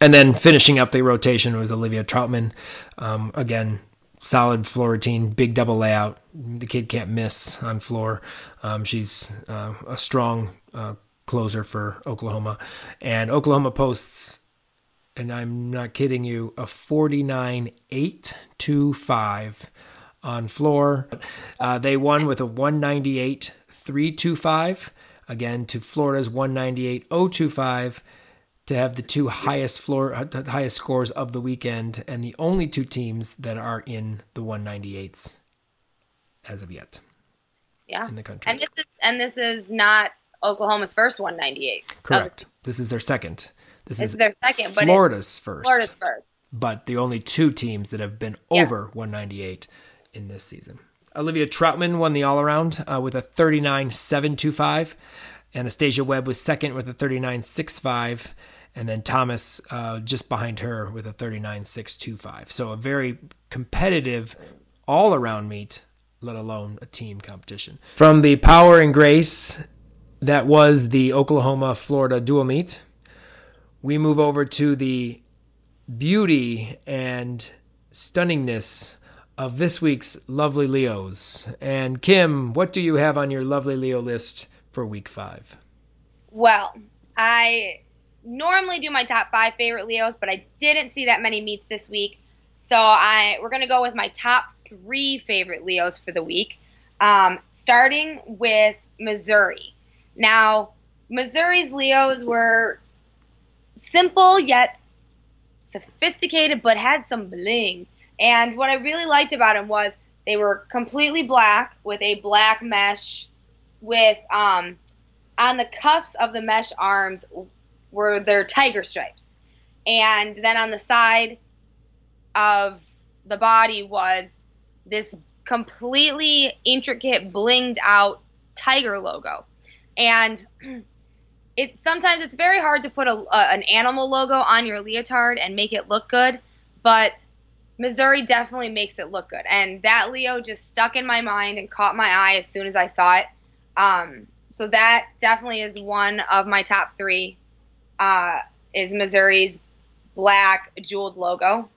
And then finishing up the rotation was Olivia Troutman. Um, again, solid floor routine, big double layout. The kid can't miss on floor. Um, she's uh, a strong uh, closer for Oklahoma. And Oklahoma posts, and I'm not kidding you, a 49 8 2 5 on floor. Uh, they won with a 198 325. Again, to Florida's 198 025 to have the two highest floor uh, highest scores of the weekend and the only two teams that are in the 198s as of yet Yeah. in the country. And this is and this is not Oklahoma's first 198. Correct. This is their second. This This is is their second, Florida's first. Florida's first. but the only two teams that have been Yeah. over 198 in this season. Olivia Trautman won the all around uh, with a 39.725. Anastasia Webb was second with a 39.65. And then Thomas uh, just behind her with a 39.625. So a very competitive all around meet, let alone a team competition. From the power and grace that was the Oklahoma Florida dual meet, we move over to the beauty and stunningness of this week's lovely Leos. And Kim, what do you have on your lovely Leo list for week five? Well, I normally do my top five favorite Leos, but I didn't see that many meets this week. So I we're gonna go with my top three favorite Leos for the week. Um, starting with Missouri. Now, Missouri's Leos were simple yet sophisticated, but had some bling. And what I really liked about them was they were completely black with a black mesh with um, on the cuffs of the mesh arms were their tiger stripes. And then on the side of the body was this completely intricate, blinged out tiger logo. And it sometimes it's very hard to put a, a, an animal logo on your leotard and make it look good, but Missouri definitely makes it look good. And that Leo just stuck in my mind and caught my eye as soon as I saw it. Um, so that definitely is one of my top three. Uh, is Missouri's black jeweled logo.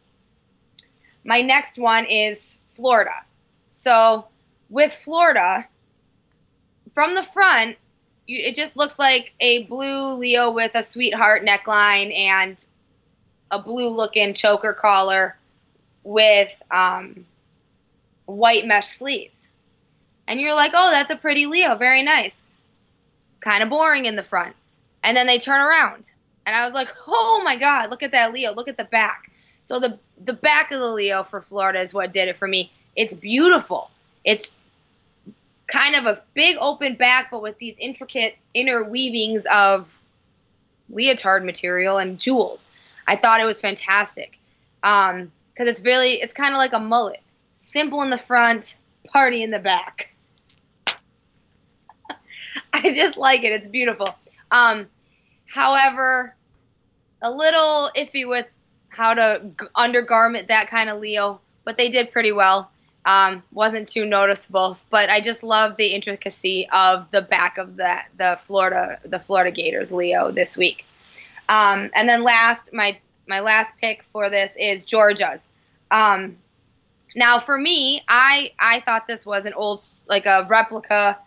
My next one is Florida. So with Florida, from the front, you, it just looks like a blue Leo with a sweetheart neckline and a blue looking choker collar with um, white mesh sleeves. And you're like, oh, that's a pretty Leo, very nice. Kind of boring in the front. And then they turn around. And I was like, oh my God, look at that Leo. Look at the back. So the the back of the Leo for Florida is what did it for me. It's beautiful. It's kind of a big open back, but with these intricate interweavings of leotard material and jewels. I thought it was fantastic because um, it's really it's kind of like a mullet, simple in the front, party in the back. I just like it. It's beautiful. Um, however, a little iffy with how to undergarment that kind of Leo, but they did pretty well. Um, wasn't too noticeable, but I just love the intricacy of the back of the the Florida the Florida Gators Leo this week. Um, and then last, my my last pick for this is Georgia's. Um, now for me, I I thought this was an old like a replica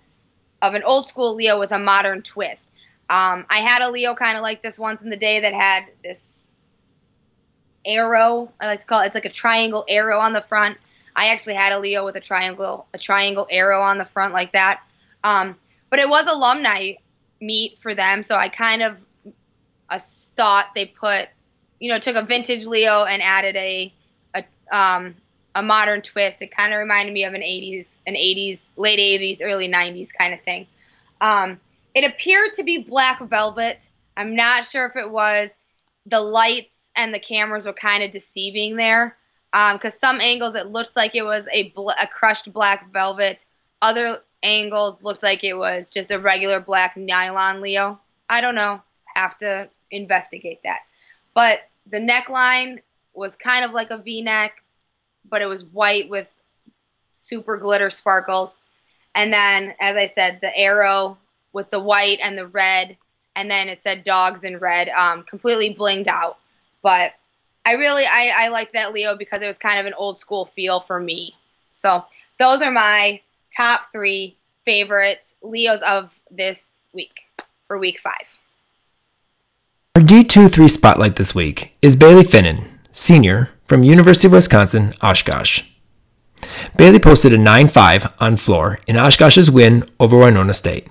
of an old school Leo with a modern twist. Um, I had a Leo kind of like this once in the day that had this arrow. I like to call it. It's like a triangle arrow on the front I actually had a Leo with a triangle a triangle arrow on the front like that. Um, but it was alumni meet for them, so I kind of thought they put, you know, took a vintage Leo and added a a um, a modern twist. It kind of reminded me of an 80s, an 80s, late 80s, early 90s kind of thing. Um, it appeared to be black velvet. I'm not sure if it was. The lights and the cameras were kind of deceiving there because um, some angles it looked like it was a, bl- a crushed black velvet. Other angles looked like it was just a regular black nylon Leo. I don't know. Have to investigate that. But the neckline was kind of like a V-neck, but it was white with super glitter sparkles. And then, as I said, the arrow with the white and the red, and then it said dogs in red, um, completely blinged out. But I really I, I like that Leo because it was kind of an old school feel for me. So those are my top three favorites Leos of this week for week five. Our D23 spotlight this week is Bailey Finnan, senior from University of Wisconsin, Oshkosh. Bailey posted a 9-5 on floor in Oshkosh's win over Winona State.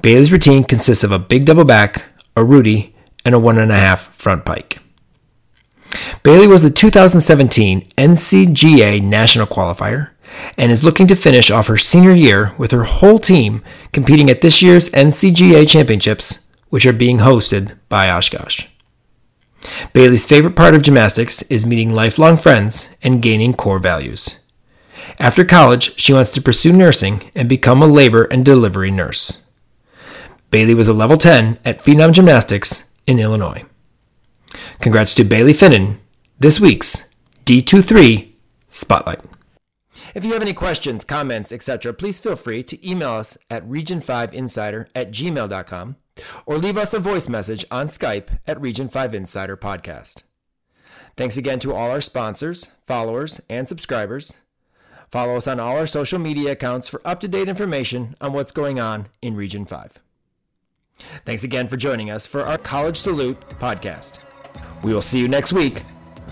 Bailey's routine consists of a big double back, a Rudy, and a one and a half front pike. Bailey was the 2017 NCGA National Qualifier and is looking to finish off her senior year with her whole team competing at this year's NCGA Championships, which are being hosted by Oshkosh. Bailey's favorite part of gymnastics is meeting lifelong friends and gaining core values. After college, she wants to pursue nursing and become a labor and delivery nurse. Bailey was a level 10 at Phenom Gymnastics in Illinois. Congrats to Bailey Finnan, this week's D23 Spotlight. If you have any questions, comments, etc., please feel free to email us at region5insider at gmail.com or leave us a voice message on Skype at Region 5 Insider Podcast. Thanks again to all our sponsors, followers, and subscribers. Follow us on all our social media accounts for up to date information on what's going on in Region 5. Thanks again for joining us for our College Salute podcast. We will see you next week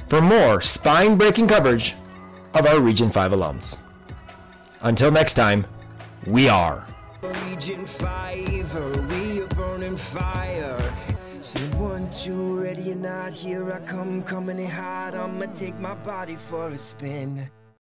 for more spine breaking coverage of our Region 5 alums. Until next time, we are. Region 5, we a burning fire? Say one, two, ready or not, here I come, coming in hot. I'ma take my body for a spin.